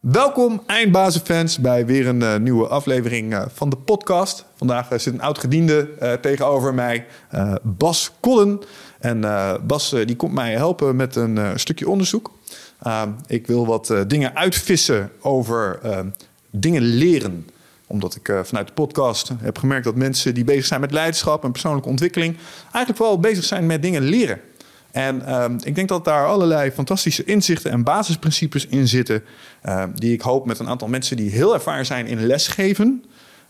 Welkom eindbazenfans bij weer een uh, nieuwe aflevering uh, van de podcast. Vandaag uh, zit een oud gediende tegenover mij, Bas Kollen. En Bas die komt mij helpen met een stukje onderzoek. ik wil wat dingen uitvissen over dingen leren omdat ik vanuit de podcast heb gemerkt dat mensen die bezig zijn met leiderschap en persoonlijke ontwikkeling eigenlijk vooral bezig zijn met dingen leren. En ehm, ik denk dat daar allerlei fantastische inzichten en basisprincipes in zitten. Ehm, die ik hoop met een aantal mensen die heel ervaren zijn in lesgeven.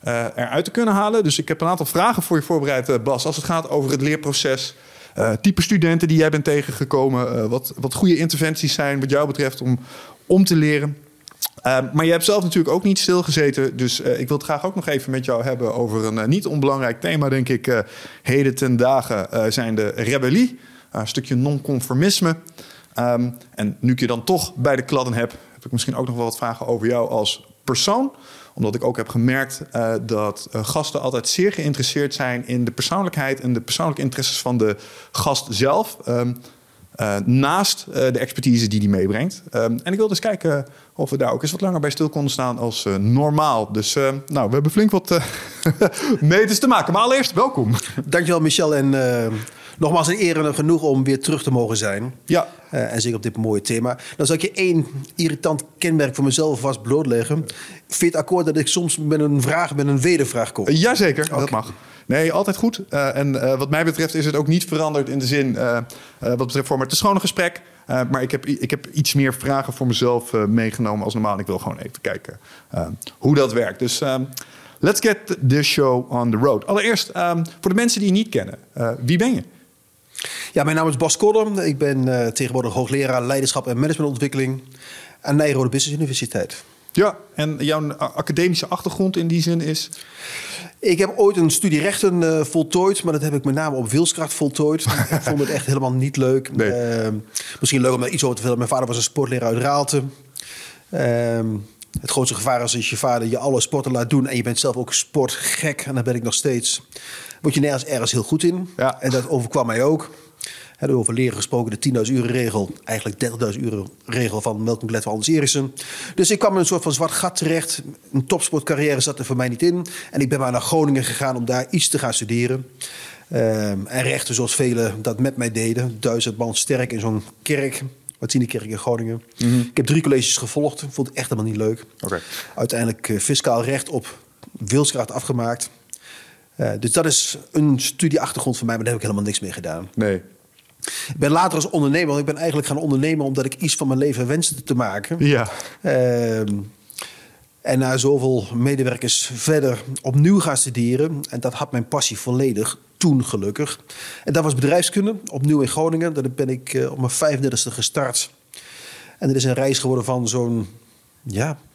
Uh, eruit te kunnen halen. Dus ik heb een aantal vragen voor je voorbereid, uh, Bas. Als het gaat over het leerproces. Uh, type studenten die jij bent tegengekomen. wat, wat goede interventies zijn wat jou betreft om, om te leren. Ehm, maar je hebt zelf natuurlijk ook niet stilgezeten. Dus ik wil het graag ook nog even met jou hebben over een niet onbelangrijk thema, denk ik. heden ten dagen zijn de rebellie. Eh, een stukje non-conformisme. Ehm, en nu ik je dan toch bij de kladden heb, heb ik misschien ook nog wel wat vragen over jou als persoon omdat ik ook heb gemerkt uh, dat uh, gasten altijd zeer geïnteresseerd zijn in de persoonlijkheid en de persoonlijke interesses van de gast zelf. Uh, naast de expertise die die meebrengt. Um, en ik wil dus kijken of we daar ook eens wat langer bij stil konden staan als normaal. Dus nou, we hebben flink wat meters te maken. Maar allereerst, welkom. Dankjewel Michel en nogmaals een eer en genoeg om weer terug te mogen zijn. Ja. Uh, en zeker op dit mooie thema. Dan zal ik je één irritant kenmerk voor mezelf vast blootleggen. Vind je het akkoord dat ik soms met een vraag, met een wedervraag kom? Uh, jazeker, okay. dat mag. Nee, altijd goed. Uh, en wat mij betreft is het ook niet veranderd in de zin... wat betreft voor het schone gesprek. maar ik heb, ik heb iets meer vragen voor mezelf meegenomen als normaal. En ik wil gewoon even kijken hoe dat werkt. Dus... Let's get the show on the road. Allereerst, um, voor de mensen die je niet kennen, wie ben je? Ja, mijn naam is Bas Kodder. Ik ben uh, tegenwoordig hoogleraar leiderschap en managementontwikkeling aan Nijrode Business Universiteit. Ja, en jouw academische achtergrond in die zin is? Ik heb ooit een studie rechten uh, voltooid, maar dat heb ik met name op wilskracht voltooid. ik vond het echt helemaal niet leuk. Nee. Uh, misschien leuk om daar iets over te vertellen. Mijn vader was een sportleraar uit Raalte. Uh, het grootste gevaar is als je vader je alle sporten laat doen en je bent zelf ook sportgek. En dat ben ik nog steeds word je nergens ergens heel goed in. Ja. En dat overkwam mij ook. Hebben over leren gesproken, de 10.000 uren regel. Eigenlijk 30.000 uren regel van Malcolm Gladwell Hans Eriksson. Dus ik kwam in een soort van zwart gat terecht. Een topsportcarrière zat er voor mij niet in. En ik ben maar naar Groningen gegaan om daar iets te gaan studeren. Um, en rechten zoals velen dat met mij deden. Duizend man sterk in zo'n kerk. Kerk in Groningen. Mm -hmm. Ik heb drie colleges gevolgd. Vond het echt helemaal niet leuk. Okay. Uiteindelijk uh, fiscaal recht op wilskracht afgemaakt. Uh, dus dat is een studieachtergrond van mij, maar daar heb ik helemaal niks mee gedaan. Nee. Ik ben later als ondernemer, want ik ben eigenlijk gaan ondernemen omdat ik iets van mijn leven wenste te maken. Ja. Uh, en na zoveel medewerkers verder opnieuw gaan studeren. En dat had mijn passie volledig toen gelukkig. En dat was bedrijfskunde, opnieuw in Groningen. Daar ben ik uh, op mijn 35e gestart. En dat is een reis geworden van zo'n ja, eh,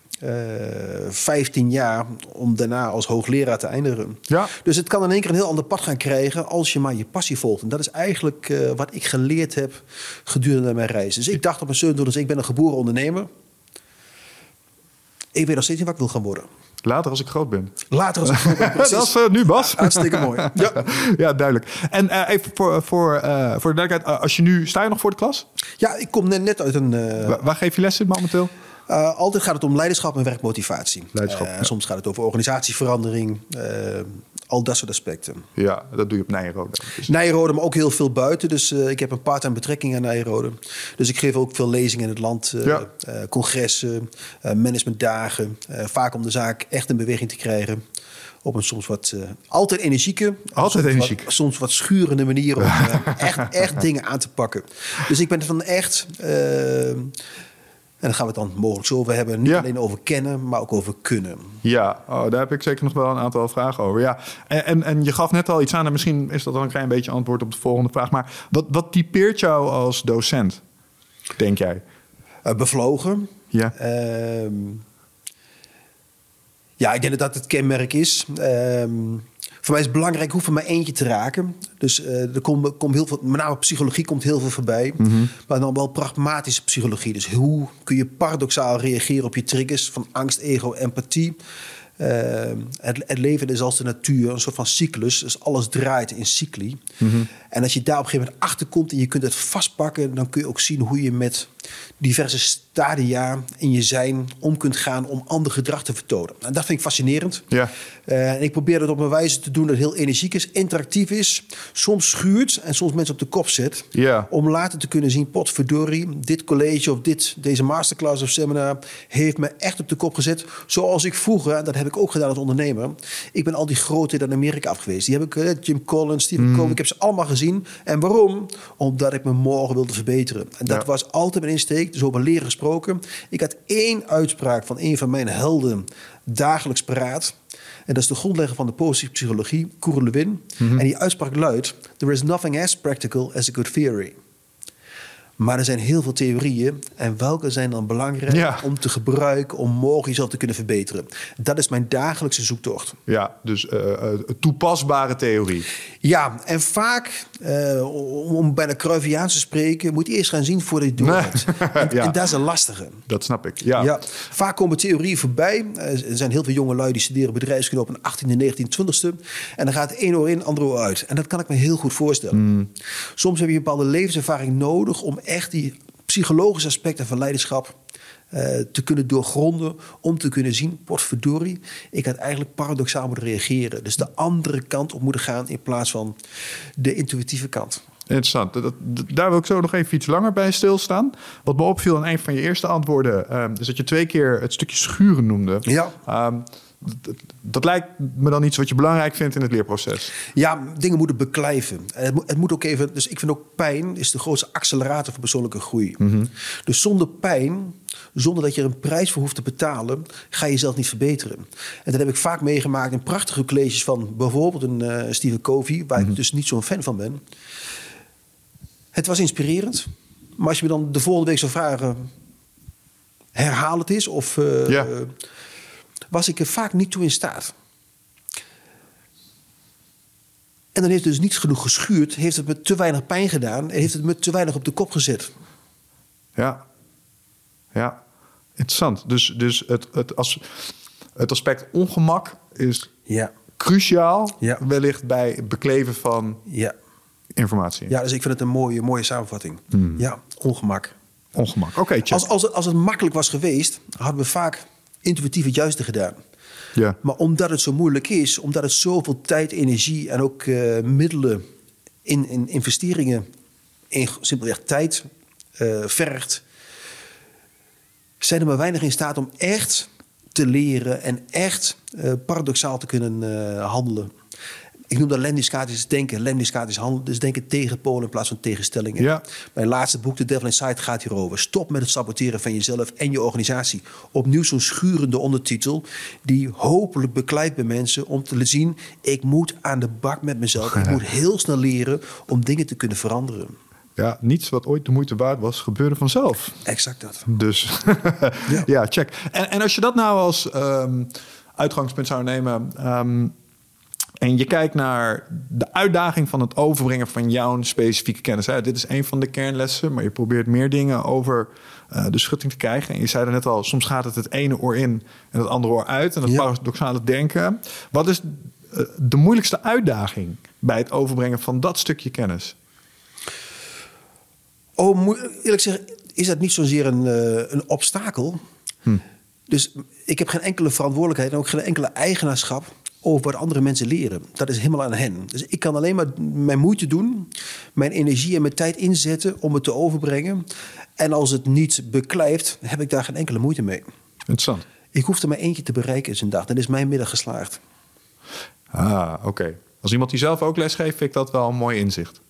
15 jaar om daarna als hoogleraar te eindigen. Ja. Dus het kan in één keer een heel ander pad gaan krijgen als je maar je passie volgt. En dat is eigenlijk uh, wat ik geleerd heb gedurende mijn reis. Dus ik dacht op mijn 27 dus ik ben een geboren ondernemer. Ik weet nog steeds niet wat ik wil gaan worden. Later als ik groot ben. Later als ik groot ben. dat is uh, nu Bas. Hartstikke mooi. Ja, ja duidelijk. En uh, even voor, voor, voor de duidelijkheid, als je nu sta je nog voor de klas? Ja, ik kom net, net uit een. Waar, waar geef je lessen momenteel? Uh, altijd gaat het om leiderschap en werkmotivatie. Leiderschap, uh, ja. Soms gaat het over organisatieverandering. Uh, al dat soort aspecten. Ja, dat doe je op Nijrode. Dus. Nijrode, maar ook heel veel buiten. Dus ik heb een part-time betrekking aan Nijrode. Dus ik geef ook veel lezingen in het land. Ja. congressen, managementdagen. vaak om de zaak echt in beweging te krijgen op een soms wat uh, altijd energieke, altijd soms energiek. Wat, soms wat schurende manier om uh, echt, echt dingen aan te pakken. Dus ik ben van echt. Uh, en dan gaan we het dan mogelijk zo over hebben. Niet Ja. alleen over kennen, maar ook over kunnen. Ja, oh, daar heb ik zeker nog wel een aantal vragen over. Ja. En, en, en je gaf net al iets aan, en misschien is dat dan een klein beetje antwoord op de volgende vraag. Maar wat, wat typeert jou als docent, denk jij? Uh, bevlogen. Ja. Ehm, ja, ik denk dat dat het kenmerk is. Ehm, voor mij is het belangrijk, ik hoef er maar eentje te raken. Dus uh, er komt, komt heel veel, met name psychologie komt heel veel voorbij. Mhm. Maar dan wel pragmatische psychologie. Dus hoe kun je paradoxaal reageren op je triggers van angst, ego, empathie. Uh, het, het, leven is als de natuur, een soort van cyclus. Dus alles draait in cycli. Mhm. En als je daar op een gegeven moment achter komt en je kunt het vastpakken, dan kun je ook zien hoe je met diverse stadia in je zijn om kunt gaan om ander gedrag te vertonen. En dat vind ik fascinerend. Ja. Uh, en ik probeer het op een wijze te doen dat heel energiek is, interactief is, soms schuurt en soms mensen op de kop zet. Ja. Om later te kunnen zien, potverdorie, dit college of dit, deze masterclass of seminar heeft me echt op de kop gezet. Zoals ik vroeger, en dat heb ik ook gedaan als ondernemer. Ik ben al die grote in Amerika af geweest. Die heb ik, uh, Jim Collins, Stephen Mm. Covey, ik heb ze allemaal gezien. En waarom? Omdat ik me morgen wilde verbeteren. En dat Ja. was altijd mijn insteek, dus over leren gesproken. Ik had één uitspraak van een van mijn helden dagelijks paraat. En dat is de grondlegger van de positieve psychologie, Koer Lewin. Mhm. En die uitspraak luidt: There is nothing as practical as a good theory. Maar er zijn heel veel theorieën. En welke zijn dan belangrijk Ja. om te gebruiken om morgen jezelf te kunnen verbeteren? Dat is mijn dagelijkse zoektocht. Ja, dus eh, eh, toepasbare theorie. Ja, en vaak, eh, om, bijna Cruyffiaans te spreken, moet je eerst gaan zien voordat je het door Nee. En, Ja. en dat is een lastige. Dat snap ik. Ja. Ja. vaak komen theorieën voorbij. Er zijn heel veel jonge lui die studeren bedrijfskunde op een 18e, 19e, 20e. En dan gaat het één oor in, ander oor uit. En dat kan ik me heel goed voorstellen. Hmm. Soms heb je een bepaalde levenservaring nodig om echt die psychologische aspecten van leiderschap eh, te kunnen doorgronden. Om te kunnen zien, potverdorie, ik had eigenlijk paradoxaal moeten reageren. Dus de andere kant op moeten gaan in plaats van de intuïtieve kant. Interessant. Dat, dat- daar wil ik zo nog even iets langer bij stilstaan. Wat me opviel in een van je eerste antwoorden... ehm, is dat je twee keer het stukje schuren noemde. Ja. Ehm, dat, dat lijkt me dan iets wat je belangrijk vindt in het leerproces. Ja, dingen moeten beklijven. En Het moet, het moet ook even. Dus ik vind ook pijn is de grootste accelerator voor persoonlijke groei. Dus zonder pijn, zonder dat je er een prijs voor hoeft te betalen, ga je jezelf niet verbeteren. En dat heb ik vaak meegemaakt in prachtige colleges van bijvoorbeeld een eh Stephen Covey, waar ik dus niet zo'n fan van ben. Het was inspirerend. Maar als je me dan de volgende week zou vragen, herhaal het eens of eh. Was ik er vaak niet toe in staat. En dan heeft het dus niet genoeg geschuurd, heeft het me te weinig pijn gedaan en heeft het me te weinig op de kop gezet. Ja. Ja. Interessant. Dus, dus het, het, as, het aspect ongemak is Ja, cruciaal. Ja. Wellicht bij het bekleven van ja. informatie. ja dus ik vind het een mooie, mooie samenvatting. Ja, ongemak. Ongemak. Oké, check. Als, als, het, als het makkelijk was geweest, hadden we vaak intuïtief het juiste gedaan. Ja. Maar omdat het zo moeilijk is, omdat het zoveel tijd, energie en ook eh, middelen in, in investeringen in simpelweg tijd eh, vergt, zijn er maar weinig in staat om echt te leren en echt eh, paradoxaal te kunnen handelen. Ik noem dat lemniscatisch denken. Lemniscatisch handelen, dus denken tegen polen in plaats van tegenstellingen. Ja. Mijn laatste boek, The Devil Inside, gaat hierover. Stop met het saboteren van jezelf en je organisatie. Opnieuw zo'n schurende ondertitel die hopelijk beklijft bij mensen om te zien... ik moet aan de bak met mezelf. Ik moet heel snel leren om dingen te kunnen veranderen. ja, niets wat ooit de moeite waard was, gebeurde vanzelf. Exact dat. Dus ja. check. En, en als je dat nou als ehm, uitgangspunt zou nemen. ehm, en je kijkt naar de uitdaging van het overbrengen van jouw specifieke kennis. Hè? Dit is een van de kernlessen, maar je probeert meer dingen over eh, de schutting te krijgen. En je zei er net al, soms gaat het het ene oor in en het andere oor uit. En dat Ja. paradoxale denken. Wat is eh, de moeilijkste uitdaging bij het overbrengen van dat stukje kennis? Oh, eerlijk zeggen, is dat niet zozeer een, eh, een obstakel. Dus ik heb geen enkele verantwoordelijkheid en ook geen enkele eigenaarschap over wat andere mensen leren. Dat is helemaal aan hen. Dus ik kan alleen maar mijn moeite doen, mijn energie en mijn tijd inzetten om het te overbrengen. En als het niet beklijft, heb ik daar geen enkele moeite mee. Interessant. Ik hoef er maar eentje te bereiken in zijn dag. Dan is mijn middag geslaagd. Ah, oké. Als iemand die zelf ook les geeft, vind ik dat wel een mooi inzicht.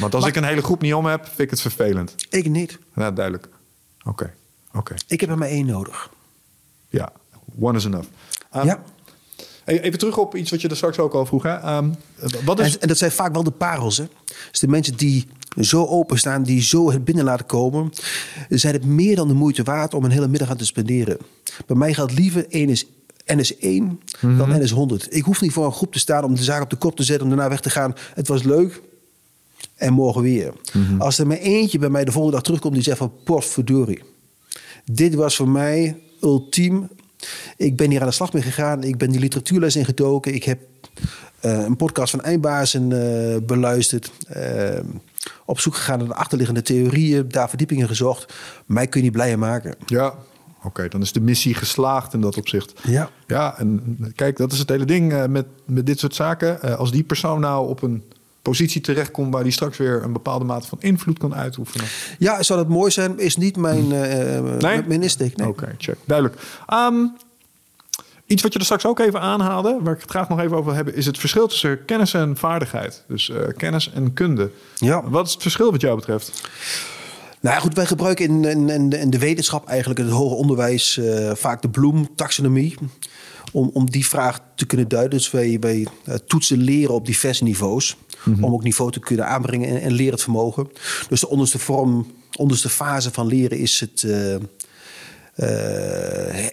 Want als Maar- ik een hele groep niet om heb, vind ik het vervelend. Ik niet. Ja, duidelijk. Oké, oké. Ik heb er maar één nodig. Ja, one is enough. Um, ja. Even terug op iets wat je er straks ook al vroeg. Hè? Um, wat is... En, dat zijn vaak wel de parels. Hè? Dus de mensen die zo openstaan, die zo het binnen laten komen, zijn het meer dan de moeite waard om een hele middag aan te spenderen. Bij mij geldt liever één is NS1 dan NS100. Ik hoef niet voor een groep te staan om de zaak op de kop te zetten, om daarna weg te gaan. Het was leuk. En morgen weer. Als er maar eentje bij mij de volgende dag terugkomt die zegt van potverdorie. Dit was voor mij ultiem. Ik ben hier aan de slag mee gegaan. Ik ben die literatuurles ingedoken. Ik heb eh, een podcast van Eindbazen eh, beluisterd. Eh, op zoek gegaan naar de achterliggende theorieën, daar verdiepingen gezocht. Mij kun je niet blijer maken. Ja, oké, dan is de missie geslaagd in dat opzicht. Ja. Ja, en kijk, dat is het hele ding met, met dit soort zaken. Als die persoon nou op een positie terechtkomt waar die straks weer een bepaalde mate van invloed kan uitoefenen. Ja, zou dat mooi zijn? Is niet mijn, eh, Nee? mijn insteek. Nee. Oké, check. Duidelijk. Ehm, iets wat je er straks ook even aanhaalde, waar ik het graag nog even over wil hebben, is het verschil tussen kennis en vaardigheid. Dus eh, kennis en kunde. Ja. Wat is het verschil wat jou betreft? Nou ja, goed, wij gebruiken in, in, in, de, wetenschap eigenlijk, in het hoger onderwijs, vaak de Bloem-taxonomie. Om, om die vraag te kunnen duiden. Dus wij, wij toetsen leren op diverse niveaus. Om ook niveau te kunnen aanbrengen en, en lerend vermogen. Dus de onderste vorm, onderste fase van leren is het eh, eh,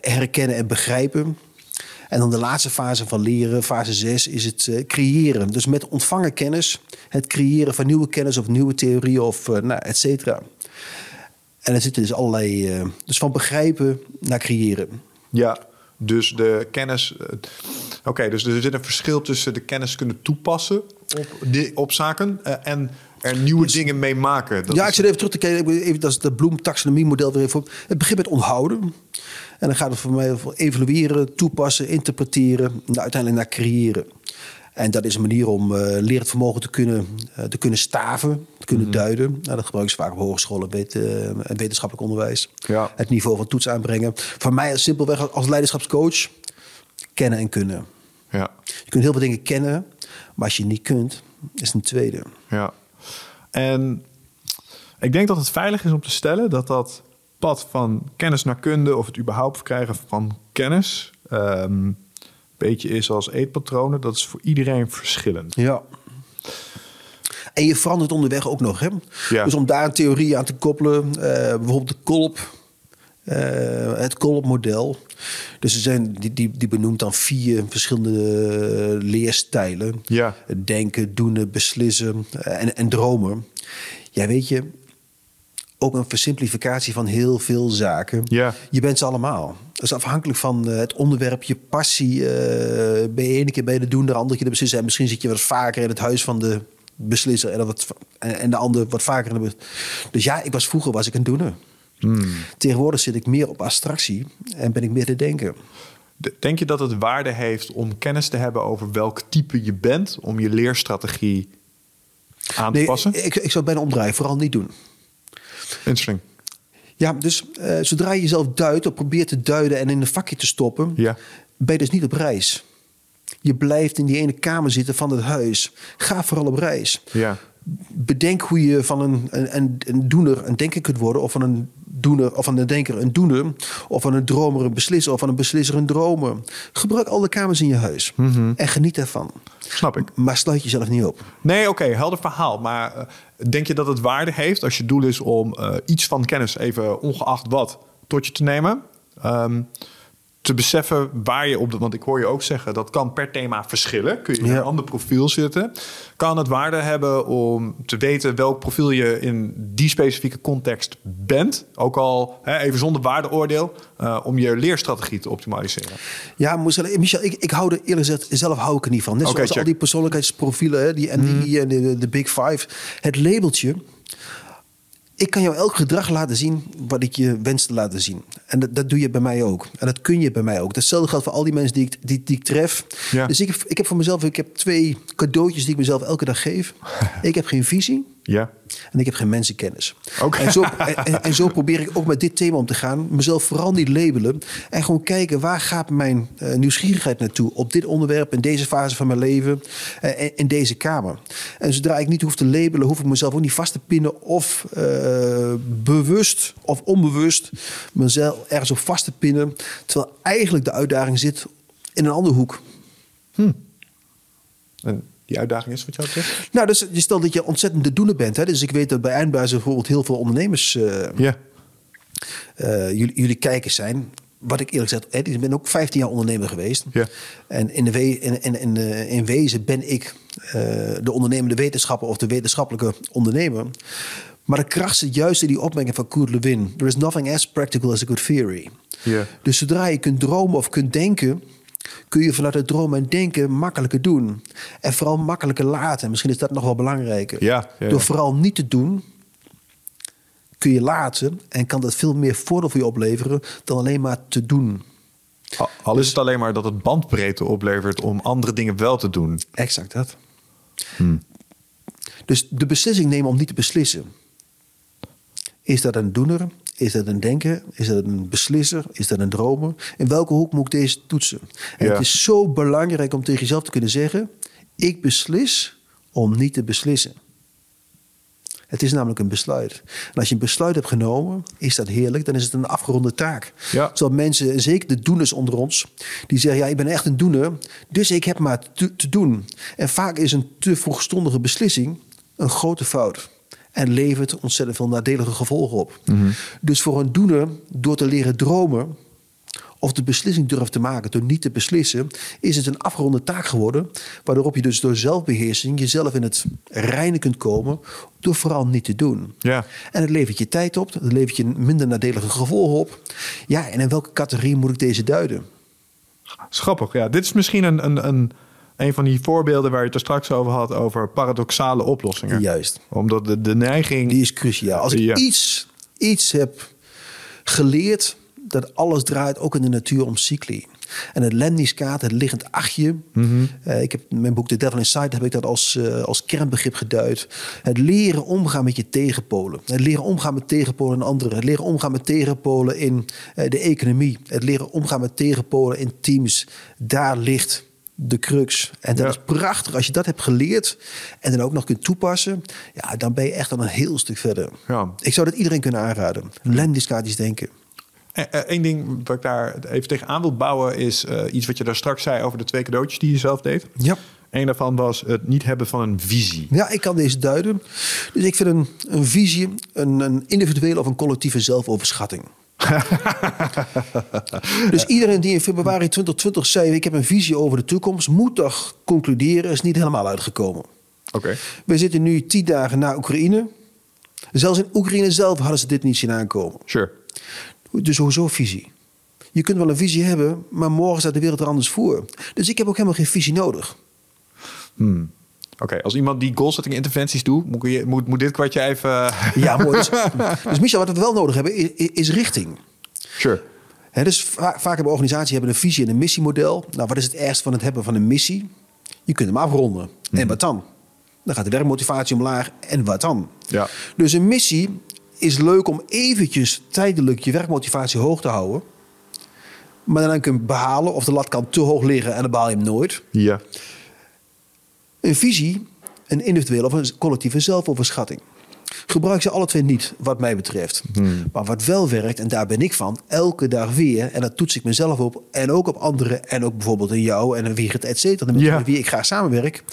herkennen en begrijpen. En dan de laatste fase van leren, fase 6, is het eh, creëren. Dus met ontvangen kennis, het creëren van nieuwe kennis of nieuwe theorieën of nou, et cetera. En er zitten dus allerlei, dus van begrijpen naar creëren. Ja, dus de kennis. Oké, dus er zit een verschil tussen de kennis kunnen toepassen op, die, op zaken uh, en er nieuwe dingen mee maken. Dat ja, ik zit even terug te kijken. Even, dat is het Bloem-taxonomie-model weer even op. Het begint met onthouden. En dan gaat het voor mij over evalueren, toepassen, interpreteren. En uiteindelijk naar creëren. En dat is een manier om uh, lerend vermogen te kunnen, uh, te kunnen staven, te kunnen mm -hmm. duiden. Nou, dat gebruiken ze vaak op hogescholen en wet, uh, wetenschappelijk onderwijs. Ja. Het niveau van toets aanbrengen. Voor mij simpelweg als leiderschapscoach kennen en kunnen. Ja. Je kunt heel veel dingen kennen, maar als je niet kunt, is een tweede. Ja. En ik denk dat het veilig is om te stellen dat dat pad van kennis naar kunde of het überhaupt verkrijgen van kennis um, beetje is als eetpatronen. Dat is voor iedereen verschillend. Ja. En je verandert onderweg ook nog. Hè? Ja. Dus om daar een theorie aan te koppelen, uh, bijvoorbeeld de kolp. Uh, het kolpmodel. Dus er zijn, die, die, die benoemt dan vier verschillende leerstijlen. Ja. Denken, doen, beslissen en, en dromen. Ja, weet je, ook een versimplificatie van heel veel zaken. Ja. Je bent ze allemaal. Dat is afhankelijk van het onderwerp, je passie. Uh, ben je ene keer bij de doen, de andere keer de beslisser. En misschien zit je wat vaker in het huis van de beslisser en, wat, en de ander wat vaker in de. Dus ja, ik was vroeger was ik een doener. Hmm. Tegenwoordig zit ik meer op abstractie en ben ik meer te denken. Denk je dat het waarde heeft om kennis te hebben over welk type je bent, om je leerstrategie aan te nee, passen? Ik, ik zou het bijna omdraaien, vooral niet doen. Interesting. Ja, dus uh, zodra je jezelf duidt of probeert te duiden en in een vakje te stoppen, ja. ben je dus niet op reis. Je blijft in die ene kamer zitten van het huis. Ga vooral op reis. Ja. Bedenk hoe je van een, een, een doener een denker kunt worden, of van een doener of van een denker een doener, of van een dromer een beslisser, of van een beslisser een dromer. Gebruik al de kamers in je huis mm -hmm. en geniet ervan. Snap ik. Maar sluit jezelf niet op. Nee, oké, okay, helder verhaal. Maar uh, denk je dat het waarde heeft als je doel is om uh, iets van kennis, even ongeacht wat, tot je te nemen? Um, te beseffen waar je op de. Want ik hoor je ook zeggen dat kan per thema verschillen. Kun je in Ja. een ander profiel zitten. Kan het waarde hebben om te weten welk profiel je in die specifieke context bent. Ook al hè, even zonder waardeoordeel. eh, om je leerstrategie te optimaliseren. Ja, Michel, Michel ik, ik hou er eerlijk gezegd, zelf hou ik er niet van. Net zoals check. al die persoonlijkheidsprofielen, hè, die NDI en de, de Big Five. Het labeltje. Ik kan jou elk gedrag laten zien wat ik je wens te laten zien. En dat, dat doe je bij mij ook. En dat kun je bij mij ook. Datzelfde geldt voor al die mensen die ik, die, die ik tref. Ja. Dus ik heb, ik heb voor mezelf ik heb twee cadeautjes die ik mezelf elke dag geef. ik heb geen visie Ja. en ik heb geen mensenkennis. En, zo, en, en zo probeer ik ook met dit thema om te gaan. Mezelf vooral niet labelen. En gewoon kijken waar gaat mijn eh, nieuwsgierigheid naartoe. Op dit onderwerp, in deze fase van mijn leven. eh, in- in deze kamer. En zodra ik niet hoef te labelen, hoef ik mezelf ook niet vast te pinnen. Of eh, bewust of onbewust mezelf ergens op vast te pinnen. Terwijl eigenlijk de uitdaging zit in een andere hoek. En die uitdaging is wat jou betreft? Nou, dus je stelt dat je ontzettend de doener bent. Hè? Dus ik weet dat bij Eindbazen bijvoorbeeld heel veel ondernemers... eh, Ja. eh, jullie, jullie kijkers zijn. Wat ik eerlijk gezegd, hè, ik ben ook 15 jaar ondernemer geweest. Ja. En in, de we, in, in, in, eh, in wezen ben ik eh, de ondernemende wetenschapper of de wetenschappelijke ondernemer. Maar de kracht zit juist in die opmerking van Kurt Lewin. There is nothing as practical as a good theory. Ja. Dus zodra je kunt dromen of kunt denken, kun je vanuit het dromen en denken makkelijker doen. En vooral makkelijker laten. Misschien is dat nog wel belangrijker. Ja, ja, ja. Door vooral niet te doen, kun je laten en kan dat veel meer voordeel voor je opleveren dan alleen maar te doen. Al- Al is het alleen maar dat het bandbreedte oplevert om andere dingen wel te doen. Exact dat. Dus de beslissing nemen om niet te beslissen. Is dat een doener? Is dat een denker? Is dat een beslisser? Is dat een dromer? In welke hoek moet ik deze toetsen? En Ja. het is zo belangrijk om tegen jezelf te kunnen zeggen: ik beslis om niet te beslissen. Het is namelijk een besluit. En als je een besluit hebt genomen, is dat heerlijk. Dan is het een afgeronde taak. Ja. Zodat mensen, zeker de doeners onder ons, die zeggen: Ja, ik ben echt een doener, dus ik heb maar te, te doen. En vaak is een te vroegstondige beslissing een grote fout. En levert ontzettend veel nadelige gevolgen op. Dus voor een doener, door te leren dromen, of de beslissing durft te maken door niet te beslissen, is het een afgeronde taak geworden. Waardoor je dus door zelfbeheersing jezelf in het reinen kunt komen door vooral niet te doen. Ja. En het levert je tijd op, het levert je minder nadelige gevolgen op. Ja, en in welke categorie moet ik deze duiden? Schappig, ja. Dit is misschien een, een, een, een van die voorbeelden waar je het er straks over had, over paradoxale oplossingen. Juist. Omdat de, de neiging. Die is cruciaal. Als ik Ja. iets, iets heb geleerd, dat alles draait ook in de natuur om cycli. En het Lenniskaat, het liggend achtje. eh, ik heb in mijn boek The Devil Inside heb ik dat als, eh, als kernbegrip geduid. Het leren omgaan met je tegenpolen. Het leren omgaan met tegenpolen in anderen. Het leren omgaan met tegenpolen in eh, de economie. Het leren omgaan met tegenpolen in teams. Daar ligt de crux. En dat Ja. is prachtig. Als je dat hebt geleerd en dan ook nog kunt toepassen, ja, dan ben je echt al een heel stuk verder. Ja. Ik zou dat iedereen kunnen aanraden. Lendiskatisch denken. Eén Eh, ding wat ik daar even tegenaan wil bouwen is eh, iets wat je daar straks zei over de twee cadeautjes die je zelf deed. Ja. Eén daarvan was het niet hebben van een visie. Ja, ik kan deze duiden. Dus ik vind een, een visie een, een individuele of een collectieve zelfoverschatting. dus iedereen die in februari 2020 zei: Ik heb een visie over de toekomst, moet toch concluderen, is niet helemaal uitgekomen. Oké. We zitten nu tien dagen na Oekraïne. Zelfs in Oekraïne zelf hadden ze dit niet zien aankomen. Sure. Dus hoezo visie? Je kunt wel een visie hebben, maar morgen staat de wereld er anders voor. Dus ik heb ook helemaal geen visie nodig. Oké, als iemand die goalsetting interventies doet, moet, je, moet, moet dit kwartje even... Ja, mooi. Dus, dus Michel, wat we wel nodig hebben, is, is richting. Sure. Dus va- vaak hebben organisaties hebben een visie en een missiemodel. Nou, wat is het ergste van het hebben van een missie? Je kunt hem afronden. En wat dan? Dan gaat de werkmotivatie omlaag. En wat dan? Ja. Dus een missie is leuk om eventjes tijdelijk je werkmotivatie hoog te houden. Maar dan kun je hem behalen of de lat kan te hoog liggen en dan behaal je hem nooit. Ja. Een visie, een individuele of een collectieve zelfoverschatting. Gebruik ze alle twee niet, wat mij betreft. Maar wat wel werkt, en daar ben ik van, elke dag weer, en dat toets ik mezelf op, en ook op anderen, en ook bijvoorbeeld in jou en een Wigert, et cetera, de mensen Ja. met wie ik graag samenwerk,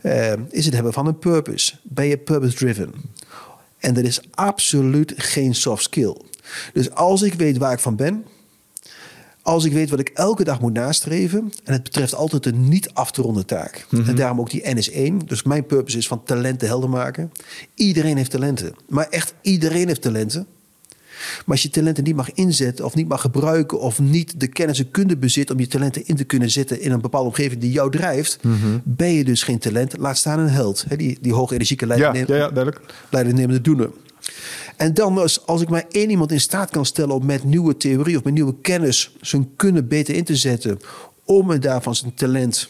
eh, is het hebben van een purpose. Ben je purpose-driven? En dat is absoluut geen soft skill. Dus als ik weet waar ik van ben, als ik weet wat ik elke dag moet nastreven, en het betreft altijd een niet af te ronden taak. En daarom ook die NS1. Dus mijn purpose is van talenten helder maken. Iedereen heeft talenten. Maar echt iedereen heeft talenten. Maar als je talenten niet mag inzetten of niet mag gebruiken of niet de kennis en kunde bezit om je talenten in te kunnen zetten in een bepaalde omgeving die jou drijft, ben je dus geen talent. Laat staan een held. Die, die hoge energieke Ja, leider ja, ja, duidelijk. leidingnemende doener. En dan als, als ik maar één iemand in staat kan stellen om met nieuwe theorie of met nieuwe kennis zijn kunnen beter in te zetten om en daarvan zijn talent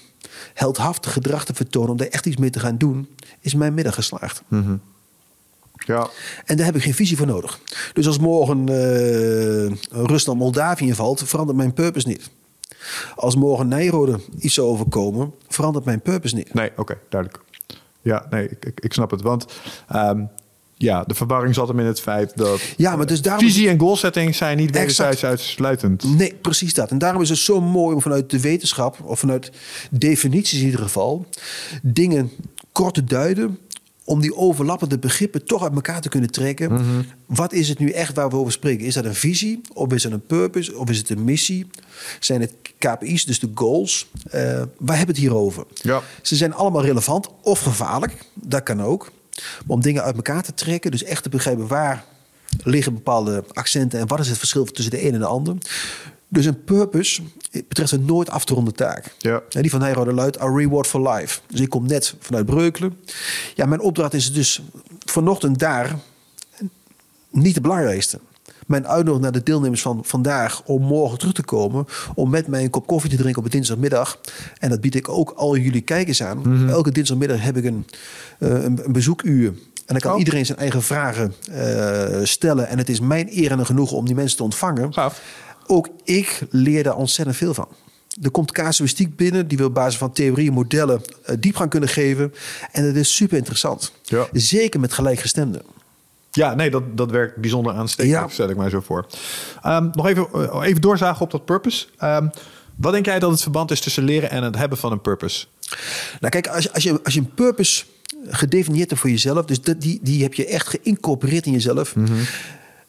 heldhaftig gedrag te vertonen, om daar echt iets mee te gaan doen, is mijn middag geslaagd. Ja. En daar heb ik geen visie voor nodig. Dus als morgen eh, Rusland Moldavië valt, verandert mijn purpose niet. Als morgen Nijrode iets zou overkomen, verandert mijn purpose niet. Nee, oké, duidelijk. Ja, nee, ik, ik, ik snap het. Want ehm, ja, de verwarring zat hem in het feit dat... Ja, maar dus daarom... Visie en goalsetting zijn niet wederzijds uitsluitend. Nee, precies dat. En daarom is het zo mooi om vanuit de wetenschap, of vanuit definities in ieder geval, dingen kort te duiden. Om die overlappende begrippen toch uit elkaar te kunnen trekken. Wat is het nu echt waar we over spreken? Is dat een visie? Of is het een purpose? Of is het een missie? Zijn het KPI's, dus de goals? Eh, waar hebben we het hier over? Ja. Ze zijn allemaal relevant of gevaarlijk. Dat kan ook. Maar om dingen uit elkaar te trekken, dus echt te begrijpen waar liggen bepaalde accenten en wat is het verschil tussen de een en de ander. Dus een purpose betreft een nooit af te taak. Ja. En die van Nijrode luidt, a reward for life. Dus ik kom net vanuit Breukelen. Ja, mijn opdracht is dus vanochtend daar niet de belangrijkste. Mijn uitnodiging naar de deelnemers van vandaag om morgen terug te komen. Om met mij een kop koffie te drinken op een dinsdagmiddag. En dat bied ik ook al jullie kijkers aan. Elke dinsdagmiddag heb ik een, eh, een, een bezoekuur. En dan kan Oh. iedereen zijn eigen vragen eh, stellen. En het is mijn eer en genoegen om die mensen te ontvangen. Gaaf. Ook ik leer daar ontzettend veel van. Er komt casuïstiek binnen die we op basis van theorieën, modellen eh, diepgang kunnen geven. En dat is super interessant. Ja. Zeker met gelijkgestemden. Ja, nee, dat, dat werkt bijzonder aanstekelijk, Ja. stel ik mij zo voor. Ehm, nog even, eh, even doorzagen op dat purpose. Ehm, wat denk jij dat het verband is tussen leren en het hebben van een purpose? Nou kijk, als, je- als, je, als je een purpose gedefinieerd hebt voor jezelf, dus dat, die, die heb je echt geïncorporeerd in jezelf,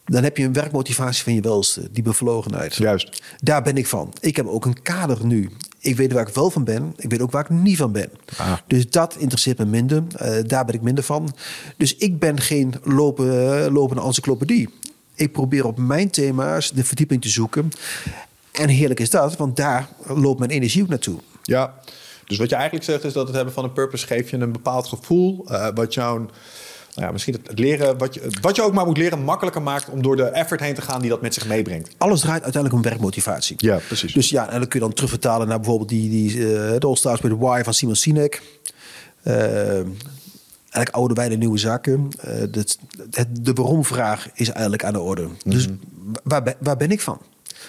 dan heb je een werkmotivatie van je welste, die bevlogenheid. Juist. Daar ben ik van. Ik heb ook een kader nu. Ik weet waar ik wel van ben. Ik weet ook waar ik niet van ben. Ah. Dus dat interesseert me minder. Eh, daar ben ik minder van. Dus ik ben geen lopen, eh, lopende encyclopedie. Ik probeer op mijn thema's de verdieping te zoeken. En heerlijk is dat, want daar loopt mijn energie ook naartoe. Ja. Dus wat je eigenlijk zegt is dat het hebben van een purpose geeft je een bepaald gevoel. eh, wat jou, nou ja, misschien het, het leren, wat je, wat je ook maar moet leren, makkelijker maakt om door de effort heen te gaan die dat met zich meebrengt. Alles draait uiteindelijk om werkmotivatie. Ja, precies. Dus ja, en dan kun je dan terugvertalen naar bijvoorbeeld die, die eh de All Stars with the Why van Simon Sinek. Eh, eigenlijk oude wijne nieuwe zaken. Dat, het, de waarom-vraag is eigenlijk aan de orde. Dus Mhm. waar, ben- waar ben ik van?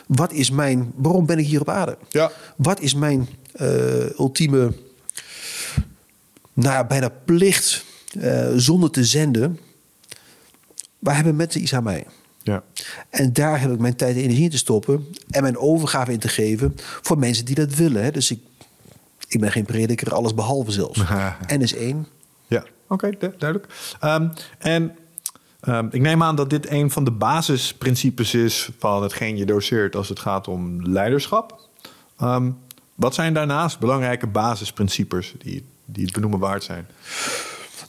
Wat is mijn, waarom ben ik hier op aarde? Ja. Wat is mijn ultieme, nou ja, bijna plicht eh, zonder te zenden? Waar hebben mensen iets aan mij? Ja. En daar heb ik mijn tijd en energie in te stoppen. En mijn overgave in te geven voor mensen die dat willen. Hè. Dus ik, ik ben geen prediker, alles behalve zelfs. N is één. Ja, oké, du- duidelijk. Ehm, en ehm, ik neem aan dat dit een van de basisprincipes is van hetgeen je doseert als het gaat om leiderschap. Ehm, wat zijn daarnaast belangrijke basisprincipes die, die het benoemen waard zijn?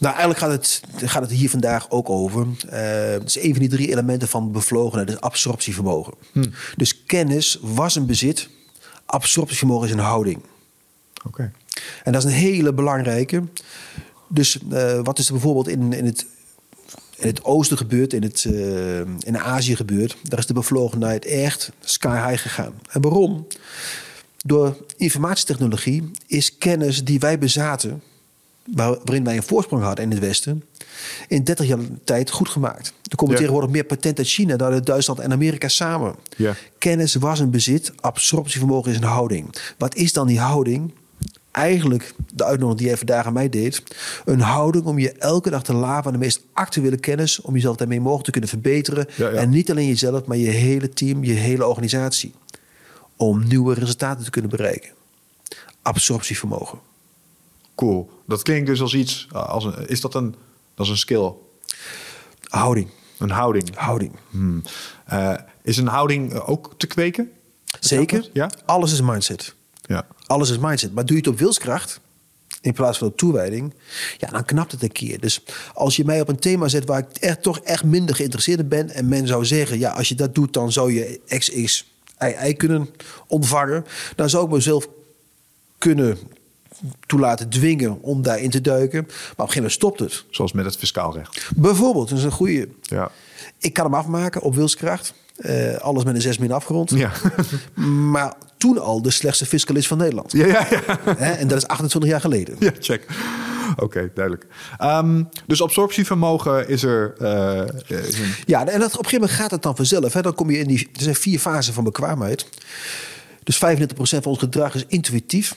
Nou, eigenlijk gaat het, gaat het hier vandaag ook over. Eh, het is een van die drie elementen van bevlogenheid, dus absorptievermogen. Dus kennis was een bezit, absorptievermogen is een houding. Oké. En dat is een hele belangrijke. Dus eh, wat is er bijvoorbeeld in, in, het, in het oosten gebeurd, in, het, eh, in Azië gebeurd? Daar is de bevlogenheid echt sky high gegaan. En waarom? Door informatietechnologie is kennis die wij bezaten, waarin wij een voorsprong hadden in het Westen, in 30 jaar tijd goed gemaakt. Er komen Ja. tegenwoordig meer patenten uit China dan uit Duitsland en Amerika samen. Ja. Kennis was een bezit, absorptievermogen is een houding. Wat is dan die houding? Eigenlijk de uitnodiging die jij vandaag aan mij deed. Een houding om je elke dag te laven aan de meest actuele kennis. Om jezelf daarmee mogelijk te kunnen verbeteren. Ja. En niet alleen jezelf, maar je hele team, je hele organisatie. Om nieuwe resultaten te kunnen bereiken. Absorptievermogen. Cool. Dat klinkt dus als iets, uh, als een, is dat een, dat is een skill, Houding. een houding. Houding. Hmm. Uh, is een houding uh, ook te kweken? Zeker. Ja? Alles is mindset. Ja. Alles is mindset. Maar doe je het op wilskracht, in plaats van op toewijding, ja, dan knapt het een keer. Dus als je mij op een thema zet waar ik echt, toch echt minder geïnteresseerd in ben, en men zou zeggen, ja, als je dat doet, dan zou je XX, Y, kunnen ontvangen, dan zou ik mezelf kunnen toelaten dwingen om daarin te duiken. Maar op een gegeven moment stopt het. Zoals met het fiscaal recht. Bijvoorbeeld, dat is een goede. Ja. Ik kan hem afmaken op wilskracht. Uh, alles met een 6 min afgerond. Ja. maar toen al de slechtste fiscalist van Nederland. Ja, ja, ja. Hè? En dat is 28 jaar geleden. Ja, check. Oké, okay, duidelijk. Um, dus absorptievermogen is er. Uh, is een... Ja, en dat, op een gegeven moment gaat het dan vanzelf. Hè? Dan kom je in die. Er zijn vier fasen van bekwaamheid. Dus 35% van ons gedrag is intuïtief.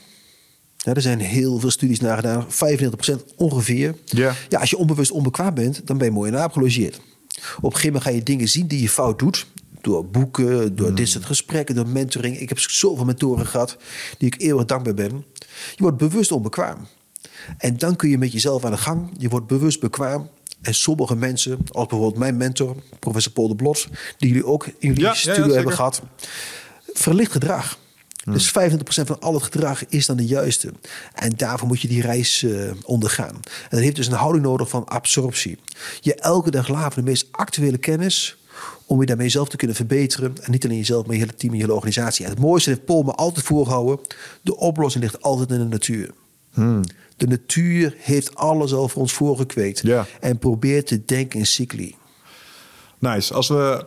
Ja, er zijn heel veel studies naar gedaan. 95% ongeveer. Ja. ja, als je onbewust onbekwaam bent, dan ben je mooi in de aap gelogeerd. Op een gegeven moment ga je dingen zien die je fout doet. Door boeken, door mm. dit soort gesprekken, door mentoring. Ik heb zoveel mentoren gehad die ik eeuwig dankbaar ben. Je wordt bewust onbekwaam. En dan kun je met jezelf aan de gang. Je wordt bewust bekwaam. En sommige mensen, als bijvoorbeeld mijn mentor, professor Paul de Blot, die jullie ook in jullie ja, studio ja, ja, hebben gehad, verlicht gedrag. Hmm. Dus 25% van al het gedrag is dan de juiste. En daarvoor moet je die reis uh, ondergaan. En dat heeft dus een houding nodig van absorptie. Je elke dag laven de meest actuele kennis om je daarmee zelf te kunnen verbeteren. En niet alleen jezelf, maar je hele team en je hele organisatie. En het mooiste heeft Paul me altijd voorgehouden. De oplossing ligt altijd in de natuur. De natuur heeft alles al voor ons voorgekweekt. Ja. En probeert te denken in cycli. Nice. Als we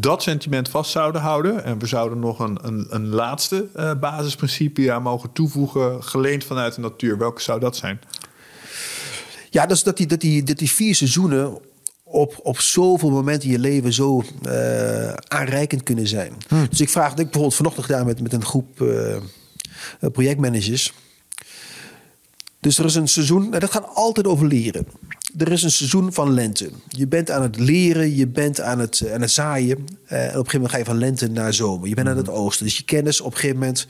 dat sentiment vast zouden houden en we zouden nog een, een, een laatste eh, basisprincipe aan mogen toevoegen, geleend vanuit de natuur, welke zou dat zijn? Ja, dat is dat die, dat die, dat die vier seizoenen op, op zoveel momenten in je leven zo eh, aanreikend kunnen zijn. Dus ik vraag, ik bijvoorbeeld vanochtend gedaan met, met een groep eh, projectmanagers. Dus er is een seizoen, en dat gaat altijd over leren. Er is een seizoen van lente. Je bent aan het leren, je bent aan het, aan het zaaien. eh, en op een gegeven moment ga je van lente naar zomer. Je bent aan het oosten. Dus je kennis op een gegeven moment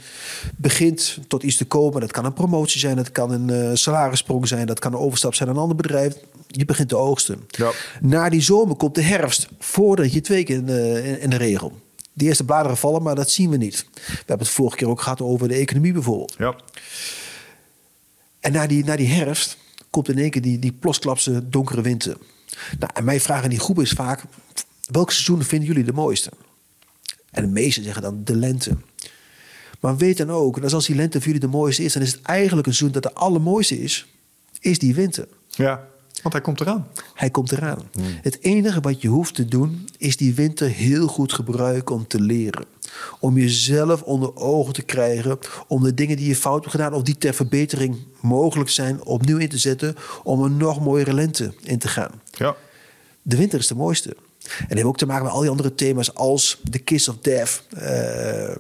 begint tot iets te komen. Dat kan een promotie zijn, dat kan een eh, salarissprong zijn, dat kan een overstap zijn naar een ander bedrijf. Je begint te oogsten. Ja. Na die zomer komt de herfst, voordat je twee keer in de, in- in de regel. De eerste bladeren vallen, maar dat zien we niet. We hebben het vorige keer ook gehad over de economie bijvoorbeeld. Ja. En na die, na die herfst komt in één keer die, die plosklapse donkere winter. Nou, en mijn vraag aan die groep is vaak... welke seizoenen vinden jullie de mooiste? En de meesten zeggen dan de lente. Maar weet dan ook, dat als die lente voor jullie de mooiste is... dan is het eigenlijk een seizoen dat de allermooiste is... is die winter. ja, want hij komt eraan. Hij komt eraan. Het enige wat je hoeft te doen, is die winter heel goed gebruiken om te leren. Om jezelf onder ogen te krijgen. Om de dingen die je fout hebt gedaan of die ter verbetering mogelijk zijn, opnieuw in te zetten. Om een nog mooiere lente in te gaan. Ja. De winter is de mooiste. En dat heeft ook te maken met al die andere thema's als de kiss of death. Eh,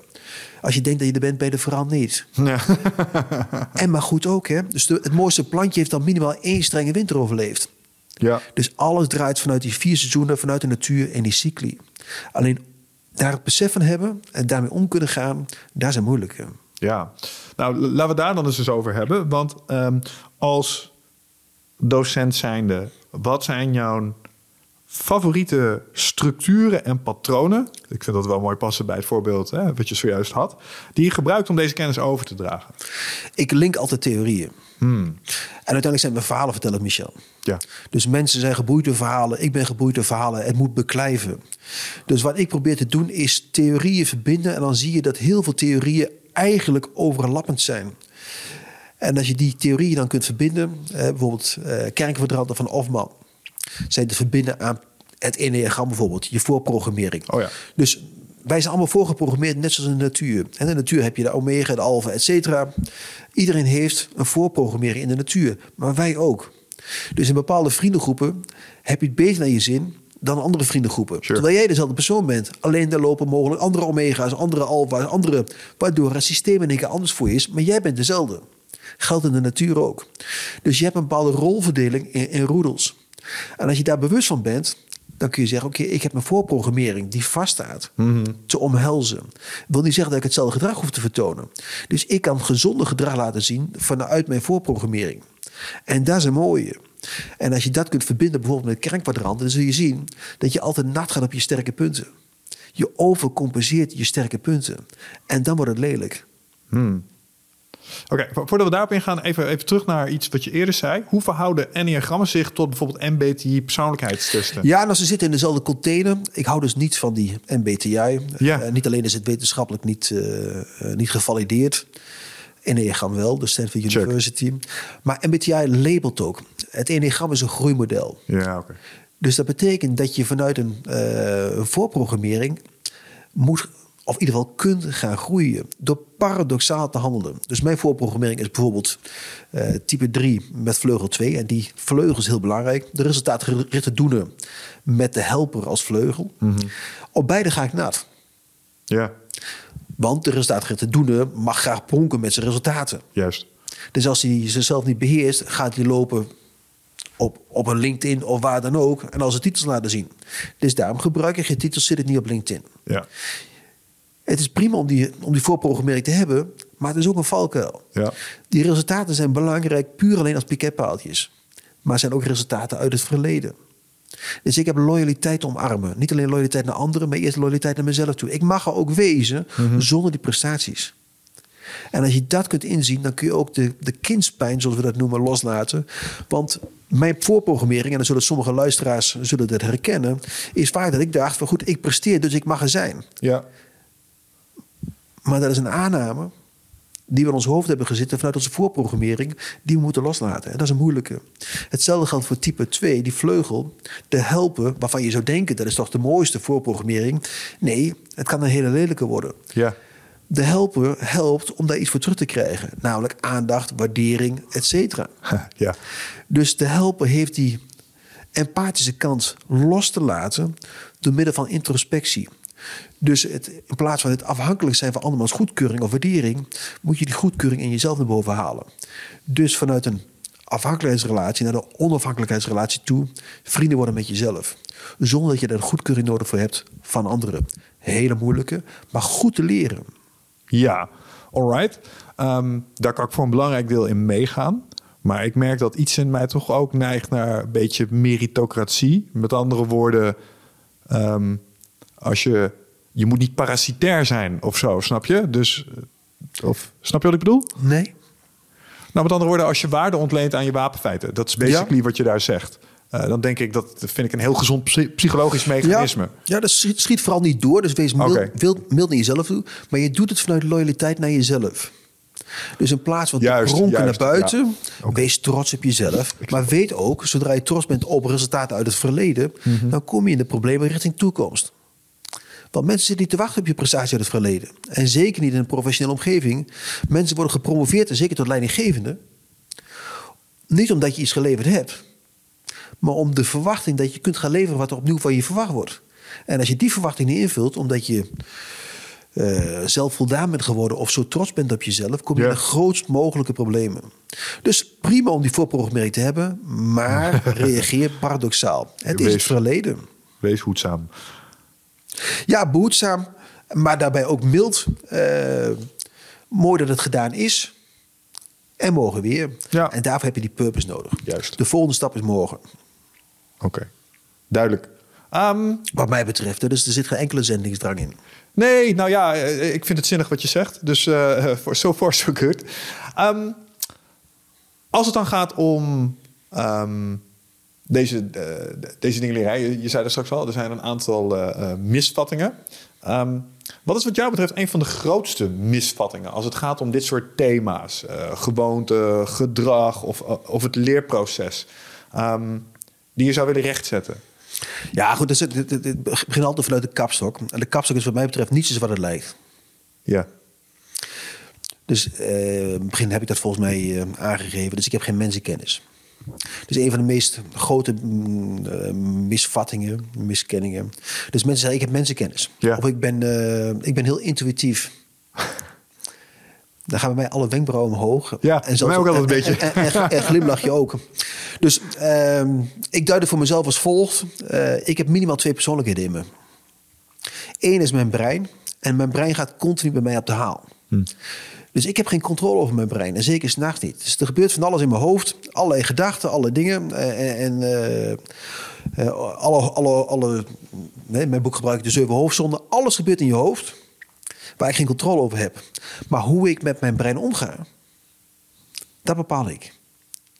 als je denkt dat je er bent, ben je er vooral niet. en maar goed ook, hè. Dus de- het mooiste plantje heeft dan minimaal één strenge winter overleefd. Ja. Dus alles draait vanuit die vier seizoenen, vanuit de natuur en die cycli. Alleen daar het besef van hebben en daarmee om kunnen gaan, daar zijn moeilijke. Ja, nou laten we daar dan eens eens over hebben. Want ehm, als docent zijnde, wat zijn jouw favoriete structuren en patronen? Ik vind dat wel mooi passen bij het voorbeeld hè, wat je zojuist had. Die je gebruikt om deze kennis over te dragen. Ik link altijd theorieën. En uiteindelijk zijn we verhalen vertellen, Michel. Ja. Dus mensen zijn geboeid door verhalen. Ik ben geboeid door verhalen. Het moet beklijven. Dus wat ik probeer te doen is theorieën verbinden. En dan zie je dat heel veel theorieën eigenlijk overlappend zijn. En als je die theorieën dan kunt verbinden, eh, bijvoorbeeld eh, kernkwadranten van Hofman, zijn te verbinden aan het enneagram bijvoorbeeld, je voorprogrammering. Oh ja. Dus wij zijn allemaal voorgeprogrammeerd, net zoals in de natuur. En in de natuur heb je de omega, de alfa, et cetera. Iedereen heeft een voorprogrammering in de natuur, maar wij ook. Dus in bepaalde vriendengroepen heb je het beter naar je zin dan andere vriendengroepen. Sure. Terwijl jij dezelfde persoon bent. Alleen daar lopen mogelijk andere omega's, andere alfa's, andere... waardoor het systeem in één keer anders voor je is. Maar jij bent dezelfde. Geldt in de natuur ook. Dus je hebt een bepaalde rolverdeling in, in roedels. En als je daar bewust van bent, dan kun je zeggen: Oké, ik heb een voorprogrammering die vaststaat te omhelzen. Wil niet zeggen dat ik hetzelfde gedrag hoef te vertonen. Dus ik kan gezonde gedrag laten zien vanuit mijn voorprogrammering. En dat is een mooie. En als je dat kunt verbinden bijvoorbeeld met kernkwadranten, dan zul je zien dat je altijd nat gaat op je sterke punten. Je overcompenseert je sterke punten. En dan wordt het lelijk. Oké, vo- voordat we daarop ingaan, even, even terug naar iets wat je eerder zei. Hoe verhouden enneagrammen zich tot bijvoorbeeld MBTI persoonlijkheidstesten? Ja, als ze zitten in dezelfde container. Ik hou dus niet van die MBTI. Ja. Eh, niet alleen is het wetenschappelijk niet, eh, niet gevalideerd. Enneagram wel, de Stanford Check. University. Maar MBTI labelt ook. Het enneagram is een groeimodel. Ja, oké. Dus dat betekent dat je vanuit een voorprogrammering moet, of in ieder geval kunt gaan groeien. Door paradoxaal te handelen. Dus mijn voorprogrammering is bijvoorbeeld eh, type 3 met vleugel 2. En die vleugel is heel belangrijk. De resultaatgerichte doenen met de helper als vleugel. Op beide ga ik nat. Ja, Want de resultaatgerichte doenen mag graag pronken met zijn resultaten. juist. Dus als hij zichzelf niet beheerst, gaat hij lopen op, op een LinkedIn of waar dan ook. En als ze titels laten zien. Dus daarom gebruik ik geen titels, zit het niet op LinkedIn. Ja, Het is prima om die, om die voorprogrammering te hebben, maar het is ook een valkuil. ja. Die resultaten zijn belangrijk puur alleen als piketpaaltjes. Maar zijn ook resultaten uit het verleden. Dus ik heb loyaliteit omarmen. Niet alleen loyaliteit naar anderen, maar eerst loyaliteit naar mezelf toe. Ik mag er ook wezen zonder die prestaties. En als je dat kunt inzien, dan kun je ook de, de kindspijn, zoals we dat noemen, loslaten. Want Mijn voorprogrammering, en dan zullen sommige luisteraars zullen dat herkennen, is vaak dat ik dacht van goed, ik presteer, dus ik mag er zijn. Ja. Maar dat is een aanname die we in ons hoofd hebben gezitten vanuit onze voorprogrammering, die we moeten loslaten. En dat is een moeilijke. Hetzelfde geldt voor type 2, die vleugel, de helpen, waarvan je zou denken dat is toch de mooiste voorprogrammering. Nee, het kan een hele lelijke worden. Ja. De helper helpt om daar iets voor terug te krijgen, namelijk aandacht, waardering, et cetera. Ja. Dus de helper heeft die empathische kant los te laten door middel van introspectie. Dus het, in plaats van het afhankelijk zijn van andermans goedkeuring of waardering, moet je die goedkeuring in jezelf naar boven halen. Dus vanuit een afhankelijkheidsrelatie naar de onafhankelijkheidsrelatie toe, vrienden worden met jezelf. Zonder dat je daar goedkeuring nodig voor hebt van anderen. Hele moeilijke, maar goed te leren. Ja, alright. Ehm, daar kan ik voor een belangrijk deel in meegaan. Maar ik merk dat iets in mij toch ook neigt naar een beetje meritocratie. Met andere woorden, ehm, als je, je moet niet parasitair zijn of zo, snap je? Dus, eh, of, snap je wat ik bedoel? Nee? Nou, met andere woorden, als je waarde ontleent aan je wapenfeiten, dat is basically wat je daar zegt. Uh, dan denk ik dat vind ik een heel gezond psychologisch mechanisme. Ja, ja dat schiet, schiet, vooral niet door. Dus wees mild, okay. mild, mild naar jezelf toe. Maar je doet het vanuit loyaliteit naar jezelf. Dus in plaats van juist, ronken naar buiten, ja. okay. wees trots op jezelf. Maar weet ook, zodra je trots bent op resultaten uit het verleden, mm -hmm. dan kom je in de problemen richting toekomst. Want mensen zitten niet te wachten op je prestatie uit het verleden. En zeker niet in een professionele omgeving. Mensen worden gepromoveerd en zeker tot leidinggevende. Niet omdat je iets geleverd hebt, maar om de verwachting dat je kunt gaan leveren wat er opnieuw van je verwacht wordt. En als je die verwachting niet invult, omdat je uh, zelf voldaan bent geworden of zo trots bent op jezelf, kom je ja. in de grootst mogelijke problemen. Dus prima om die voorprogrammering te hebben, maar reageer paradoxaal. Het wees, is het verleden. Wees hoedzaam. Ja, behoedzaam, maar daarbij ook mild. Uh, mooi dat het gedaan is. En morgen weer. Ja. En daarvoor heb je die purpose nodig. Juist. De volgende stap is morgen. Oké, okay. duidelijk. Um, Wat mij betreft, dus er zit geen enkele zendingsdrang in. Nee, nou ja, ik vind het zinnig wat je zegt. Dus uh, so far so good. Um, als het dan gaat om um, deze, uh, deze dingen leren. Je, je zei er straks al, er zijn een aantal uh, misvattingen. Um, wat is wat jou betreft een van de grootste misvattingen als het gaat om dit soort thema's? gewoonte, gedrag of, of het leerproces. die je zou willen rechtzetten? Ja, goed, dus het, het, het, begint altijd vanuit de kapstok. En de kapstok is wat mij betreft niets wat het lijkt. Ja. Dus uh, in het begin heb ik dat volgens mij uh, aangegeven. Dus ik heb geen mensenkennis. Dus een van de meest grote uh, misvattingen, miskenningen. Dus mensen zeggen, ik heb mensenkennis. Ja. Of ik ben, ik ben heel intuïtief. Dan gaan bij mij alle wenkbrauwen omhoog. Ja, en zo, mij ook altijd een beetje. En, en, en, glimlach je ook. Dus uh, ik duid het voor mezelf als volgt. Uh, ik heb minimaal twee persoonlijkheden in me. Eén is mijn brein. En mijn brein gaat continu bij mij op de haal. Hm. Dus ik heb geen controle over mijn brein. En zeker s'nachts niet. Dus er gebeurt van alles in mijn hoofd. Allerlei gedachten, alle dingen. En, en uh, alle... alle, alle nee, mijn boek gebruik ik de zeven hoofdzonden. Alles gebeurt in je hoofd waar ik geen controle over heb. Maar hoe ik met mijn brein omga, dat bepaal ik.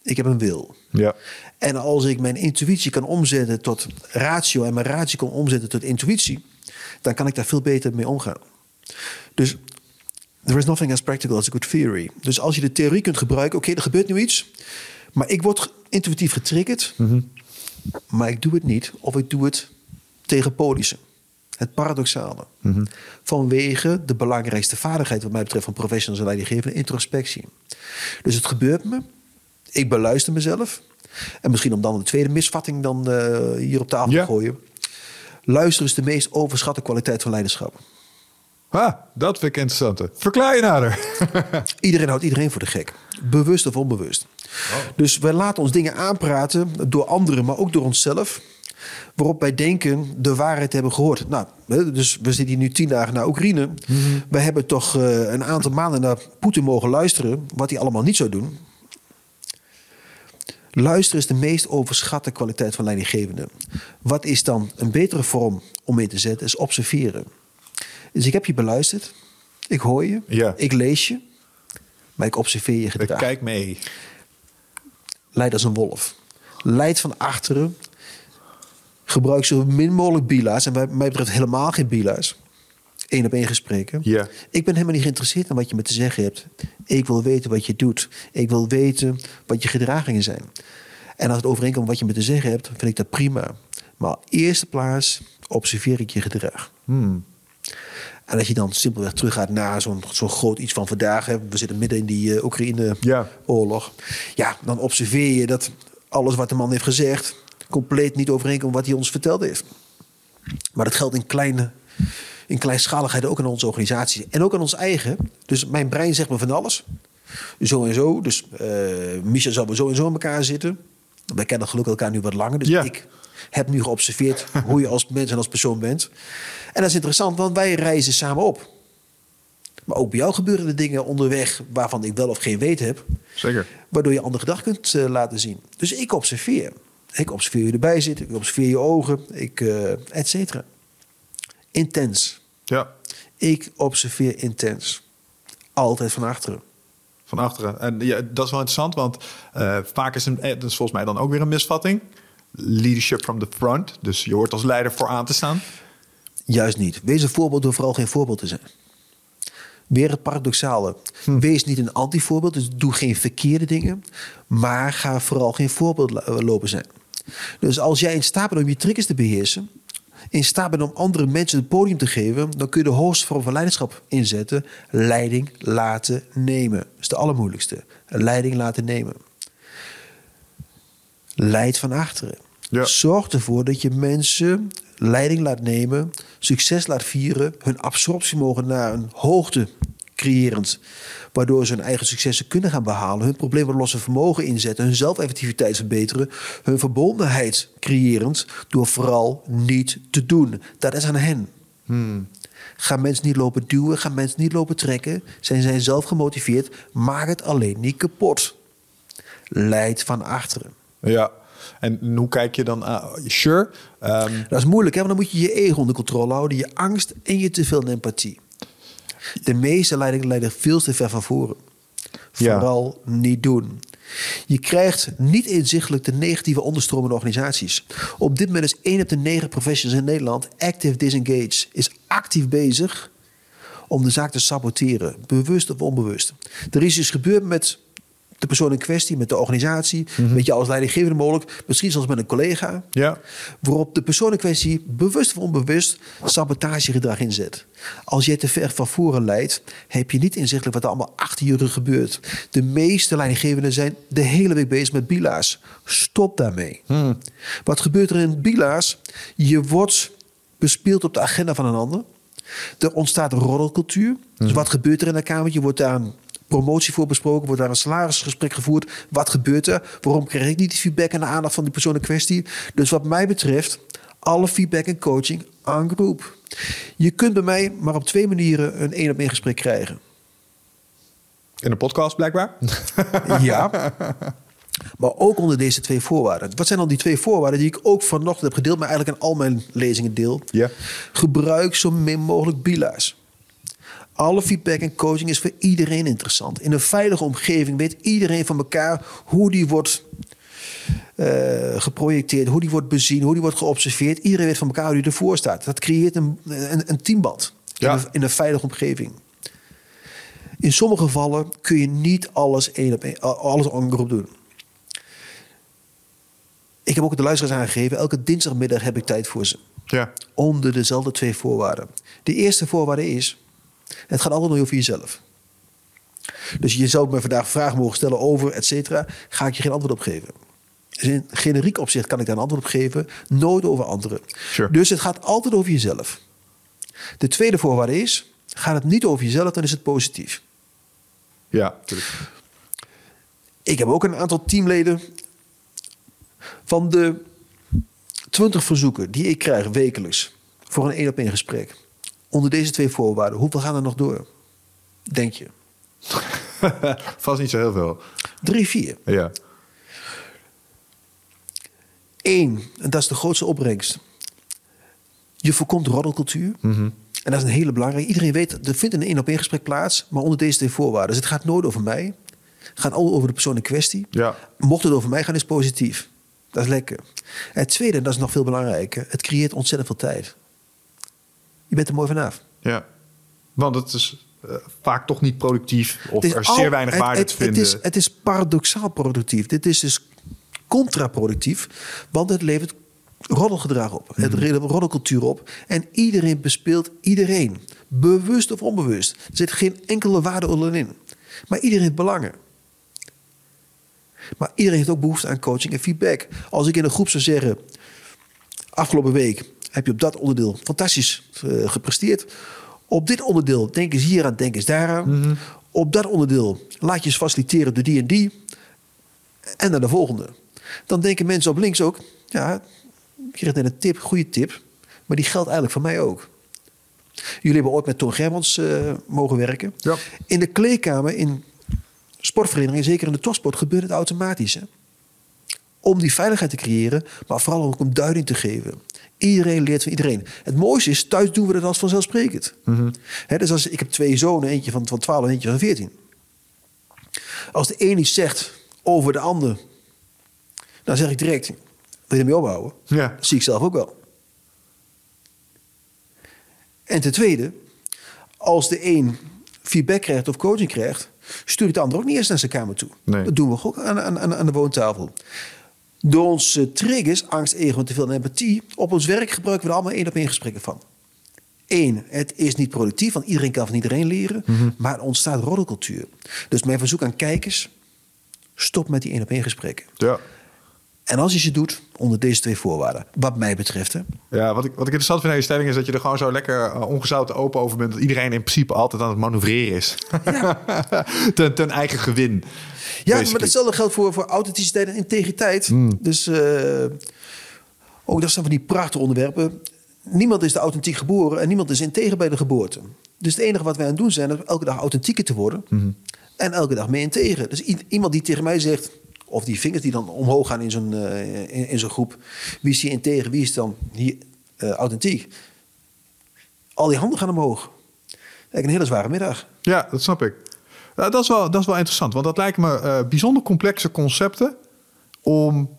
Ik heb een wil. Ja. En als ik mijn intuïtie kan omzetten tot ratio en mijn ratio kan omzetten tot intuïtie, dan kan ik daar veel beter mee omgaan. Dus there is nothing as practical as a good theory. Dus als je de theorie kunt gebruiken, oké, okay, er gebeurt nu iets, maar ik word intuïtief getriggerd, mm -hmm. maar ik doe het niet of ik doe het tegen polissen. Het paradoxale. Mm -hmm. Vanwege de belangrijkste vaardigheid, wat mij betreft, van professionals en leidinggevende, introspectie. Dus het gebeurt me. Ik beluister mezelf. En misschien om dan de tweede misvatting dan uh, hier op tafel Ja. te gooien. Luisteren is de meest overschatte kwaliteit van leiderschap. Ah, dat vind ik interessant. Verklaar je nader. Iedereen houdt iedereen voor de gek. Bewust of onbewust. Dus wij laten ons dingen aanpraten door anderen, maar ook door onszelf. Waarop wij denken de waarheid hebben gehoord. Nou, dus we zitten hier nu tien dagen naar Oekraïne. We hebben toch eh, een aantal maanden naar Poetin mogen luisteren. Wat hij allemaal niet zou doen. Luisteren is de meest overschatte kwaliteit van leidinggevende. Wat is dan een betere vorm om in te zetten? Is observeren. Dus ik heb je beluisterd. Ik hoor je. Ja. Ik lees je. Maar ik observeer je Ik gedrag. kijk mee. Leid als een wolf. Leid van achteren. Gebruik zo min mogelijk bila's. En wat mij betreft helemaal geen bila's. Eén op één gesprekken. Ja. Ik ben helemaal niet geïnteresseerd in wat je me te zeggen hebt. Ik wil weten wat je doet. Ik wil weten wat je gedragingen zijn. En als het overeenkomt wat je me te zeggen hebt, vind ik dat prima. Maar op eerste plaats observeer ik je gedrag. Hmm. En als je dan simpelweg teruggaat naar zo'n zo'n groot iets van vandaag. Hè, we zitten midden in die eh, Oekraïne-oorlog. Ja, dan observeer je dat alles wat de man heeft gezegd... compleet niet overeenkomt wat hij ons verteld heeft. Maar dat geldt in kleine, in kleinschaligheid ook in onze organisatie. En ook in ons eigen. Dus mijn brein zegt me van alles. Zo en zo. Dus eh Micha zal we zo en zo in elkaar zitten. Wij kennen gelukkig elkaar nu wat langer. Dus Ja. ik heb nu geobserveerd hoe je als mens en als persoon bent. En dat is interessant, want wij reizen samen op. Maar ook bij jou gebeuren er dingen onderweg waarvan ik wel of geen weet heb. Zeker. Waardoor je andere gedachten kunt eh, laten zien. Dus ik observeer. Ik observeer je erbij zitten. Ik observeer je ogen. Ik, eh et cetera. Intens. Ja. Ik observeer intens. Altijd van achteren. Van achteren. En ja, dat is wel interessant, want eh, vaak is, is volgens mij dan ook weer een misvatting. Leadership from the front. Dus je hoort als leider vooraan te staan. Juist niet. Wees een voorbeeld door vooral geen voorbeeld te zijn. Weer het paradoxale. Wees niet een antivoorbeeld, dus doe geen verkeerde dingen. Maar ga vooral geen voorbeeld eh, lopen zijn. Dus als jij in staat bent om je triggers te beheersen... in staat bent om andere mensen het podium te geven... dan kun je de hoogste vorm van leiderschap inzetten. Leiding laten nemen. Dat is de allermoeilijkste. Leiding laten nemen. Leid van achteren. Ja. Zorg ervoor dat je mensen leiding laat nemen, succes laat vieren, hun absorptiemogen naar een hoogte creërend, waardoor ze hun eigen successen kunnen gaan behalen, hun probleemoplossend vermogen inzetten, hun zelfeffectiviteit verbeteren, hun verbondenheid creërend, door vooral niet te doen. Dat is aan hen. Ga mensen niet lopen duwen, ga mensen niet lopen trekken. Zijn zij zelf gemotiveerd, maak het alleen niet kapot. Leid van achteren. Ja. En hoe kijk je dan aan? Sure. Ehm, Dat is moeilijk, hè? want dan moet je je ego onder controle houden, je angst en je te veel empathie. De meeste leidingen leiden veel te ver van voren. Ja. Vooral niet doen. Je krijgt niet inzichtelijk de negatieve onderstromen in organisaties. Op dit moment is 1 op de 9 professionals in Nederland active disengaged. Is actief bezig om de zaak te saboteren. Bewust of onbewust. Er is iets gebeurd met de persoon in kwestie, met de organisatie, met jou als leidinggevende mogelijk, misschien zelfs met een collega. Ja. Waarop de persoon in kwestie bewust of onbewust sabotagegedrag inzet. Als jij te ver van voren leidt, heb je niet inzichtelijk wat er allemaal achter je rug gebeurt. De meeste leidinggevenden zijn de hele week bezig met bila's. Stop daarmee. Wat gebeurt er in bila's? Je wordt bespeeld op de agenda van een ander. Er ontstaat een roddelcultuur. Dus wat gebeurt er in dat kamertje? Wordt daar promotie voor besproken? Wordt daar een salarisgesprek gevoerd? Wat gebeurt er? Waarom krijg ik niet die feedback en de aandacht van die persoon in kwestie? Dus wat mij betreft, alle feedback en coaching aan groep. Je kunt bij mij maar op twee manieren een één op één gesprek krijgen. In een podcast blijkbaar. Ja. Maar ook onder deze twee voorwaarden. Wat zijn dan die twee voorwaarden die ik ook vanochtend heb gedeeld, maar eigenlijk in al mijn lezingen deel? Ja. Gebruik zo min mogelijk bila's. Alle feedback en coaching is voor iedereen interessant. In een veilige omgeving weet iedereen van elkaar hoe die wordt eh, geprojecteerd, hoe die wordt bezien, hoe die wordt geobserveerd. Iedereen weet van elkaar hoe die ervoor staat. Dat creëert een, een, een teamband Ja. in, een, in een veilige omgeving. In sommige gevallen kun je niet alles één op één, alles aan groep doen. Ik heb ook de luisteraars aangegeven, elke dinsdagmiddag heb ik tijd voor ze. Ja. Onder dezelfde twee voorwaarden. De eerste voorwaarde is, het gaat altijd nog over jezelf. Dus je zou me vandaag vragen mogen stellen over, et cetera. Ga ik je geen antwoord op geven. Dus in generiek opzicht kan ik daar een antwoord op geven. Nooit over anderen. Sure. Dus het gaat altijd over jezelf. De tweede voorwaarde is, gaat het niet over jezelf, dan is het positief. Ja, natuurlijk. Ik heb ook een aantal teamleden. Van de 20 verzoeken die ik krijg wekelijks voor een één op één gesprek. Onder deze twee voorwaarden, hoeveel gaan er nog door? Denk je? Vast niet zo heel veel. Drie, vier. Ja. Eén, en dat is de grootste opbrengst. Je voorkomt roddelcultuur. En dat is een hele belangrijke. Iedereen weet, er vindt een één op één gesprek plaats, maar onder deze twee voorwaarden. Dus het gaat nooit over mij. Het gaat al over de persoon in kwestie. Ja. Mocht het over mij gaan, is positief. Dat is lekker. En het tweede, dat is nog veel belangrijker, het creëert ontzettend veel tijd. Je bent er mooi vanaf. Ja, want het is eh, vaak toch niet productief of is er is al- zeer weinig waarde het, te vinden. Het is, het is paradoxaal productief. Dit is dus contraproductief, want het levert roddelgedrag op. Het Mhm. levert roddelcultuur op. En iedereen bespeelt iedereen. Bewust of onbewust. Er zit geen enkele waarde in. Maar iedereen heeft belangen. Maar iedereen heeft ook behoefte aan coaching en feedback. Als ik in een groep zou zeggen... afgelopen week heb je op dat onderdeel fantastisch eh, gepresteerd. Op dit onderdeel denk eens hier aan, denk eens daaraan. Op dat onderdeel laat je eens faciliteren door die en die. En dan de volgende. Dan denken mensen op links ook... ja, ik kreeg net een tip, goede tip. Maar die geldt eigenlijk voor mij ook. Jullie hebben ooit met Toon Germans eh, mogen werken. Ja. In de kleedkamer, in sportverenigingen, zeker in de topsport, gebeurt het automatisch. Hè? Om die veiligheid te creëren, maar vooral ook om duiding te geven. Iedereen leert van iedereen. Het mooiste is, thuis doen we dat als vanzelfsprekend. Hè, dus als, ik heb twee zonen, eentje van, van 12 en eentje van 14. Als de een iets zegt over de ander, dan zeg ik direct, wil je ermee ophouden? Ja. Dat zie ik zelf ook wel. En ten tweede, als de een feedback krijgt of coaching krijgt, stuur ik de ander ook niet eerst naar zijn kamer toe. Nee. Dat doen we ook aan aan de woontafel. Door onze triggers, angst, ego en te veel empathie, op ons werk gebruiken we er allemaal één op één gesprekken van. Eén, het is niet productief, want iedereen kan van iedereen leren, maar er ontstaat roddelcultuur. Dus mijn verzoek aan kijkers, stop met die één op één gesprekken. Ja. En als je ze doet, onder deze twee voorwaarden, wat mij betreft. Hè. Ja, wat ik, wat ik interessant vind aan je stelling is dat je er gewoon zo lekker uh, ongezouten open over bent. Dat iedereen in principe altijd aan het manoeuvreren is. ten, ten eigen gewin. Ja, maar datzelfde geldt voor, voor authenticiteit en integriteit. Dus uh, ook dat zijn van die prachtige onderwerpen. Niemand is de authentiek geboren en niemand is integer bij de geboorte. Dus het enige wat wij aan het doen zijn, is elke dag authentieker te worden. Mm-hmm. En elke dag meer integer. Dus iemand die tegen mij zegt, of die vingers die dan omhoog gaan in zo'n uh, in, in zo'n groep. Wie is hier integer, wie is dan hier uh, authentiek? Al die handen gaan omhoog. Eigenlijk een hele zware middag. Ja, dat snap ik. Uh, dat, is wel, dat is wel interessant, want dat lijken me uh, bijzonder complexe concepten om.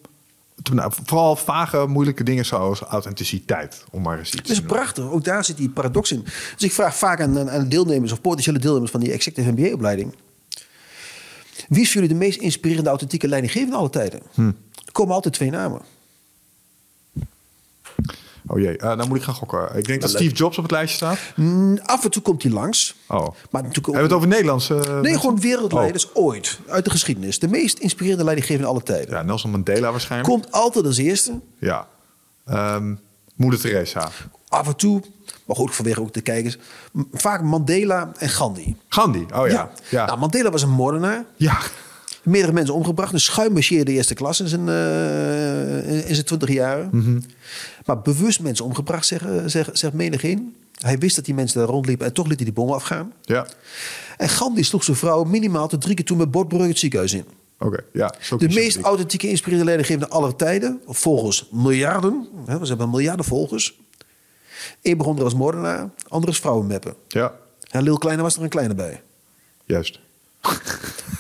Nou, vooral vage, moeilijke dingen zoals authenticiteit, om maar eens iets Dat is prachtig. Ook daar zit die paradox in. Dus ik vraag vaak aan, aan deelnemers of potentiële deelnemers van die Executive MBA-opleiding. Wie is voor jullie de meest inspirerende authentieke leidinggevende alle tijden? Hm. Er komen altijd twee namen. Oh jee, uh, dan moet ik gaan gokken. Ik denk dat, dat Steve Jobs op het lijstje staat. Mm, af en toe komt hij langs. Oh. Maar natuurlijk Hebben we het over Nederlandse? Uh, nee, mensen? gewoon wereldleiders oh. ooit. Uit de geschiedenis. De meest inspirerende leidinggevende alle tijden. Ja, Nelson Mandela waarschijnlijk. Komt altijd als eerste. Ja. Um, Moeder Teresa. Af en toe, maar goed, vanwege ook de kijkers. Vaak Mandela en Gandhi. Gandhi, oh ja. ja. ja. Nou, Mandela was een moordenaar. Ja. Meerdere mensen omgebracht. Een schuimmarcheerde eerste klas in zijn, uh, in zijn 20 jaar. Mhm. Mm -hmm. Maar bewust mensen omgebracht, zegt, zegt, zegt menigeen. Hij wist dat die mensen daar rondliepen en toch liet hij die bommen afgaan. Ja. En Gandhi sloeg zijn vrouw minimaal tot drie keer toe met bordbrug het ziekenhuis in. Oké, okay, ja. De meest authentieke, inspirerende leidinggevende aller tijden. Volgens miljarden. Hè, we hebben miljarden volgers. Eén begon er als moordenaar, ander als vrouwenmeppen. Ja. En Lil Kleine was er een kleine bij. Juist.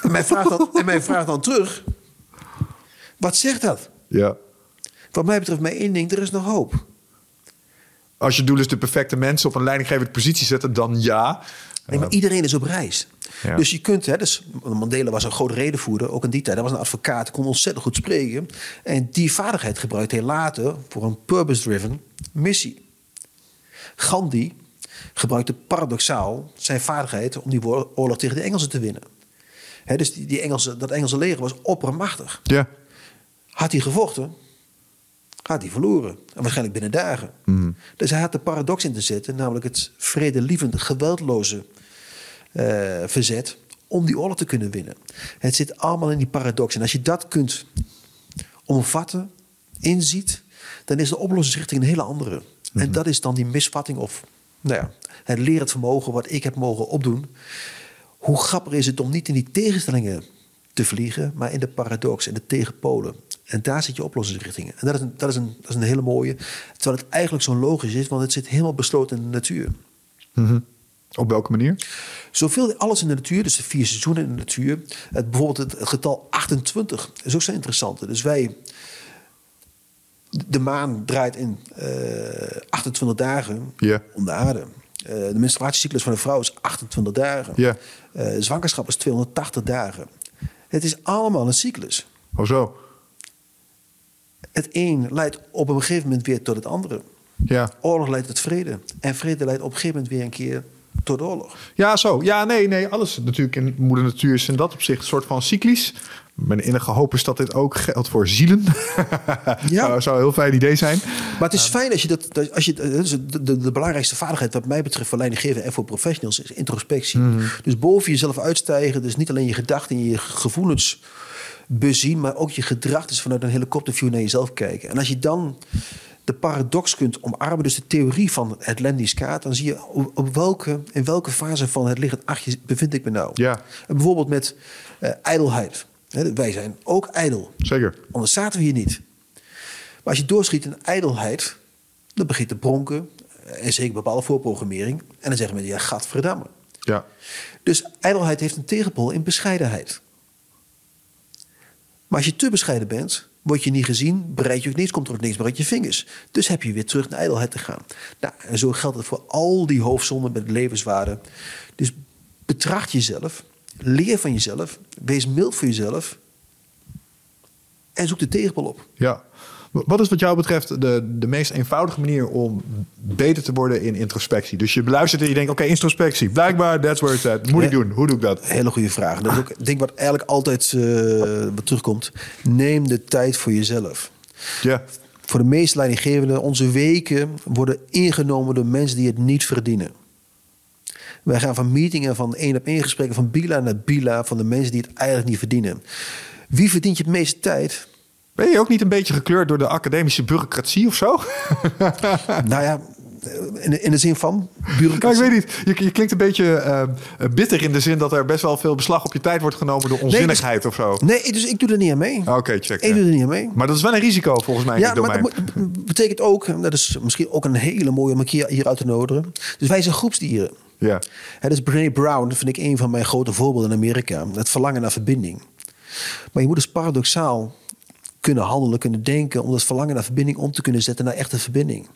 En mijn vraag dan, en mijn vraag dan terug. Wat zegt dat? Ja. Wat mij betreft, maar één ding, er is nog hoop. Als je doel is de perfecte mensen op een leidinggevende positie zetten, dan ja. Nee, maar iedereen is op reis. Ja. Dus je kunt, hè, dus Mandela was een groot redenvoerder, ook in die tijd. Hij was een advocaat, kon ontzettend goed spreken. En die vaardigheid gebruikte hij later voor een purpose-driven missie. Gandhi gebruikte paradoxaal zijn vaardigheid om die oorlog tegen de Engelsen te winnen. Hè, dus die, die Engelse, dat Engelse leger was oppermachtig. Ja. Had hij gevochten, had hij verloren. En waarschijnlijk binnen dagen. Mm. Dus hij had de paradox in te zetten, namelijk het vredelievend, geweldloze uh, verzet om die oorlog te kunnen winnen. Het zit allemaal in die paradox. En als je dat kunt omvatten, inziet, dan is de oplossingsrichting een hele andere. Mm -hmm. En dat is dan die misvatting of nou ja, het lerend vermogen wat ik heb mogen opdoen. Hoe grappig is het om niet in die tegenstellingen te vliegen, maar in de paradox, in de tegenpolen. En daar zit je oplossingsrichtingen. En dat is, een, dat, is een, dat is een hele mooie. Terwijl het eigenlijk zo logisch is, want het zit helemaal besloten in de natuur. Mm -hmm. Op welke manier? Zoveel, alles in de natuur, dus de vier seizoenen in de natuur. Het, bijvoorbeeld het, het getal 28 is ook zo interessant. Dus wij De maan draait in eh 28 dagen Ja. om de aarde. Eh, de menstruatiecyclus van een vrouw is 28 dagen. Ja. Eh, zwangerschap is 280 dagen. Het is allemaal een cyclus. Oh zo. Het een leidt op een gegeven moment weer tot het andere. Ja. Oorlog leidt tot vrede. En vrede leidt op een gegeven moment weer een keer tot oorlog. Ja, zo. Ja, nee, nee. Alles natuurlijk in moeder natuur is in dat opzicht een soort van cyclisch. Mijn innige hoop is dat dit ook geldt voor zielen. Ja. zou, zou een heel fijn idee zijn. Maar het is fijn als je dat. Als je, de, de, de belangrijkste vaardigheid, wat mij betreft, voor leidinggeven en voor professionals, is introspectie. Dus boven jezelf uitstijgen. Dus niet alleen je gedachten en je gevoelens bezien, maar ook je gedrag. Dus vanuit een helikopterview naar jezelf kijken. En als je dan de paradox kunt omarmen, dus de theorie van het Lendiskaat, dan zie je op, welke, in welke fase van het liggend achtje bevind ik me nou. Ja. En bijvoorbeeld met eh, ijdelheid. Wij zijn ook ijdel. Zeker. Anders zaten we hier niet. Maar als je doorschiet in ijdelheid, dan begint te bronken. En zeker bepaalde voorprogrammering. En dan zeggen mensen, ja, gadverdamme. Ja. Dus ijdelheid heeft een tegenpol in bescheidenheid. Maar als je te bescheiden bent, word je niet gezien, bereid je ook niks, komt er ook niks meer uit je vingers. Dus heb je weer terug naar ijdelheid te gaan. Nou, en zo geldt het voor al die hoofdzonden met levenswaarde. Dus betracht jezelf, leer van jezelf, wees mild voor jezelf en zoek de tegenpol op. Ja. Wat is wat jou betreft de, de meest eenvoudige manier om beter te worden in introspectie? Dus je beluistert en je denkt, oké, introspectie. Blijkbaar, that's where it's at. Moet ik doen? Hoe doe ik dat? Hele goede vraag. Dat is ook een ding wat eigenlijk altijd eh, wat terugkomt. Neem de tijd voor jezelf. Ja. Voor de meeste leidinggevenden, onze weken worden ingenomen door mensen die het niet verdienen. Wij gaan van meetingen, van één op één gesprekken, van bila naar bila, van de mensen die het eigenlijk niet verdienen. Wie verdient je het meeste tijd? Ben je ook niet een beetje gekleurd door de academische bureaucratie of zo? nou ja, in de, in de zin van Nou, bureaucratie. ik weet niet. Je, je klinkt een beetje eh, bitter in de zin dat er best wel veel beslag op je tijd wordt genomen door onzinnigheid of zo. Nee, dus ik doe er niet aan mee. Oké, check. Ik doe er niet aan mee. Maar dat is wel een risico volgens mij Ja, maar dat betekent ook, dat is misschien ook een hele mooie om een keer hier uit te nodigen. Dus wij zijn groepsdieren. Ja. Hè, dus Brené Brown, dat vind ik een van mijn grote voorbeelden in Amerika. Het verlangen naar verbinding. Maar je moet dus paradoxaal kunnen handelen, kunnen denken... om dat verlangen naar verbinding om te kunnen zetten naar echte verbinding.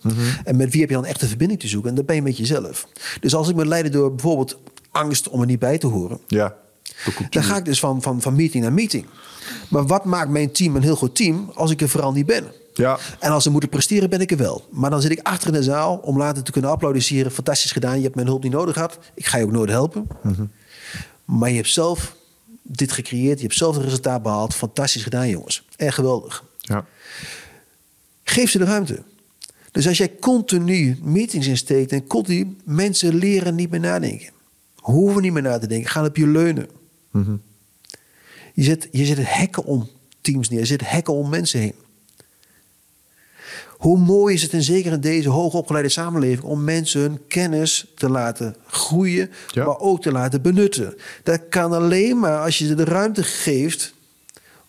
En met wie heb je dan echte verbinding te zoeken? En dat ben je met jezelf. Dus als ik me leiden door bijvoorbeeld angst om er niet bij te horen... Ja. dan ga ik dus van, van, van meeting naar meeting. Maar wat maakt mijn team een heel goed team als ik er vooral niet ben? Ja. En als ze moeten presteren, ben ik er wel. Maar dan zit ik achter in de zaal om later te kunnen applaudisseren. Fantastisch gedaan, je hebt mijn hulp niet nodig gehad. Ik ga je ook nooit helpen. Maar je hebt zelf dit gecreëerd, je hebt zelf het resultaat behaald. Fantastisch gedaan, jongens. Echt geweldig. Ja. Geef ze de ruimte. Dus als jij continu meetings insteekt en continu mensen leren niet meer nadenken. Hoeven niet meer na te denken, gaan op je leunen. Je zet, je zet hekken om teams neer, je zet hekken om mensen heen. Hoe mooi is het, en zeker in deze hoogopgeleide samenleving, om mensen hun kennis te laten groeien, Ja. maar ook te laten benutten. Dat kan alleen maar als je ze de ruimte geeft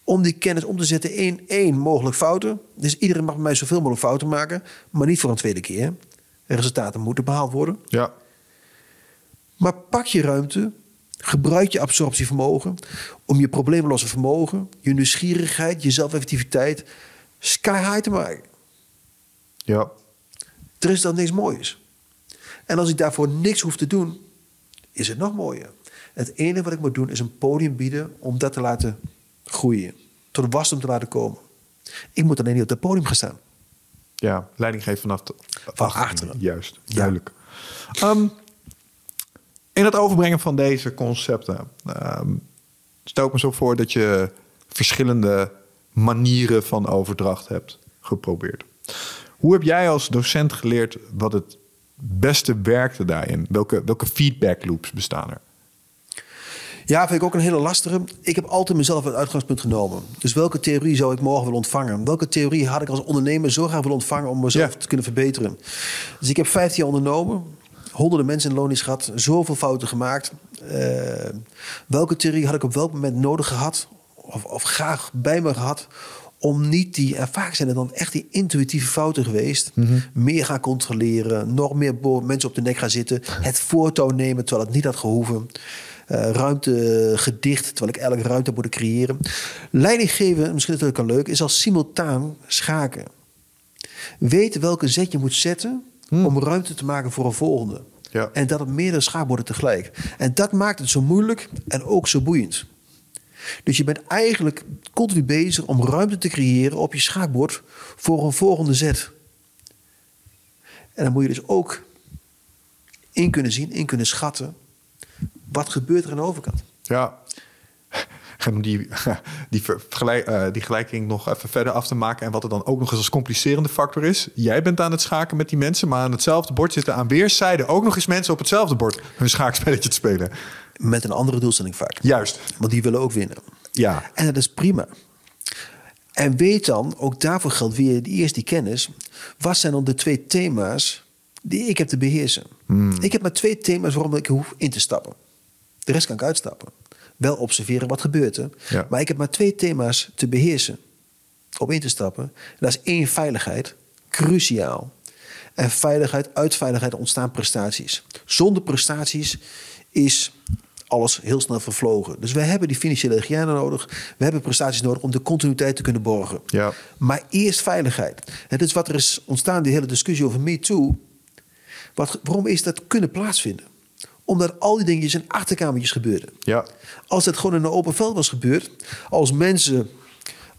om die kennis om te zetten in één mogelijk fouten. Dus iedereen mag bij mij zoveel mogelijk fouten maken, maar niet voor een tweede keer. Resultaten moeten behaald worden. Ja. Maar pak je ruimte, gebruik je absorptievermogen om je probleemlosse vermogen, je nieuwsgierigheid, je zelfeffectiviteit sky high te maken. Ja. Er is dan niks moois. En als ik daarvoor niks hoef te doen, is het nog mooier. Het enige wat ik moet doen is een podium bieden om dat te laten groeien. Tot wasdom te laten komen. Ik moet alleen niet op het podium gaan staan. Ja. Leiding geven vanaf de, Van achteren. Juist. Duidelijk. Ehm, in het overbrengen van deze concepten ehm stel ik me zo voor dat je verschillende manieren van overdracht hebt geprobeerd. Hoe heb jij als docent geleerd wat het beste werkte daarin? Welke, welke feedback loops bestaan er? Ja, vind ik ook een hele lastige. Ik heb altijd mezelf als uitgangspunt genomen. Dus welke theorie zou ik morgen willen ontvangen? Welke theorie had ik als ondernemer zo graag willen ontvangen om mezelf Ja. te kunnen verbeteren? Dus ik heb 15 jaar ondernomen, honderden mensen in loondienst gehad, zoveel fouten gemaakt. Eh, welke theorie had ik op welk moment nodig gehad, of, of graag bij me gehad, om niet die, en vaak zijn het dan echt die intuïtieve fouten geweest, meer gaan controleren, nog meer mensen op de nek gaan zitten, het voortouw nemen terwijl het niet had gehoeven. Eh, ruimte gedicht, terwijl ik eigenlijk ruimte moet creëren. Leiding geven, misschien is dat ook wel leuk, is als simultaan schaken. Weet welke zet je moet zetten om ruimte te maken voor een volgende. Ja. En dat op meerdere schaakborden tegelijk. En dat maakt het zo moeilijk en ook zo boeiend. Dus je bent eigenlijk continu bezig om ruimte te creëren op je schaakbord voor een volgende zet. En dan moet je dus ook in kunnen zien, in kunnen schatten. Wat gebeurt er aan de overkant? Ja. Om die, die, vergelijk, eh, die gelijking nog even verder af te maken. En wat er dan ook nog eens als complicerende factor is. Jij bent aan het schaken met die mensen. Maar aan hetzelfde bord zitten aan weerszijden ook nog eens mensen op hetzelfde bord hun schaakspelletje te spelen. Met een andere doelstelling vaak. Juist. Want die willen ook winnen. Ja. En dat is prima. En weet dan, ook daarvoor geldt weer eerst die kennis. Wat zijn dan de twee thema's die ik heb te beheersen? Ik heb maar twee thema's waarom ik hoef in te stappen. De rest kan ik uitstappen. Wel observeren wat gebeurt er. Ja. Maar ik heb maar twee thema's te beheersen. Om in te stappen. En dat is één, veiligheid. Cruciaal. En veiligheid, uit veiligheid ontstaan prestaties. Zonder prestaties is alles heel snel vervlogen. Dus we hebben die financiële hygiëne nodig. We hebben prestaties nodig om de continuïteit te kunnen borgen. Ja. Maar eerst veiligheid. Het is wat er is ontstaan, die hele discussie over MeToo. Wat, waarom is dat kunnen plaatsvinden? Omdat al die dingetjes in achterkamertjes gebeurden. Ja. Als het gewoon in een open veld was gebeurd, als mensen,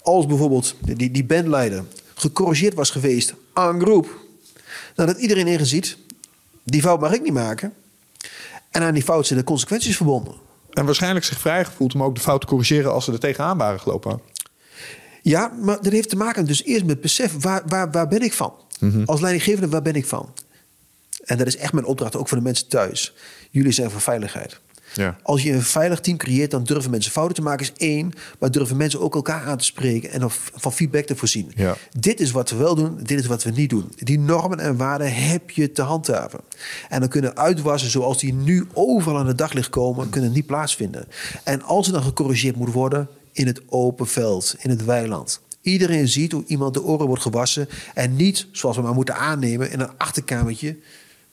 als bijvoorbeeld die, die bandleider, gecorrigeerd was geweest aan groep, had iedereen ingeziet, die fout mag ik niet maken. En aan die fout zijn de consequenties verbonden. En waarschijnlijk zich vrijgevoeld om ook de fout te corrigeren als ze er tegenaan waren gelopen. Ja, maar dat heeft te maken dus eerst met besef, waar, waar, waar ben ik van? Als leidinggevende, waar ben ik van? En dat is echt mijn opdracht, ook voor de mensen thuis. Jullie zijn voor veiligheid. Ja. Als je een veilig team creëert, dan durven mensen fouten te maken, is één. Maar durven mensen ook elkaar aan te spreken en of- van feedback te voorzien. Ja. Dit is wat we wel doen, dit is wat we niet doen. Die normen en waarden heb je te handhaven. En dan kunnen uitwassen zoals die nu overal aan het daglicht komen, kunnen niet plaatsvinden. En als er dan gecorrigeerd moet worden, in het open veld, in het weiland. Iedereen ziet hoe iemand de oren wordt gewassen. En niet, zoals we maar moeten aannemen, in een achterkamertje.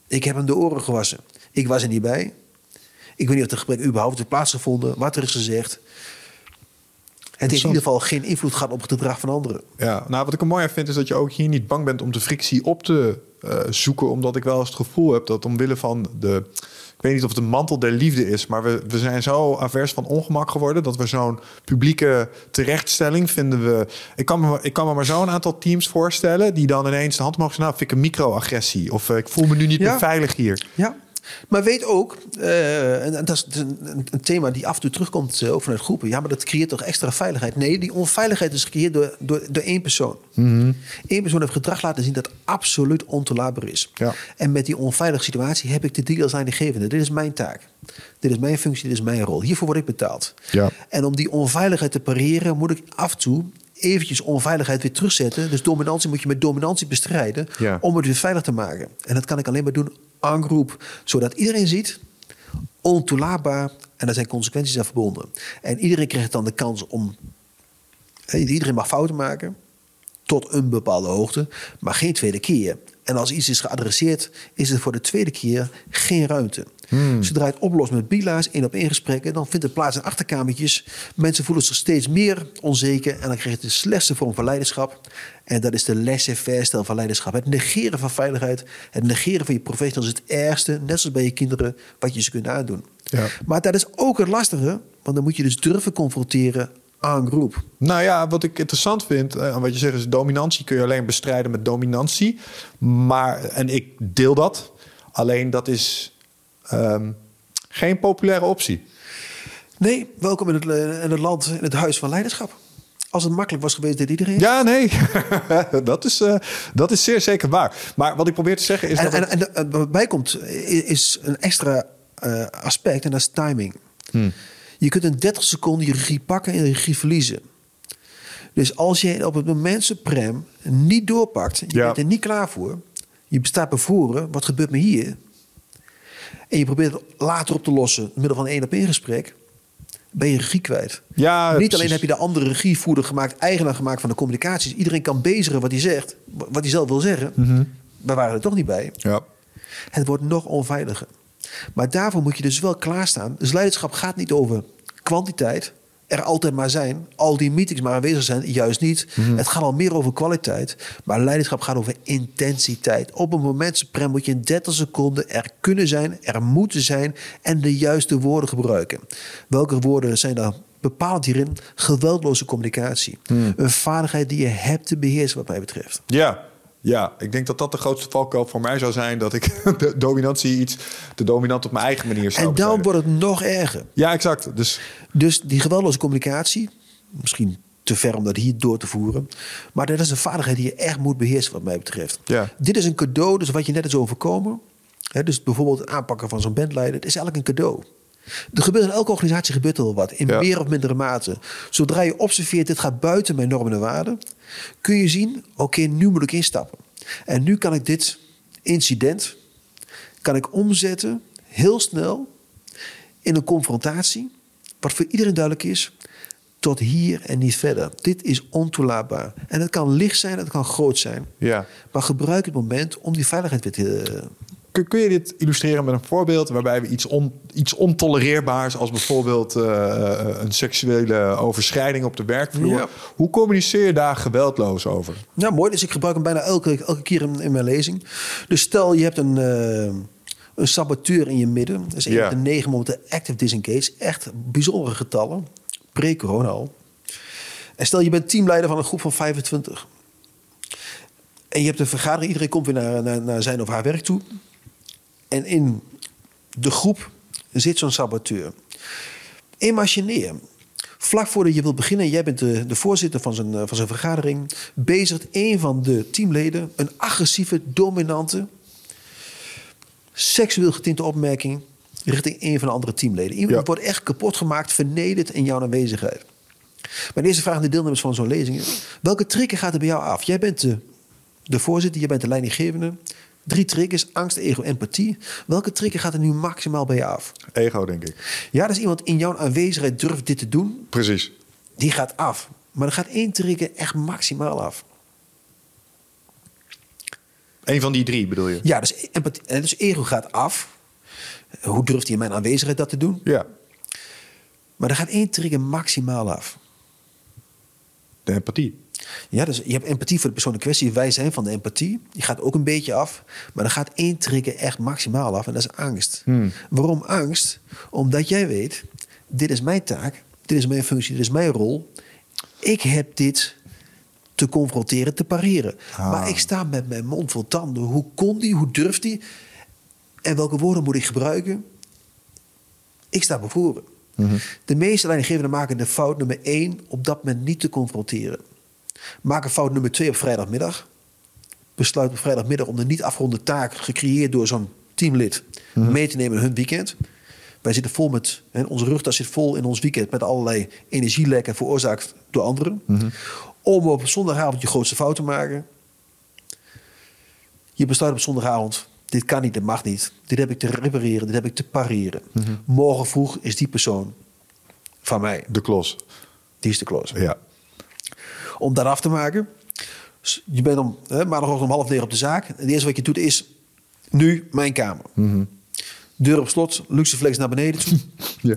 Ik heb hem de oren gewassen. Ik was er niet bij. Ik weet niet of het gesprek überhaupt heeft plaatsgevonden, wat er is gezegd. Het heeft in ieder geval geen invloed gehad op het gedrag van anderen. Ja, nou wat ik er mooi aan vind is dat je ook hier niet bang bent om de frictie op te eh, zoeken. Omdat ik wel eens het gevoel heb dat omwille van de... Ik weet niet of het een mantel der liefde is, maar we, we zijn zo avers van ongemak geworden dat we zo'n publieke terechtstelling vinden we. Ik kan me, ik kan me maar zo'n aantal teams voorstellen die dan ineens de hand mogen Nou, vind ik een microagressie. Of eh, ik voel me nu niet Ja. meer veilig hier. Ja. Maar weet ook, eh, en dat is een, een- een thema die af en toe terugkomt eh, ook vanuit groepen. Ja, maar dat creëert toch extra veiligheid? Nee, die onveiligheid is gecreëerd door, door, door één persoon. Eén persoon heeft gedrag laten zien dat absoluut ontoelaatbaar is. Ja. En met die onveilige situatie heb ik de deal als leidinggevende. Dit is mijn taak. Dit is mijn functie, dit is mijn rol. Hiervoor word ik betaald. Ja. En om die onveiligheid te pareren, moet ik af en toe eventjes onveiligheid weer terugzetten. Dus dominantie moet je met dominantie bestrijden Ja. om het weer veilig te maken. En dat kan ik alleen maar doen aan groep, zodat iedereen ziet, ontoelaatbaar en daar zijn consequenties aan verbonden. En iedereen krijgt dan de kans om, iedereen mag fouten maken tot een bepaalde hoogte, maar geen tweede keer. En als iets is geadresseerd, is er voor de tweede keer geen ruimte. Zodra je het oplost met bila's, één op één gesprekken, dan vindt het plaats in achterkamertjes. Mensen voelen zich steeds meer onzeker en dan krijg je de slechtste vorm van leiderschap. En dat is de laissez-faire stijl van leiderschap. Het negeren van veiligheid, het negeren van je professionals is het ergste, net zoals bij je kinderen, wat je ze kunt aandoen. Ja. Maar dat is ook het lastige, want dan moet je dus durven confronteren aan groep. Nou ja, wat ik interessant vind, eh, aan wat je zegt is dominantie kun je alleen bestrijden met dominantie. Maar, en ik deel dat, alleen dat is ehm, geen populaire optie. Nee, welkom in het, eh, in het land, in het huis van leiderschap. Als het makkelijk was geweest, deed iedereen. Ja, nee, dat, is, eh, dat is zeer zeker waar. Maar wat ik probeer te zeggen is en, dat... en, het- en, en wat bij komt, i- is een extra eh, aspect en dat is timing. Hmm. Je kunt in 30 seconden je regie pakken en je regie verliezen. Dus als je op het moment suprem niet doorpakt, je Ja. bent er niet klaar voor, je bestaat bevoren, wat gebeurt me hier? En je probeert het later op te lossen, door middel van een één op één gesprek, ben je regie kwijt. Ja, niet precies. alleen heb je de andere regievoerder gemaakt, eigenaar gemaakt van de communicaties. Iedereen kan bezigen wat hij zegt, wat hij zelf wil zeggen. Mhm. We waren er toch niet bij. Ja. Het wordt nog onveiliger. Maar daarvoor moet je dus wel klaarstaan. Dus leiderschap gaat niet over kwantiteit, er altijd maar zijn. Al die meetings maar aanwezig zijn, juist niet. Het gaat al meer over kwaliteit. Maar leiderschap gaat over intensiteit. Op een moment, Prem, moet je in 30 seconden er kunnen zijn, er moeten zijn en de juiste woorden gebruiken. Welke woorden zijn dan bepaald hierin? Geweldloze communicatie. Een vaardigheid die je hebt te beheersen, wat mij betreft. Ja, ja, ik denk dat dat de grootste valkuil voor mij zou zijn. Dat ik de dominantie iets te dominant op mijn eigen manier zou En dan besteden. wordt het nog erger. Ja, exact. Dus Dus die geweldloze communicatie, misschien te ver om dat hier door te voeren. Maar dat is een vaardigheid die je echt moet beheersen, wat mij betreft. Ja. Dit is een cadeau, dus wat je net is overkomen. Hè, dus bijvoorbeeld het aanpakken van zo'n bandleider. Het is eigenlijk een cadeau. Er gebeurt in elke organisatie gebeurt er wel wat, in Ja. meer of mindere mate. Zodra je observeert, dit gaat buiten mijn normen en waarden, kun je zien, oké, nu moet ik instappen. En nu kan ik dit incident, kan ik omzetten, heel snel, in een confrontatie, wat voor iedereen duidelijk is, tot hier en niet verder. Dit is ontoelaatbaar. En het kan licht zijn, het kan groot zijn. ja. Maar gebruik het moment om die veiligheid weer te... Kun, je dit illustreren met een voorbeeld waarbij we iets, on, iets ontolereerbaars, als bijvoorbeeld eh, een seksuele overschrijding op de werkvloer, Ja. hoe communiceer je daar geweldloos over? Nou, mooi. Dus ik gebruik hem bijna elke, elke keer in, in mijn lezing. Dus stel, je hebt een, eh, een saboteur in je midden. Dat is van de negen momenten active disengage. Echt bijzondere getallen. Pre-corona al. En stel, je bent teamleider van een groep van 25. En je hebt een vergadering. Iedereen komt weer naar, naar, naar zijn of haar werk toe. En in de groep zit zo'n saboteur. Imagineer, vlak voordat je wilt beginnen, jij bent de, de voorzitter van zijn, eh, van zijn vergadering, bezigt een van de teamleden een agressieve, dominante, seksueel getinte opmerking richting een van de andere teamleden. Iemand Ja. wordt echt kapot gemaakt, vernederd in jouw aanwezigheid. Mijn eerste vraag aan de deelnemers van zo'n lezing is: welke trigger gaat er bij jou af? Jij bent de, de voorzitter, jij bent de leidinggevende. Drie triggers: angst, ego, empathie. Welke trigger gaat er nu maximaal bij je af? Ego, denk ik. Ja, is iemand in jouw aanwezigheid durft dit te doen. Precies. Die gaat af. Maar er gaat één trigger echt maximaal af. Een van die drie bedoel je? Ja, dus, empathie, eh, dus ego gaat af. Hoe durft hij in mijn aanwezigheid dat te doen? Ja. Maar er gaat één trigger maximaal af. De empathie. Ja, dus je hebt empathie voor de persoon in kwestie. Wij zijn van de empathie. Die gaat ook een beetje af. Maar er gaat één trigger echt maximaal af. En dat is angst. Waarom angst? Omdat jij weet, dit is mijn taak. Dit is mijn functie. Dit is mijn rol. Ik heb dit te confronteren, te pareren. Ah. Maar ik sta met mijn mond vol tanden. Hoe kon die? Hoe durft die? En welke woorden moet ik gebruiken? Ik sta bevoren. De meeste leidinggevenden maken de fout nummer één op dat moment niet te confronteren. Maken fout nummer twee op vrijdagmiddag. Besluit op vrijdagmiddag om de niet afgeronde taak gecreëerd door zo'n teamlid mee te nemen in hun weekend. Wij zitten vol met, hè, onze rugtas zit vol in ons weekend met allerlei energielekken veroorzaakt door anderen. Om op zondagavond je grootste fout te maken. Je besluit op zondagavond, dit kan niet, dit mag niet. Dit heb ik te repareren, dit heb ik te pareren. Morgen vroeg is die persoon van mij. De klos. Die is de close. Ja. Om dat af te maken. Je bent om, hè, maandagochtend om half negen op de zaak. En het eerste wat je doet is, nu mijn kamer. Deur op slot, luxeflex naar beneden toe. ja.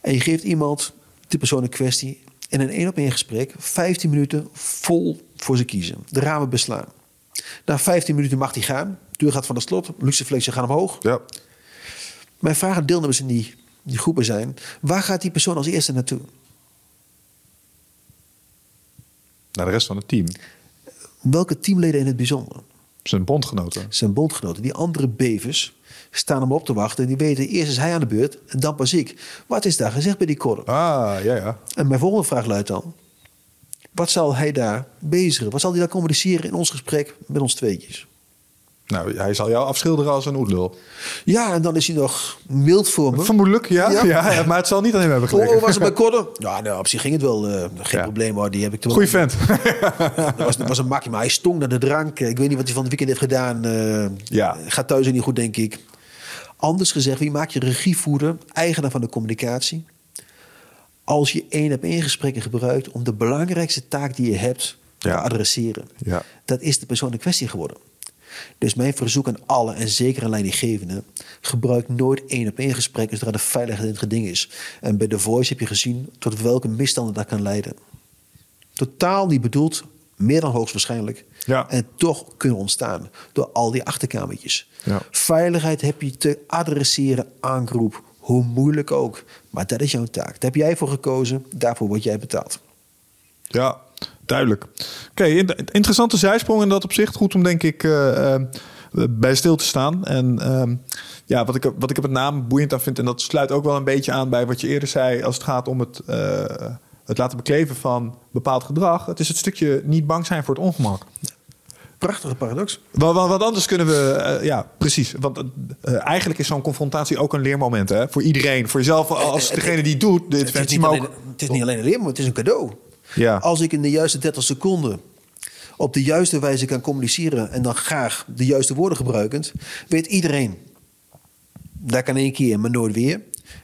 En je geeft iemand, de persoon in kwestie, in een één op één gesprek 15 minuten vol voor ze kiezen. De ramen beslaan. Na 15 minuten mag hij gaan. Deur gaat van de slot, luxeflexen gaan omhoog. Ja. Mijn vraag aan deelnemers in die, die groepen zijn: waar gaat die persoon als eerste naartoe? Naar de rest van het team. Welke teamleden in het bijzonder? Zijn bondgenoten. Zijn bondgenoten, die andere bevers, staan hem op te wachten. Die weten, eerst is hij aan de beurt en dan pas ik. Wat is daar gezegd bij die korrel? Ah, ja, ja. En mijn volgende vraag luidt dan: wat zal hij daar bezigen? Wat zal hij daar communiceren in ons gesprek met ons tweetjes? Nou, hij zal jou afschilderen als een oetlul. Ja, en dan is hij nog mild voor me. Vermoedelijk, ja. Ja. ja. maar het zal niet aan hem hebben gelegen. hoe was het bij Corden? Ja, nou, op zich ging het wel. eh, geen Ja. probleem hoor. Die heb ik toen. Goeie vent. Dat was, dat was een makkie, maar hij stonk naar de drank. Ik weet niet wat hij van het weekend heeft gedaan. Eh, Ja. Gaat thuis ook niet goed, denk ik. Anders gezegd, wie maakt je regievoerder, eigenaar van de communicatie? Als je één op één gesprekken gebruikt om de belangrijkste taak die je hebt Ja. te adresseren. Ja. Dat is de persoon in kwestie geworden. Dus mijn verzoek aan alle, en zeker aan leidinggevenden... gebruik nooit één op één gesprekken zodra de veiligheid in het geding is. En bij The Voice heb je gezien tot welke misstanden dat kan leiden. Totaal niet bedoeld, meer dan hoogstwaarschijnlijk. Ja. En toch kunnen ontstaan door al die achterkamertjes. Ja. Veiligheid heb je te adresseren aan groep, hoe moeilijk ook. Maar dat is jouw taak. Daar heb jij voor gekozen, daarvoor word jij betaald. Ja, duidelijk. Oké, in- interessante zijsprong in dat opzicht. Goed om denk ik eh, eh, bij stil te staan. En ehm, ja, wat ik, wat ik met name boeiend aan vind... en dat sluit ook wel een beetje aan bij wat je eerder zei... als het gaat om het, eh, het laten bekleven van bepaald gedrag. Het is het stukje niet bang zijn voor het ongemak. Prachtige paradox. Wat, wat, anders kunnen we... ja, precies. Want eigenlijk is zo'n confrontatie ook een leermoment. Hè? Voor iedereen. Voor jezelf als degene die het doet. De Het is, niet alleen, ook... het is niet alleen een leer, maar het is een cadeau. Ja. Als ik in de juiste 30 seconden op de juiste wijze kan communiceren en dan graag de juiste woorden gebruikend, weet iedereen. Dat kan één keer, maar nooit weer.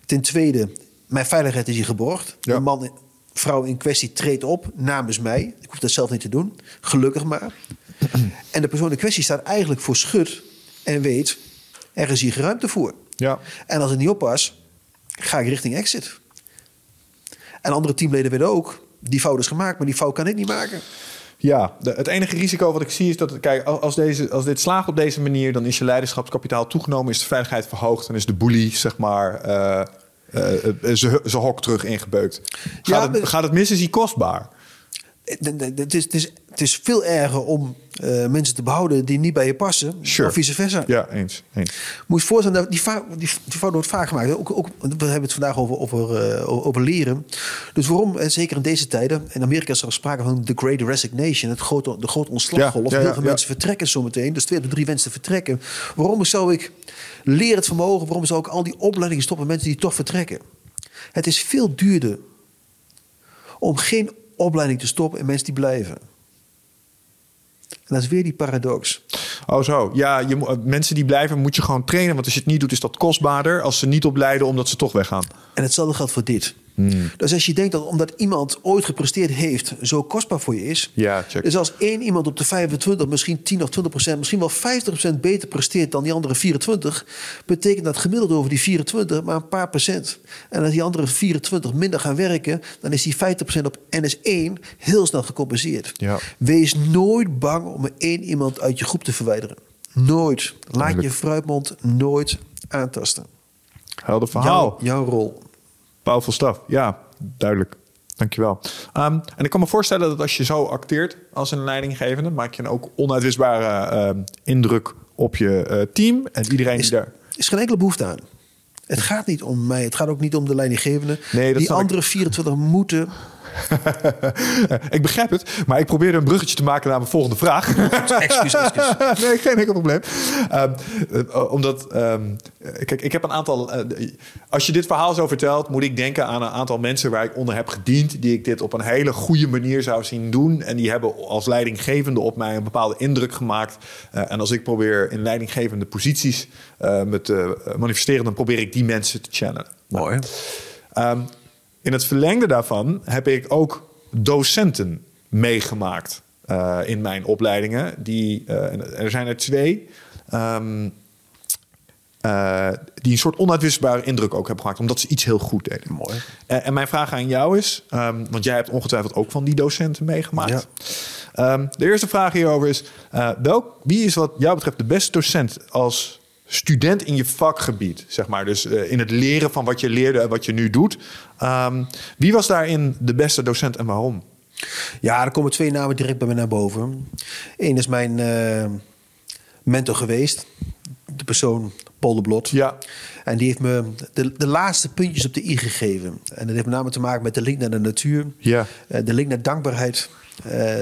Ten tweede, mijn veiligheid is hier geborgd. Ja. De man, vrouw in kwestie treedt op namens mij. Ik hoef dat zelf niet te doen. Gelukkig maar. en de persoon in kwestie staat eigenlijk voor schut en weet, er is hier ruimte voor. Ja. En als ik niet oppas, ga ik richting exit. En andere teamleden weten ook, die fout is gemaakt, maar die fout kan ik niet maken. Ja, de- het enige risico wat ik zie is dat, kijk, als, deze, als dit slaagt op deze manier, dan is je leiderschapskapitaal toegenomen, is de veiligheid verhoogd en is de bully, zeg maar, eh eh, eh, zijn zijn hok terug ingebeukt. Gaat, Ja, het, gaat het mis, is hij kostbaar. Het is, het, is, het is veel erger om eh, mensen te behouden die niet bij je passen, Sure. of vice versa. Ja, eens. eens. Moet je voorstellen, dat die, die, die fout wordt vaak gemaakt. Ook, ook, we hebben het vandaag over, over, eh, over- leren. Dus waarom, en zeker in deze tijden... in Amerika is er sprake van de Great Resignation... Het grote, de grote ontslaggolf. Ja, ja, Heel ja, veel ja. mensen vertrekken zometeen. Dus twee of drie mensen vertrekken. Waarom zou ik leren het vermogen... waarom zou ik al die opleidingen stoppen... mensen die toch vertrekken? Het is veel duurder... om geen opleiding te stoppen... en mensen die blijven. En dat is weer die paradox. Oh zo, ja, je, mo- mensen die blijven moet je gewoon trainen, want als je het niet doet is dat kostbaarder als ze niet opleiden omdat ze toch weggaan. En hetzelfde geldt voor dit. Dus als je denkt dat omdat iemand ooit gepresteerd heeft, zo kostbaar voor je is. Ja, check. Dus als één iemand op de 25, misschien 10 of 20 procent, misschien wel 50 procent beter presteert dan die andere 24, betekent dat gemiddeld over die 24 maar een paar procent. En als die andere 24 minder gaan werken, dan is die 50 procent op NS1 heel snel gecompenseerd. Ja. Wees nooit bang om één iemand uit je groep te verwijderen. Nooit. Laat je fruitmond nooit aantasten. Helder verhaal. Jouw, jouw rol. Powerful stuff. Ja, duidelijk. Dankjewel. Ehm en ik kan me voorstellen dat als je zo acteert als een leidinggevende, maak je een ook onuitwisbare ehm, indruk op je eh, team en iedereen is, die daar. is geen enkele behoefte aan. Het gaat niet om mij. Het gaat ook niet om de leidinggevende. Nee, Die andere 24 moeten. ik begrijp het, maar ik probeerde een bruggetje te maken naar mijn volgende vraag. Excuus, excuus. nee, geen enkel probleem. Ehm, eh, omdat, ehm, kijk, ik heb een aantal. eh, als je dit verhaal zo vertelt, moet ik denken aan een aantal mensen waar ik onder heb gediend. Die ik dit op een hele goede manier zou zien doen. En die hebben als leidinggevende op mij een bepaalde indruk gemaakt. Eh, en als ik probeer in leidinggevende posities eh, me te manifesteren, dan probeer ik die mensen te channelen. Mooi. Ehm, in het verlengde daarvan heb ik ook docenten meegemaakt eh, in mijn opleidingen. Die, eh, er zijn er twee. ehm, eh, die een soort onuitwisbare indruk ook hebben gemaakt, omdat ze iets heel goed deden. Mooi. En mijn vraag aan jou is, ehm, want jij hebt ongetwijfeld ook van die docenten meegemaakt. Ehm, de eerste vraag hierover is: welk, wie is wat jou betreft de beste docent als student in je vakgebied? Zeg maar, dus eh, in het leren van wat je leerde en wat je nu doet. Ehm, wie was daarin de beste docent en waarom? Ja, er komen twee namen direct bij me naar boven. Eén is mijn eh, mentor geweest. De persoon Paul de Blot. Ja. En die heeft me de, de laatste puntjes op de i gegeven. En dat heeft met name te maken met de link naar de natuur. Ja. eh, de link naar dankbaarheid.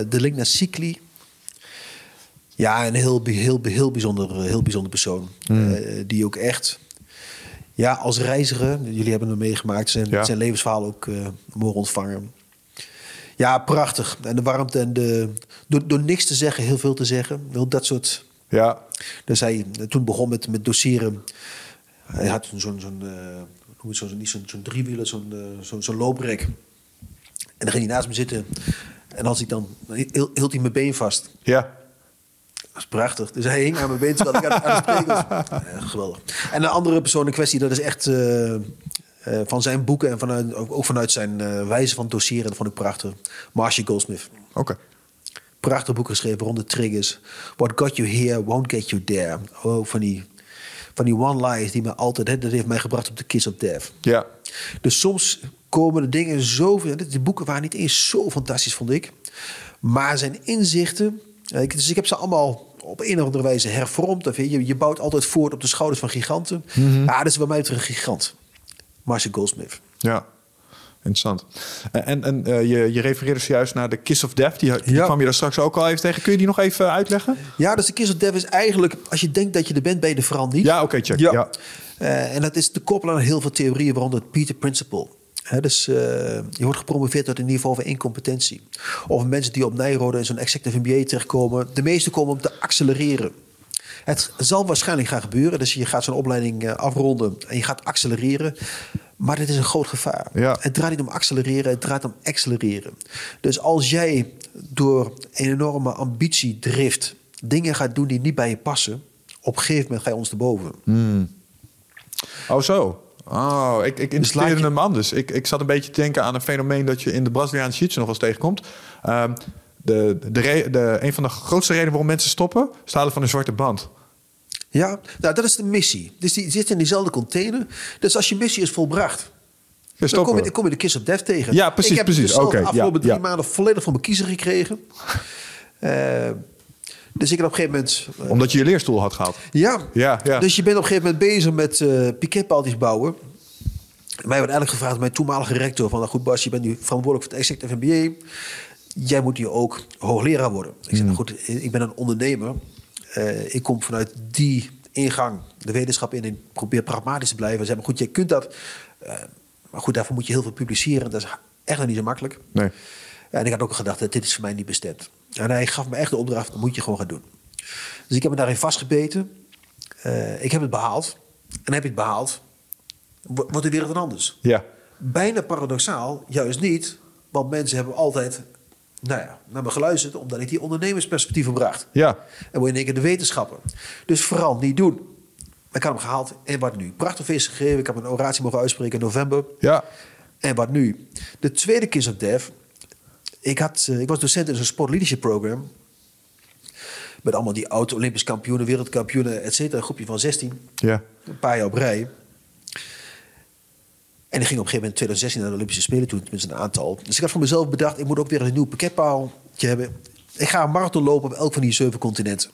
de link naar cycli. Ja, een heel, heel, heel, bijzonder, heel bijzonder persoon. Hmm. Eh, die ook echt... Ja, als reiziger, jullie hebben hem meegemaakt, zijn, Ja. zijn levensverhaal ook eh, mogen ontvangen. Ja, prachtig. En de warmte en de. Door, door niks te zeggen, heel veel te zeggen. Wel dat soort. Ja, Dus hij toen begon met, met doseren. Hij had zo'n. zo'n eh, noem je zo'n niet zo'n driewieler, zo'n eh, zo'n looprek. En dan ging hij naast me zitten. En als ik dan. Hield hield hij mijn been vast. ja, Dat is prachtig. Dus hij hing aan mijn been terwijl ik aan. Ja, geweldig. En een andere persoon in kwestie, dat is echt eh, eh, van zijn boeken en vanuit, ook, ook vanuit zijn eh, wijze van doseren, dat vond ik prachtig. Marcia Goldsmith. Oké. Prachtig boek geschreven rond de triggers. What got you here won't get you there. Oh, van die, van die one-liners die me altijd... Hè, dat heeft mij gebracht op de Kiss of Death. Ja. Dus soms komen de dingen zoveel... Die boeken waren niet eens zo fantastisch, vond ik. Maar zijn inzichten... Ik, dus ik heb ze allemaal op een of andere wijze hervormd. Of je, je bouwt altijd voort op de schouders van giganten. Ja, dat is bij mij een gigant. Marcia Goldsmith. Ja. Interessant. En, en uh, je, je refereerde zojuist naar de Kiss of Death. Die, die Ja. kwam je daar straks ook al even tegen. Kun je die nog even uitleggen? Ja, dus de Kiss of Death is eigenlijk... Als je denkt dat je er bent, ben je er vooral niet. Ja, oké, check. Ja. Eh, en dat is te koppelen aan heel veel theorieën, waaronder het Peter Principle. Dus eh, je wordt gepromoveerd tot een niveau van incompetentie. Of mensen die op Nijrode in zo'n executive MBA terechtkomen. De meeste komen om te accelereren. Het zal waarschijnlijk gaan gebeuren. Dus je gaat zo'n opleiding eh, afronden en je gaat accelereren. Maar dit is een groot gevaar. Ja. Het draait niet om accelereren, het draait om accelereren. Dus als jij door een enorme ambitiedrift dingen gaat doen die niet bij je passen, op een gegeven moment ga je ons te boven. Oh, zo. Oh, ik, ik laat je- hem anders. Ik, ik zat een beetje te denken aan een fenomeen dat je in de Braziliaanse jiu nog wel eens tegenkomt. Ehm, de, de, re- de, een van de grootste redenen waarom mensen stoppen, halen van een zwarte band. Ja, nou dat is de missie. Dus die zit in diezelfde container. Dus als je missie is volbracht, Ja, dan kom je, dan kom je de Kiss of Death tegen. Ja, precies, Ik heb precies. dus de ja, afgelopen drie ja. maanden volledig voor mijn kiezer gekregen. dus ik heb op een gegeven moment... eh, Omdat je je leerstoel had gehaald. Ja. Ja, ja. dus je bent op een gegeven moment bezig met eh piquetpaaltjes bouwen. Mij werd eigenlijk gevraagd mijn toenmalige rector... van nou goed Bas, je bent nu verantwoordelijk voor het executive MBA. Jij moet hier ook hoogleraar worden. Ik zei, Hmm. nou goed, ik ben een ondernemer. Eh, ik kom vanuit die ingang de wetenschap in... en probeer pragmatisch te blijven. Zeg maar goed, jij kunt dat... maar goed, daarvoor moet je heel veel publiceren. Dat is echt nog niet zo makkelijk. Nee. En ik had ook gedacht, dat dit is voor mij niet bestemd. En hij gaf me echt de opdracht, dat moet je gewoon gaan doen. Dus ik heb me daarin vastgebeten. Eh, ik heb het behaald. En heb ik het behaald, wo- wordt de wereld dan anders. Ja. Bijna paradoxaal, juist niet. Want mensen hebben altijd nou ja, naar me geluisterd... omdat ik die ondernemersperspectieven bracht. Ja. En word in één keer de wetenschapper. Dus vooral niet doen. Ik had hem gehaald. En wat nu? Prachtig feest gegeven. Ik heb een oratie mogen uitspreken in november. Ja. En wat nu? De tweede Kiss of Death. Ik, had, eh, ik was docent in zo'n sport leadership program. Met allemaal die oud-Olympisch kampioenen, wereldkampioenen, et cetera. Een groepje van 16. Ja. Een paar jaar op rij. En ik ging op een gegeven moment in 2016 naar de Olympische Spelen toe. Tenminste een aantal. Dus ik had voor mezelf bedacht, ik moet ook weer een nieuw pakketpaaltje hebben. Ik ga een marathon lopen op elk van die zeven continenten.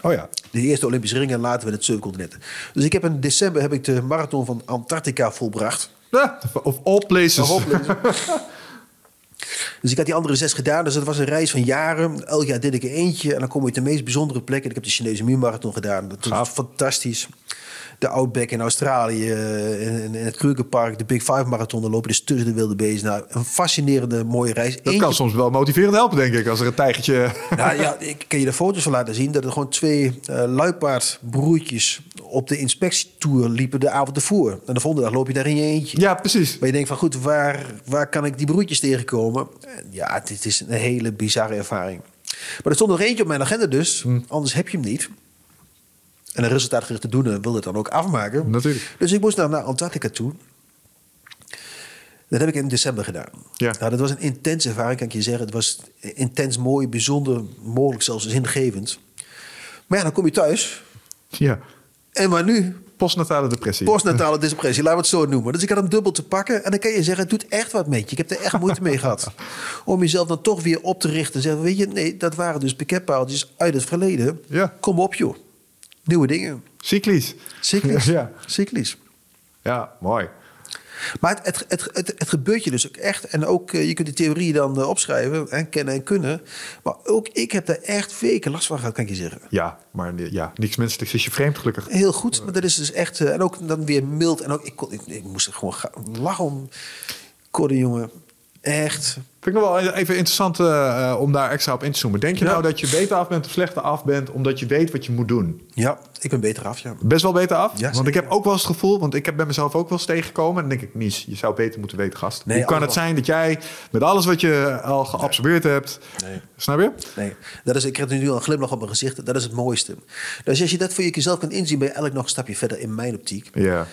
Oh ja. De eerste Olympische ringen en later weer het zeven continenten. Dus ik heb in december heb ik de marathon van Antarctica volbracht. Ja, Of all places. Dus ik had die andere zes gedaan. Dus het was een reis van jaren. Elk jaar deed ik er eentje. En dan kom je op de meest bijzondere plekken. Ik heb de Chinese muurmarathon gedaan. Dat was fantastisch. De Outback in Australië. eh, In, in het Krugerpark. De Big Five marathon. Dan loop je dus tussen de wilde beesten. Nou, een fascinerende mooie reis. Dat Eentje- kan soms wel motiverend helpen, denk ik. Als er een tijgertje... nou ja, ik kan je de foto's van laten zien. Dat er gewoon twee eh luipaardbroertjes op de inspectietour liepen de avond ervoor. En de volgende dag loop je daar in je eentje. Ja, precies. Maar je denkt van goed, waar, waar kan ik die broertjes tegenkomen? En Ja, dit is een hele bizarre ervaring. Maar er stond nog eentje op mijn agenda dus. Anders heb je hem niet. En een resultaatgerichte doener wilde het dan ook afmaken. Natuurlijk. Dus ik moest dan naar Antarctica toe. Dat heb ik in december gedaan. Ja. Nou, dat was een intense ervaring, kan ik je zeggen. Het was intens mooi, bijzonder, mogelijk zelfs zingevend. Maar ja, dan kom je thuis. Ja. En maar nu? Postnatale depressie. Postnatale depressie, laten we het zo noemen. Dus ik had hem dubbel te pakken. En dan kan je zeggen, het doet echt wat met je. Ik heb er echt moeite mee gehad. Om jezelf dan toch weer op te richten. En zeggen, weet je, nee, dat waren dus piketpaaltjes uit het verleden. Ja. Kom op, joh. Nieuwe dingen. Cyclisch. Cyclisch. Ja. Cyclisch. Ja, mooi. Maar het, het, het, het, het gebeurt je dus ook echt. En ook, eh, je kunt die theorieën dan eh, opschrijven. En kennen en kunnen. Maar ook ik heb daar echt weken last van gehad, kan ik je zeggen. Ja, maar ja, niks menselijks is je vreemd gelukkig. Heel goed, maar dat is dus echt... eh, en ook dan weer mild. En ook, ik, kon, ik, ik moest er gewoon lachen om... Corde, jongen. Echt. Vind ik nog wel even interessant eh, eh, om daar extra op in te zoomen. Denk je Ja. nou dat je beter af bent of slechter af bent omdat je weet wat je moet doen? Ja, ik ben beter af, ja. Best wel beter af? Ja, want ik heb ook wel eens het gevoel, want ik heb bij mezelf ook wel eens tegengekomen. En dan denk ik, Mies, je zou beter moeten weten, gast. Nee, Hoe kan het zijn dat jij met alles wat je al geabsorbeerd hebt... Nee. Snap je? Nee, dat is, ik heb nu al een glimlach op mijn gezicht. Dat is het mooiste. Dus als je dat voor jezelf kan inzien, ben je eigenlijk nog een stapje verder in mijn optiek. Ja.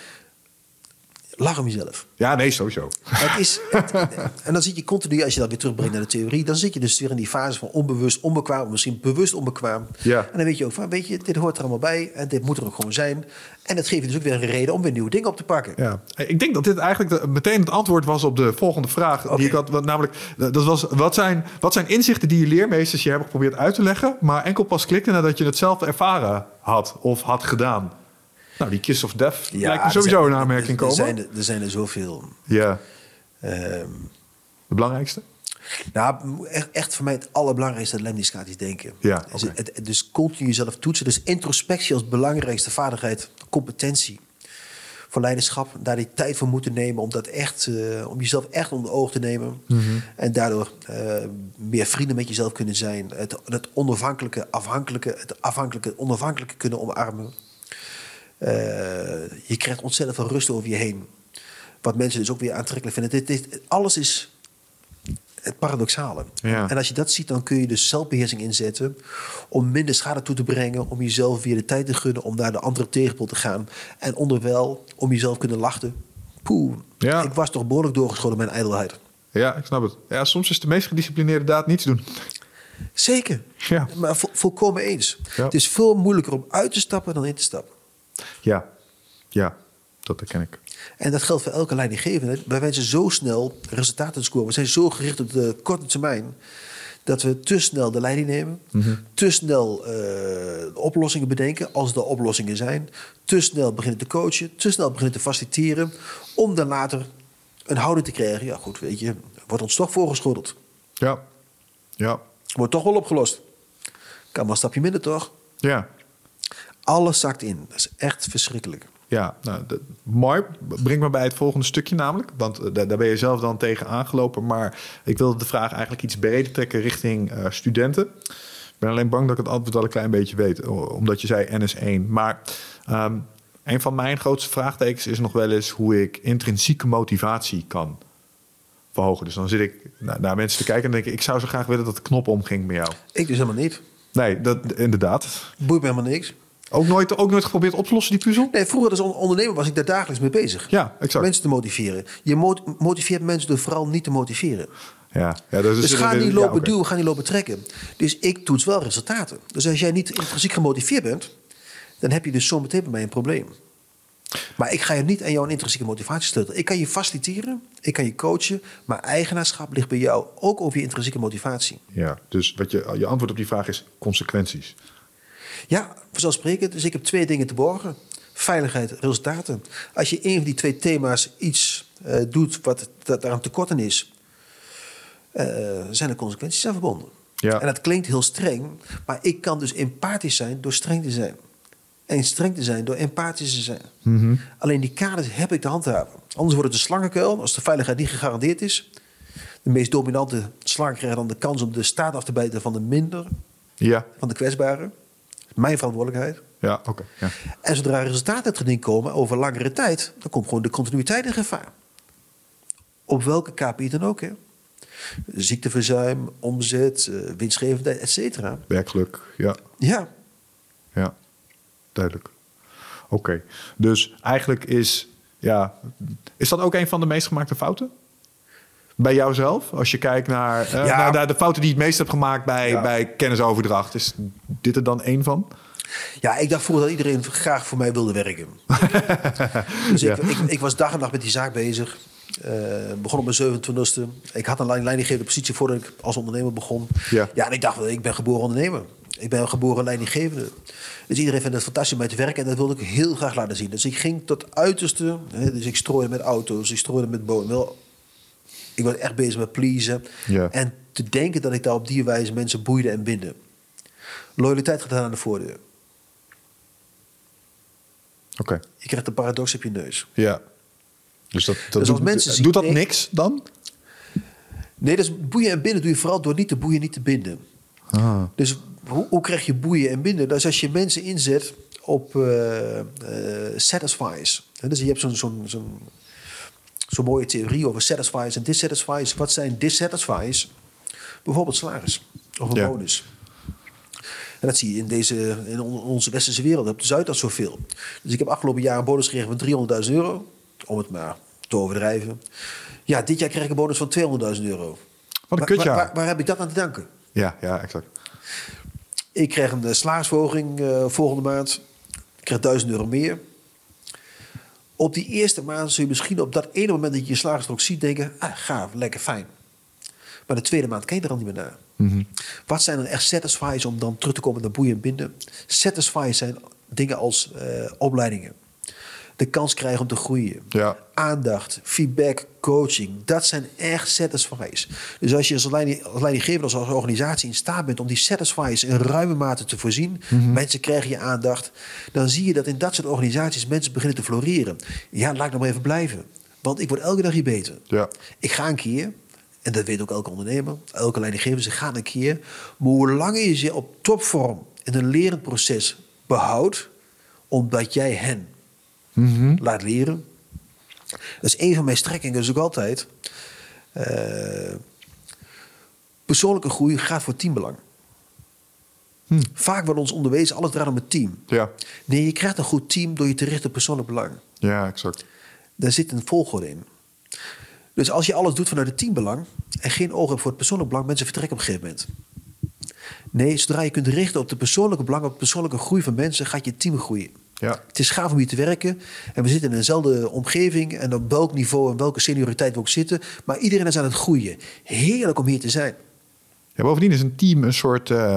Lach om jezelf. Ja, nee, sowieso. Het is, het- en dan zit je continu, als je dat weer terugbrengt naar de theorie, dan zit je dus weer in die fase van onbewust onbekwaam, of misschien bewust onbekwaam. Ja. En dan weet je ook van, weet je, dit hoort er allemaal bij en dit moet er ook gewoon zijn. En dat geeft je dus ook weer een reden om weer nieuwe dingen op te pakken. Ja. Ik denk dat dit eigenlijk de- meteen het antwoord was op de volgende vraag. Die ik had, wat, namelijk, eh, dat was, wat, zijn, wat zijn inzichten die je leermeesters je hebben geprobeerd uit te leggen... maar enkel pas klikte nadat je het zelf ervaren had of had gedaan? Nou, die Kiss of Death lijkt me sowieso zijn- een aanmerking er, komen. Er zijn, er, er zijn er zoveel. Ja, Ehm, de belangrijkste? Nou, echt, echt voor mij het allerbelangrijkste dat lemniscatisch denken. Ja, dus, dus continu jezelf toetsen. Dus introspectie als belangrijkste vaardigheid, competentie voor leiderschap. Daar die tijd voor moeten nemen om dat echt, eh, om jezelf echt onder de oog te nemen. Mhm. En daardoor eh, meer vrienden met jezelf kunnen zijn. Het, het onafhankelijke, afhankelijke, het afhankelijke, onafhankelijke kunnen omarmen. Eh, je krijgt ontzettend veel rust over je heen. Wat mensen dus ook weer aantrekkelijk vinden. Dit, dit, alles is het paradoxale. Ja. En als je dat ziet, dan kun je dus zelfbeheersing inzetten om minder schade toe te brengen, om jezelf weer de tijd te gunnen om naar de andere tegenpol te gaan. En onderwijl om jezelf kunnen lachten. Poeh, Ja. ik was toch behoorlijk doorgeschoten met mijn ijdelheid. Ja, ik snap het. Ja, soms is de meest gedisciplineerde daad niets doen. Zeker, Ja. maar vo- volkomen eens. Ja. Het is veel moeilijker om uit te stappen dan in te stappen. Ja, ja, dat herken ik. En dat geldt voor elke leidinggevende. Wij wensen zo snel resultaten te scoren. We zijn zo gericht op de korte termijn. Dat we te snel de leiding nemen. Te snel eh, oplossingen bedenken als er oplossingen zijn. Te snel beginnen te coachen. Te snel beginnen te faciliteren. Om dan later een houding te krijgen. Ja goed, weet je. Wordt ons toch voorgeschoteld. Ja, ja, Wordt toch wel opgelost. Kan maar een stapje minder toch? ja. Alles zakt in. Dat is echt verschrikkelijk. Ja, nou, mooi. Breng me bij het volgende stukje namelijk. Want eh, daar, ben je zelf dan tegen aangelopen. Maar ik wilde de vraag eigenlijk iets breder trekken richting eh, studenten. Ik ben alleen bang dat ik het antwoord al een klein beetje weet. Omdat je zei NS1. Maar ehm, een van mijn grootste vraagtekens is nog wel eens... hoe ik intrinsieke motivatie kan verhogen. Dus dan zit ik naar, naar mensen te kijken en denk ik... ik zou zo graag willen dat de knop omging met jou. Ik dus helemaal niet. Nee, dat, inderdaad. Boeit me helemaal niks. Ook nooit, ook nooit geprobeerd op te lossen, die puzzel? Nee, vroeger als on- ondernemer was ik daar dagelijks mee bezig. Ja, exact. Mensen te motiveren. Je mot- motiveert mensen door vooral niet te motiveren. Ja, ja dat is Dus ga niet ja, lopen oké. duwen, ga niet lopen trekken. Dus ik toets wel resultaten. Dus als jij niet intrinsiek gemotiveerd bent, dan heb je dus zometeen bij mij een probleem. Maar ik ga je niet aan jouw intrinsieke motivatie sleutelen. Ik kan je faciliteren, ik kan je coachen, maar eigenaarschap ligt bij jou ook over je intrinsieke motivatie. Ja, dus wat je, je antwoord op die vraag is consequenties. Ja, vanzelfsprekend. Dus ik heb twee dingen te borgen. Veiligheid, resultaten. Als je een van die twee thema's iets eh, doet wat dat daaraan tekorten is, eh, zijn er consequenties aan verbonden. Ja. En dat klinkt heel streng, maar ik kan dus empathisch zijn door streng te zijn. En streng te zijn door empathisch te zijn. Mhm. Alleen die kaders heb ik te handhaven. Anders wordt het een slangenkuil als de veiligheid niet gegarandeerd is. De meest dominante slang krijgt dan de kans om de staat af te bijten van de minder, Ja, van de kwetsbare. Mijn verantwoordelijkheid. ja oké. ja. En zodra resultaten uit geding komen over langere tijd, dan komt gewoon de continuïteit in gevaar. Op welke KPI dan ook. Hè? Ziekteverzuim, omzet, eh, winstgevendheid, et cetera. Werkgeluk, ja, Ja, ja. Duidelijk. Oké, dus eigenlijk is, ja, is dat ook een van de meest gemaakte fouten? Bij jouzelf? Als je kijkt naar, eh, Ja. naar, de fouten die je het meest hebt gemaakt bij, Ja. bij kennisoverdracht. Is dit er dan één van? ja ik dacht vroeger dat iedereen graag voor mij wilde werken. dus ik, Ja. ik, ik was dag en nacht met die zaak bezig. Eh, begon op mijn 27e. Ik had een leiding- leidinggevende positie voordat ik als ondernemer begon. Ja. ja, en ik dacht, ik ben geboren ondernemer. Ik ben geboren leidinggevende. Dus iedereen vindt het fantastisch om mee te werken. En dat wilde ik heel graag laten zien. Dus ik ging tot uiterste. Hè, dus ik strooide met auto's, ik strooide met bomen. Wel, Ik was echt bezig met pleasen. Ja. En te denken dat ik daar op die wijze mensen boeide en binden. Loyaliteit gaat aan de voordeur. Oké, Je krijgt een paradox op je neus. ja. Dus dat, dat als doet, mensen zien- doet dat nee. niks dan? Nee, dus boeien en binden doe je vooral door niet te boeien, niet te binden. Ah. Dus hoe, hoe krijg je boeien en binden? Dus als je mensen inzet op satisfies. Hè, Dus je hebt zo'n zo'n zo'n zo'n mooie theorie over satisfies en dissatisfies. Wat zijn dissatisfies? Bijvoorbeeld salaris of een Ja. bonus. En dat zie je in, deze, in on- onze westerse wereld, op de Zuidas zoveel. Dus ik heb afgelopen jaar een bonus gekregen van 300.000 euro. Om het maar te overdrijven. Ja, dit jaar krijg ik een bonus van 200.000 euro. Wat een Waar- kutjaar. Waar, waar, waar heb ik dat aan te danken? Ja, ja, exact. Ik krijg een eh, salarisverhoging eh, volgende maand. Ik krijg 1000 euro meer. Op die eerste maand zul je misschien op dat ene moment dat je je salaris ziet denken... Ah, gaaf, lekker fijn. Maar de tweede maand kijk je er al niet meer naar. Wat zijn dan echt satisfies om dan terug te komen naar boeien en binden? Satisfies zijn dingen als eh, opleidingen. De kans krijgen om te groeien. Ja. Aandacht, feedback, coaching. Dat zijn echt satisfies. Dus als je als leiding- als leidinggever, als organisatie in staat bent om die satisfies in ruime mate te voorzien, mensen krijgen je aandacht, dan zie je dat in dat soort organisaties mensen beginnen te floreren. Ja, laat ik nog maar even blijven. Want ik word elke dag hier beter. Ja. Ik ga een keer, en dat weet ook elke ondernemer, elke leidinggever, ze gaan een keer. Maar hoe langer je ze op topvorm in een lerend proces behoudt, omdat jij hen laat leren. Dat is een van mijn strekkingen, dus ook altijd. eh, persoonlijke groei gaat voor teambelang. Vaak wordt ons onderwezen, alles draait om het team. Ja, Nee, je krijgt een goed team door je te richten op persoonlijk belang. ja, exact. Daar zit een volgorde in. Dus als je alles doet vanuit het teambelang en geen oog hebt voor het persoonlijk belang, mensen vertrekken op een gegeven moment. Nee, zodra je kunt richten op de persoonlijke belang, op de persoonlijke groei van mensen, gaat je team groeien. Ja. Het is gaaf om hier te werken. En we zitten in dezelfde omgeving en op welk niveau en welke senioriteit we ook zitten. Maar iedereen is aan het groeien. Heerlijk om hier te zijn. Ja, bovendien is een team een soort eh,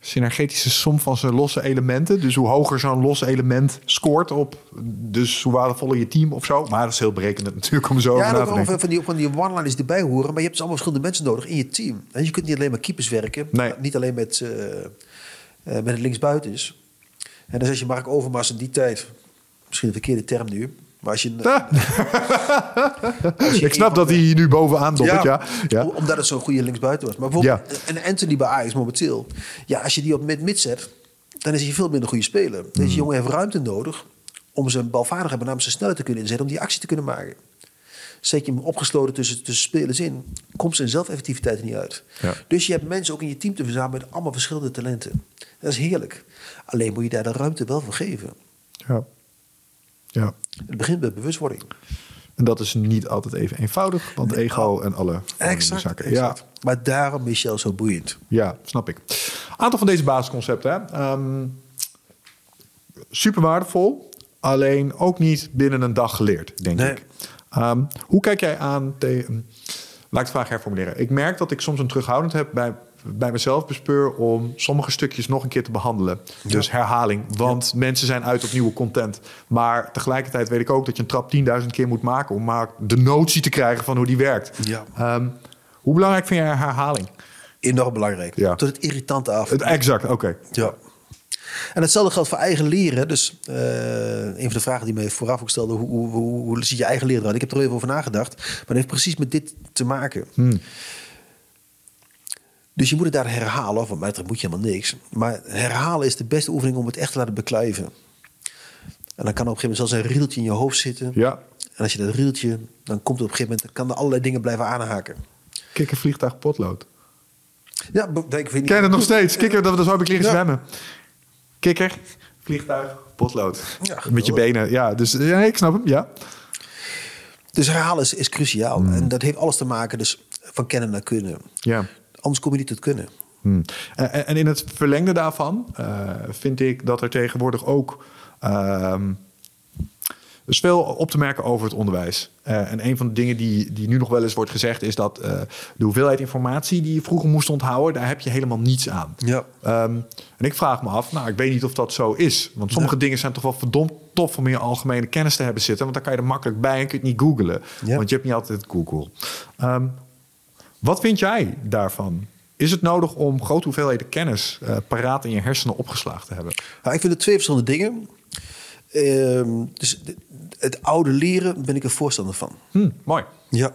synergetische som van zijn losse elementen. Dus hoe hoger zo'n los element scoort op, dus hoe waardevoller je team of zo. Maar dat is heel berekenend natuurlijk om zo Ja, te denken. van, die, van die one-liners erbij horen. Maar je hebt dus allemaal verschillende mensen nodig in je team. En je kunt niet alleen met keepers werken. Nee. Niet alleen met, eh eh, met het linksbuiten is. En dus als je Mark Overmars in die tijd... Misschien een verkeerde term nu. Maar als je... als je Ik snap dat hij hier nu bovenaan dobbelt, ja. ja. om- Omdat het zo'n goede linksbuiten was. Maar bijvoorbeeld een Anthony bij Ajax momenteel. Ja, als je die op mid-mid zet, dan is hij veel minder een goede speler. Hmm. Deze jongen heeft ruimte nodig om zijn balvaardigheid, met name zijn snelheid te kunnen inzetten, om die actie te kunnen maken. Zet je hem opgesloten tussen, tussen spelers in, komt zijn zelfeffectiviteit niet uit. Ja. Dus je hebt mensen ook in je team te verzamelen met allemaal verschillende talenten. Dat is heerlijk. Alleen moet je daar de ruimte wel voor geven. ja. Ja. Het begint met bewustwording. En dat is niet altijd even eenvoudig, want ego en alle Exact, zaken. exact. Maar daarom Michel zo boeiend. Ja, ja, snap ik. Aantal van deze basisconcepten. Hè. Ehm, super waardevol, alleen ook niet binnen een dag geleerd, denk Nee. ik. Ehm, hoe kijk jij aan tegen... Laat ik de vraag herformuleren. Ik merk dat ik soms een terughoudend heb bij, bij mezelf bespeur om sommige stukjes nog een keer te behandelen. Dus herhaling, want mensen zijn uit op nieuwe content. Maar tegelijkertijd weet ik ook dat je een trap 10.000 keer moet maken om maar de notie te krijgen van hoe die werkt. Ja. Ehm, hoe belangrijk vind jij herhaling? Enorm belangrijk. Ja. Tot het irritante af. Het, exact, oké. Ja. En hetzelfde geldt voor eigen leren. Dus eh, een van de vragen die mij vooraf ook stelde... hoe, hoe, hoe, hoe ziet je eigen leren eruit? Ik heb er even over nagedacht. Maar dat heeft precies met dit te maken. Dus je moet het daar herhalen. Of mij moet je helemaal niks. Maar herhalen is de beste oefening om het echt te laten beklijven. En dan kan op een gegeven moment zelfs een riedeltje in je hoofd zitten. Ja. En als je dat riedeltje... dan komt er op een gegeven moment... kan er allerlei dingen blijven aanhaken. Kikker, vliegtuig, potlood. Ja, ik weet niet... Ken je dat nog steeds? Kikker, dat, dat zou ik leren Ja. zwemmen. Kikker, vliegtuig, potlood. Ja, Met je benen. Ja, dus ja, ik snap hem. Ja. Dus herhalen is, is cruciaal. Hmm. En dat heeft alles te maken dus van kennen naar kunnen. ja. Anders kom je niet tot kunnen. Hmm. En, en- en in het verlengde daarvan eh, vind ik dat er tegenwoordig ook. er is veel op te merken over het onderwijs. Eh, en een van de dingen die, die nu nog wel eens wordt gezegd, is dat eh, de hoeveelheid informatie die je vroeger moest onthouden, daar heb je helemaal niets aan. Ja. Ehm, en ik vraag me af, nou, ik weet niet of dat zo is. Want sommige dingen zijn toch wel verdomd tof om in je algemene kennis te hebben zitten. Want dan kan je er makkelijk bij en kun je het niet googlen. Ja. Want je hebt niet altijd Google. Ehm, wat vind jij daarvan? Is het nodig om grote hoeveelheden kennis eh, paraat in je hersenen opgeslagen te hebben? Nou, ik vind het twee verschillende dingen. Ehm, dus het oude leren ben ik een voorstander van. Hm, mooi. Ja.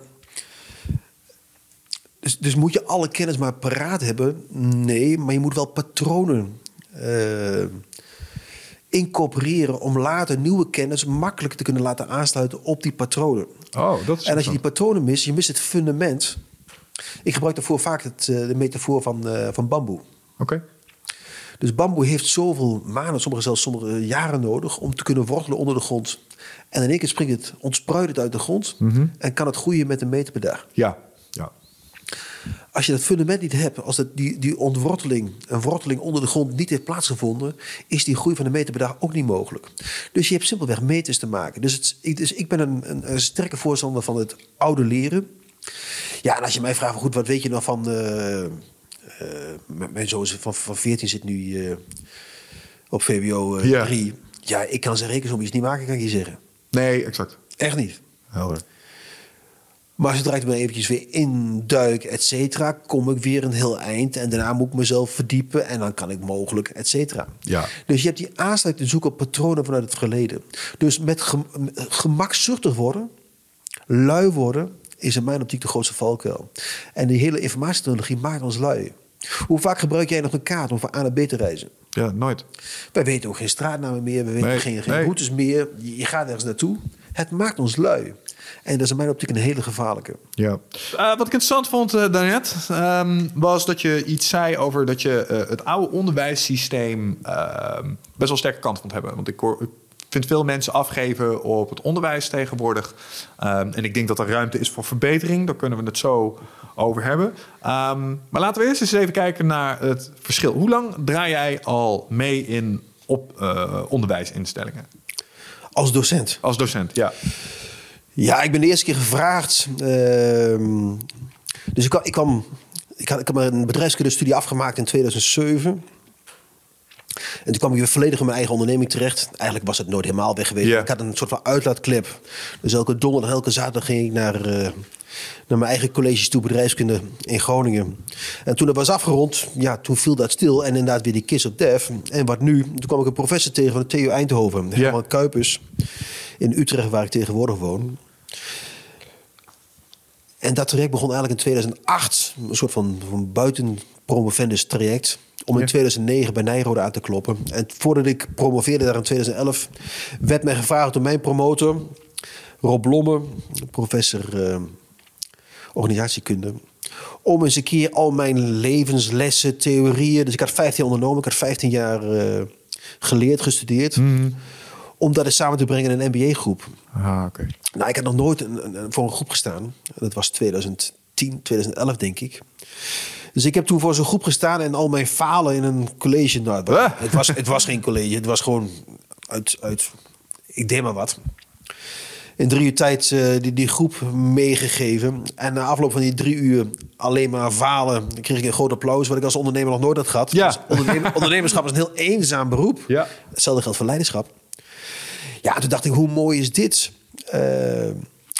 dus, dus moet je alle kennis maar paraat hebben? Nee, maar je moet wel patronen uh, incorporeren om later nieuwe kennis makkelijk te kunnen laten aansluiten op die patronen. Oh, dat is en als je die patronen mist, je mist het fundament. Ik gebruik daarvoor vaak het, uh, de metafoor van, uh, van bamboe. Oké. Dus bamboe heeft zoveel maanden, sommige zelfs sommige jaren nodig om te kunnen wortelen onder de grond. En in één keer springt het, ontspruit het uit de grond Mm en kan het groeien met een meter per dag. Ja, ja. Als je dat fundament niet hebt, als dat die, die ontworteling, een worteling onder de grond niet heeft plaatsgevonden, is die groei van een meter per dag ook niet mogelijk. Dus je hebt simpelweg meters te maken. Dus, het, ik, dus ik ben een, een, een sterke voorstander van het oude leren. Ja, en als je mij vraagt, goed, wat weet je nog van. Uh, uh, mijn zoon van, van 14 zit nu uh, op VWO 3. Ja. ik kan zijn rekensommetjes niet maken, kan ik je zeggen. Nee, exact. Echt niet. Helder. Maar zodra ik me eventjes weer induik, et cetera, kom ik weer een heel eind. En daarna moet ik mezelf verdiepen en dan kan ik mogelijk, et cetera. Ja. Dus je hebt die aansluiting te zoeken op patronen vanuit het verleden. Dus met gem gemakzuchtig worden, lui worden, is in mijn optiek de grootste valkuil. En die hele informatietechnologie maakt ons lui. Hoe vaak gebruik jij nog een kaart om van A naar B te reizen? Ja, nooit. Wij weten ook geen straatnamen meer, we weten Nee, geen, geen nee. routes meer. Je je gaat ergens naartoe. Het maakt ons lui. En dat is in mijn optiek een hele gevaarlijke. Ja. Eh, wat ik interessant vond eh, daarnet, ehm, was dat je iets zei over dat je eh, het oude onderwijssysteem ehm, best wel sterke kant vond hebben. Want ik, hoor, ik vind veel mensen afgeven op het onderwijs tegenwoordig. Ehm, en ik denk dat er ruimte is voor verbetering. Daar kunnen we het zo over hebben. Ehm, maar laten we eerst eens even kijken naar het verschil. Hoe lang draai jij al mee in op eh, onderwijsinstellingen? Als docent. Als docent, ja. Ja, ik ben de eerste keer gevraagd. ehm, dus ik kwam, ik kwam ik had, ik had een bedrijfskundestudie afgemaakt in 2007. En toen kwam ik weer volledig in mijn eigen onderneming terecht. Eigenlijk was het nooit helemaal weg geweest. Ik had een soort van uitlaatklep. Dus elke donderdag, elke zaterdag ging ik naar, eh, naar mijn eigen colleges toe, bedrijfskunde in Groningen. En toen dat was afgerond, ja, toen viel dat stil. En inderdaad weer die kiss op def. En wat nu? Toen kwam ik een professor tegen van de TU Eindhoven. Herman Kuipers. In Utrecht, waar ik tegenwoordig woon. En dat traject begon eigenlijk in 2008. Een soort van, van buiten promovendus traject. Om in Ja. 2009 bij Nijrode aan te kloppen. En voordat ik promoveerde daar in 2011... werd mij gevraagd door mijn promotor... Rob Blomme, professor eh, organisatiekunde... om eens een keer al mijn levenslessen, theorieën... dus ik had 15 jaar ondernomen, ik had 15 jaar eh, geleerd, gestudeerd... om dat eens samen te brengen in een MBA-groep. Ah, oké. Nou, ik had nog nooit een- voor een groep gestaan. Dat was 2010, 2011 denk ik. Dus ik heb toen voor zo'n groep gestaan en al mijn falen in een college. Nou, het, het was, het was geen college, het was gewoon uit, uit ik deed maar wat. In drie uur tijd eh, die, die groep meegegeven. En na afloop van die drie uur alleen maar falen... kreeg ik een groot applaus, wat ik als ondernemer nog nooit had gehad. Ja. Dus ondernemer- ondernemerschap is een heel eenzaam beroep. Ja. Hetzelfde geldt voor leiderschap. Ja, toen dacht ik, hoe mooi is dit? Eh,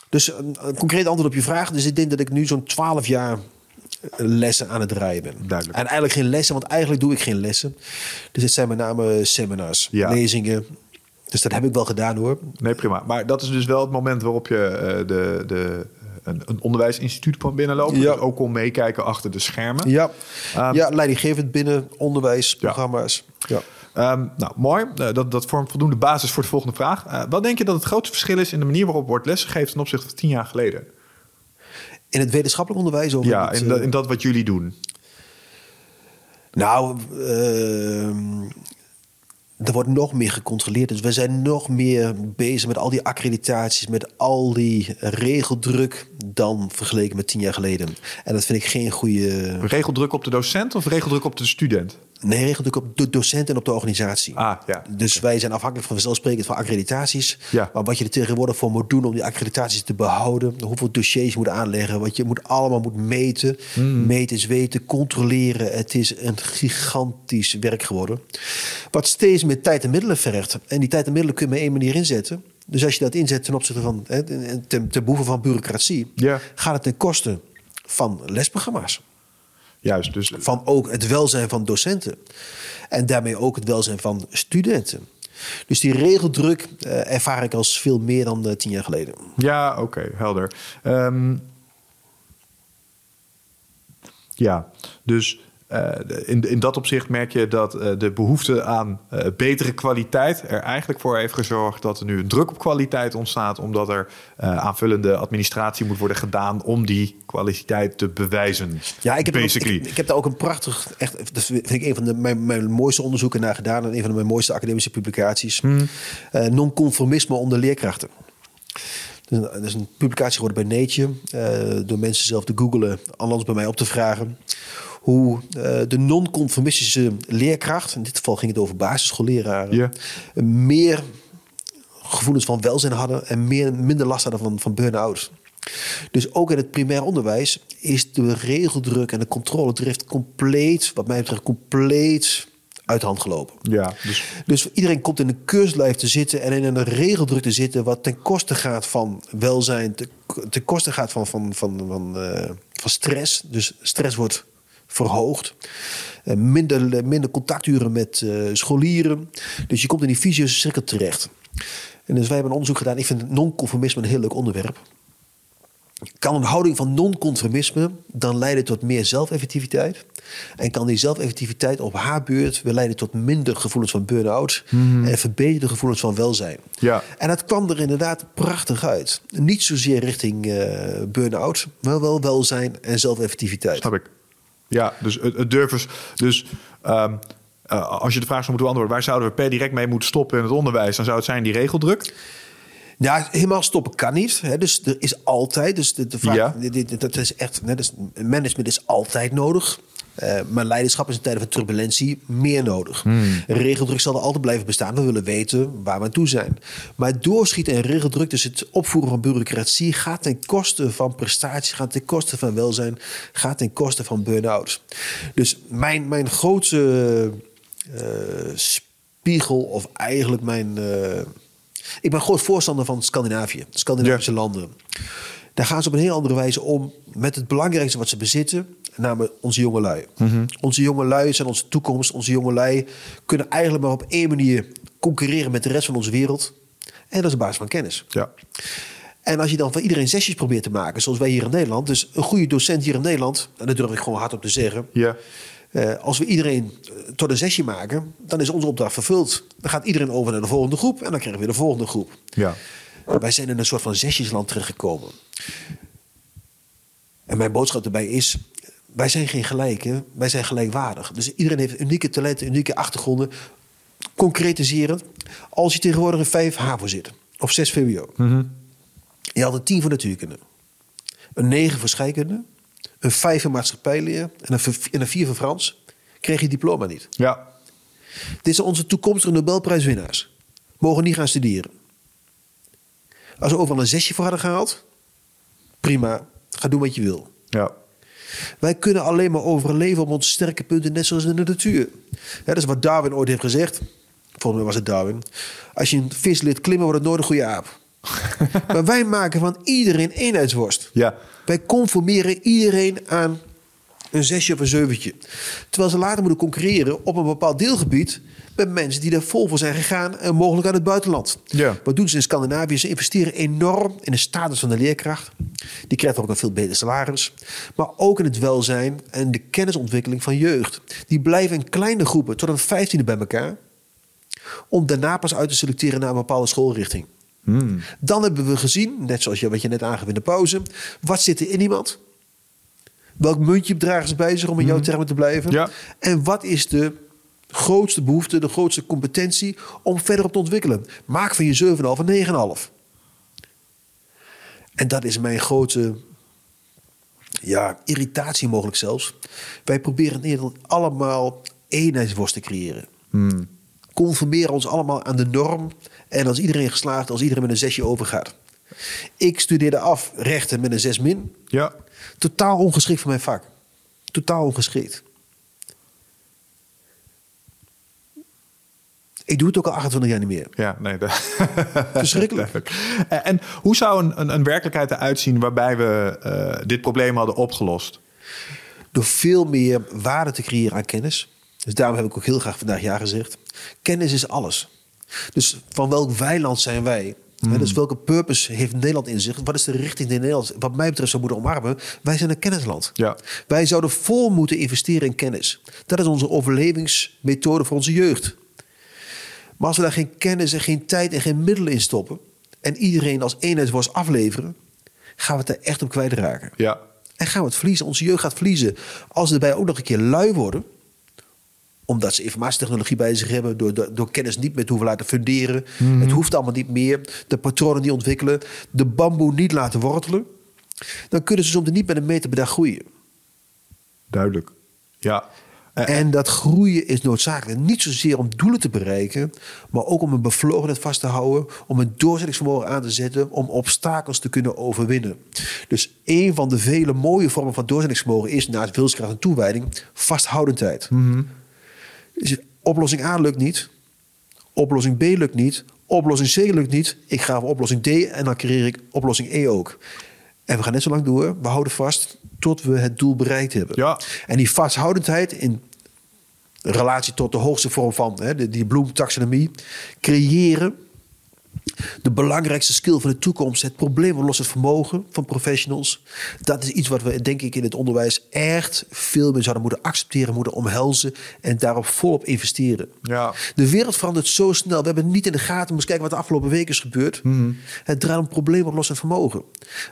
dus een, een concreet antwoord op je vraag. Dus ik denk dat ik nu zo'n 12 jaar lessen aan het draaien ben. Duidelijk. En eigenlijk geen lessen, want eigenlijk doe ik geen lessen. Dus het zijn met name seminars, Ja. lezingen. Dus dat heb ik wel gedaan hoor. Nee, prima. Maar dat is dus wel het moment waarop je eh, de, de, een, een onderwijsinstituut kan binnenlopen. Ja. Dus ook kon meekijken achter de schermen. Ja, Ehm, ja leidinggevend binnen onderwijsprogramma's. Ja. Ehm, nou, mooi. Eh, dat, dat vormt voldoende basis voor de volgende vraag. Eh, wat denk je dat het grootste verschil is in de manier waarop wordt lesgegeven ten opzichte van tien jaar geleden? In het wetenschappelijk onderwijs? Of Ja, het, in, eh, dat- in dat wat jullie doen. Nou, ehm, er wordt nog meer gecontroleerd. Dus we zijn nog meer bezig met al die accreditaties, met al die regeldruk dan vergeleken met tien jaar geleden. En dat vind ik geen goede. Regeldruk op de docent of regeldruk op de student? Nee, regeldruk op de docent en op de organisatie. Ah, ja. Dus wij zijn afhankelijk van vanzelfsprekend van accreditaties. Ja. Maar wat je er tegenwoordig voor moet doen om die accreditaties te behouden, hoeveel dossiers je moet aanleggen, wat je moet allemaal moet meten. Hmm. Meten is weten, controleren. Het is een gigantisch werk geworden. Wat steeds meer tijd en middelen vergt. En die tijd en middelen kun je maar één manier inzetten. Dus als je dat inzet ten opzichte van hè, ten, ten behoeve van bureaucratie, Ja. gaat het ten koste van lesprogramma's Juist, dus van ook het welzijn van docenten. En daarmee ook het welzijn van studenten. Dus die regeldruk eh, ervaar ik als veel meer dan eh, tien jaar geleden. Ja, oké, helder. Ehm, Ja, dus uh, in, in dat opzicht merk je dat uh, de behoefte aan uh, betere kwaliteit er eigenlijk voor heeft gezorgd dat er nu een druk op kwaliteit ontstaat, omdat er aanvullende administratie moet worden gedaan om die kwaliteit te bewijzen. Ja, ik heb, ook, ik, ik, heb daar ook een prachtig, echt, dat vind ik een van de, mijn, mijn mooiste onderzoeken naar gedaan en een van de mijn mooiste academische publicaties. Hmm. non-conformisme onder leerkrachten. Er is een publicatie geworden bij Nature, door mensen zelf te googlen, anders bij mij op te vragen hoe uh, de non-conformistische leerkracht, in dit geval ging het over basisschoolleraren, meer gevoelens van welzijn hadden en meer, minder last hadden van, van burn-out. Dus ook in het primair onderwijs is de regeldruk en de controledrift compleet, wat mij betreft, compleet uit de hand gelopen. Ja, dus... dus iedereen komt in een keurslijf te zitten en in een regeldruk te zitten, wat ten koste gaat van welzijn, ten, ten koste gaat van, van, van, van, uh, van stress. Dus stress wordt verhoogd. Uh, minder, minder contacturen met uh, scholieren. Dus je komt in die vicieuze cirkel terecht. En dus wij hebben een onderzoek gedaan. Ik vind non-conformisme een heel leuk onderwerp. Kan een houding van non-conformisme dan leiden tot meer zelfeffectiviteit? En kan die zelfeffectiviteit op haar beurt weer leiden tot minder gevoelens van burn-out mm. en verbeterde gevoelens van welzijn? Ja. En dat kwam er inderdaad prachtig uit. Niet zozeer richting uh, burn-out, maar wel welzijn en zelfeffectiviteit. Snap ik. Ja, dus het, het durven. Dus um, uh, als je de vraag zou moeten beantwoorden, waar zouden we per direct mee moeten stoppen in het onderwijs? Dan zou het zijn die regeldruk. Ja, helemaal stoppen kan niet. Hè. Dus er is altijd. Dus de, de vraag, ja. dat is echt. Hè, dus management is altijd nodig. Uh, maar leiderschap is in tijden van turbulentie meer nodig. Hmm. Regeldruk zal er altijd blijven bestaan. We willen weten waar we aan toe zijn. Maar doorschieten en regeldruk, dus het opvoeren van bureaucratie, gaat ten koste van prestatie, gaat ten koste van welzijn, gaat ten koste van burn-out. Dus mijn, mijn grootste uh, spiegel, of eigenlijk mijn. Uh, ik ben groot voorstander van Scandinavië, Scandinavische ja. landen. Daar gaan ze op een heel andere wijze om met het belangrijkste wat ze bezitten, namelijk onze jongelui. Mm-hmm. Onze jongelui zijn onze toekomst. Onze jongelui kunnen eigenlijk maar op één manier concurreren met de rest van onze wereld. En dat is op basis van kennis. Ja. En als je dan van iedereen sessies probeert te maken, zoals wij hier in Nederland. Dus een goede docent hier in Nederland, en dat durf ik gewoon hard op te zeggen. Ja. Uh, als we iedereen tot een sessie maken, dan is onze opdracht vervuld. Dan gaat iedereen over naar de volgende groep en dan krijgen we weer de volgende groep. Ja. Wij zijn in een soort van zesjesland terechtgekomen. En mijn boodschap erbij is: wij zijn geen gelijken, wij zijn gelijkwaardig. Dus iedereen heeft unieke talenten, unieke achtergronden. Concretiseren. Als je tegenwoordig in 5 HAVO zit, of 6 VWO. Mm-hmm. Je had een 10 voor natuurkunde, een 9 voor scheikunde, een 5 voor maatschappijleer en een, en een 4 voor Frans. Kreeg je diploma niet. Ja. Dit zijn onze toekomstige Nobelprijswinnaars. Mogen niet gaan studeren. Als we overal een zesje voor hadden gehaald, prima, ga doen wat je wil. Ja. Wij kunnen alleen maar overleven op onze sterke punten, net zoals in de natuur. Ja, dat is wat Darwin ooit heeft gezegd. Volgens mij was het Darwin. Als je een vis liet klimmen, wordt het nooit een goede aap. maar wij maken van iedereen eenheidsworst. Ja. Wij conformeren iedereen aan een zesje of een zeventje. Terwijl ze later moeten concurreren op een bepaald deelgebied met mensen die er vol voor zijn gegaan en mogelijk uit het buitenland. Ja. Wat doen ze in Scandinavië? Ze investeren enorm in de status van de leerkracht. Die krijgt ook een veel beter salaris. Maar ook in het welzijn en de kennisontwikkeling van jeugd. Die blijven in kleine groepen tot een vijftiende bij elkaar. Om daarna pas uit te selecteren naar een bepaalde schoolrichting. Hmm. Dan hebben we gezien, net zoals je, wat je net aangaf in de pauze, wat zit er in iemand? Welk muntje dragen ze bij zich om in jouw termen te blijven? Ja. En wat is de grootste behoefte, de grootste competentie om verder op te ontwikkelen? Maak van je 7,5 een 9,5. En dat is mijn grote ja, irritatie mogelijk zelfs. Wij proberen in Nederland allemaal eenheidsworst te creëren. Hmm. Conformeren ons allemaal aan de norm. En als iedereen geslaagd, als iedereen met een zesje overgaat. Ik studeerde af rechten met een 6 min. Ja. Totaal ongeschikt voor mijn vak. Totaal ongeschikt. Ik doe het ook al 28 jaar niet meer. Ja, nee. Dat... Verschrikkelijk. en, en hoe zou een, een, een, werkelijkheid eruit zien waarbij we uh, dit probleem hadden opgelost? Door veel meer waarde te creëren aan kennis. Dus daarom heb ik ook heel graag vandaag ja gezegd. Kennis is alles. Dus van welk weiland zijn wij? Hè, dus welke purpose heeft Nederland in zich? Wat is de richting die Nederland, wat mij betreft, zou moeten omarmen? Wij zijn een kennisland. Ja. Wij zouden vol moeten investeren in kennis. Dat is onze overlevingsmethode voor onze jeugd. Maar als we daar geen kennis en geen tijd en geen middelen in stoppen... en iedereen als eenheidsworst afleveren... gaan we het er echt op kwijtraken. Ja. En gaan we het verliezen. Onze jeugd gaat verliezen. Als ze erbij ook nog een keer lui worden omdat ze informatietechnologie bij zich hebben, door, door, door kennis niet meer te hoeven laten funderen. Het hoeft allemaal niet meer. De patronen die ontwikkelen, de bamboe niet laten wortelen. Dan kunnen ze soms niet met een meter per dag groeien. Duidelijk. Ja. Eh, En dat groeien is noodzakelijk. Niet zozeer om doelen te bereiken, maar ook om een bevlogenheid vast te houden, om een doorzettingsvermogen aan te zetten, om obstakels te kunnen overwinnen. Dus een van de vele mooie vormen van doorzettingsvermogen is naast wilskracht en toewijding vasthoudendheid. Dus oplossing A lukt niet, oplossing B lukt niet, oplossing C lukt niet. Ik ga voor oplossing D en dan creëer ik oplossing E ook. En we gaan net zo lang door. We houden vast tot we het doel bereikt hebben. Ja. En die vasthoudendheid in relatie tot de hoogste vorm van hè, die bloemtaxonomie, creëren de belangrijkste skill van de toekomst, het probleemoplossend vermogen van professionals. Dat is iets wat we, denk ik, in het onderwijs echt veel meer zouden moeten accepteren, moeten omhelzen en daarop volop investeren. Ja. De wereld verandert zo snel. We hebben niet in de gaten. Moest kijken wat de afgelopen weken is gebeurd. Het draait om probleemoplossend vermogen.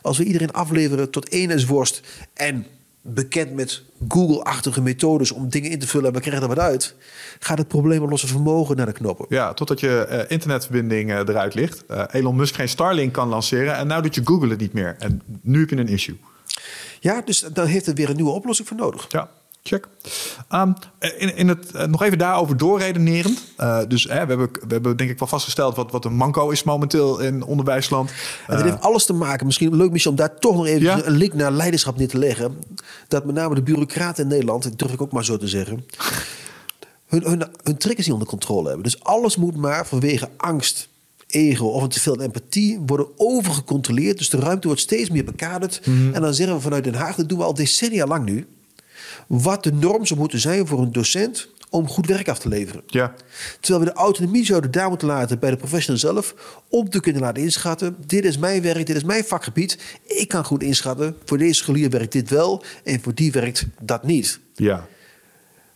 Als we iedereen afleveren tot eenheidsworst en bekend met Google-achtige methodes om dingen in te vullen en we krijgen er wat uit, gaat het probleemoplossend vermogen naar de knoppen. Ja, totdat je eh, internetverbinding eh, eruit ligt. Eh, Elon Musk geen Starlink kan lanceren. En nou doet je Google het niet meer. En nu heb je een issue. Ja, dus daar heeft het weer een nieuwe oplossing voor nodig. Ja, check. Ehm, in, in het, eh, nog even daarover doorredenerend. Eh, dus hè, we, hebben, we hebben denk ik wel vastgesteld wat, wat een manco is momenteel in onderwijsland. En dat heeft alles te maken, misschien leuk Michel, om daar toch nog even Ja? een link naar leiderschap neer te leggen. Dat met name de bureaucraten in Nederland, dat durf ik ook maar zo te zeggen, hun, hun, hun triggers niet onder controle hebben. Dus alles moet maar vanwege angst, ego of een teveel empathie worden overgecontroleerd. Dus de ruimte wordt steeds meer bekaderd. En dan zeggen we vanuit Den Haag, dat doen we al decennia lang nu, wat de norm zou moeten zijn voor een docent om goed werk af te leveren. Ja, Terwijl we de autonomie zouden daar moeten laten bij de professional zelf. Om te kunnen laten inschatten. Dit is mijn werk, dit is mijn vakgebied. Ik kan goed inschatten. Voor deze scholier werkt dit wel. En voor die werkt dat niet. ja.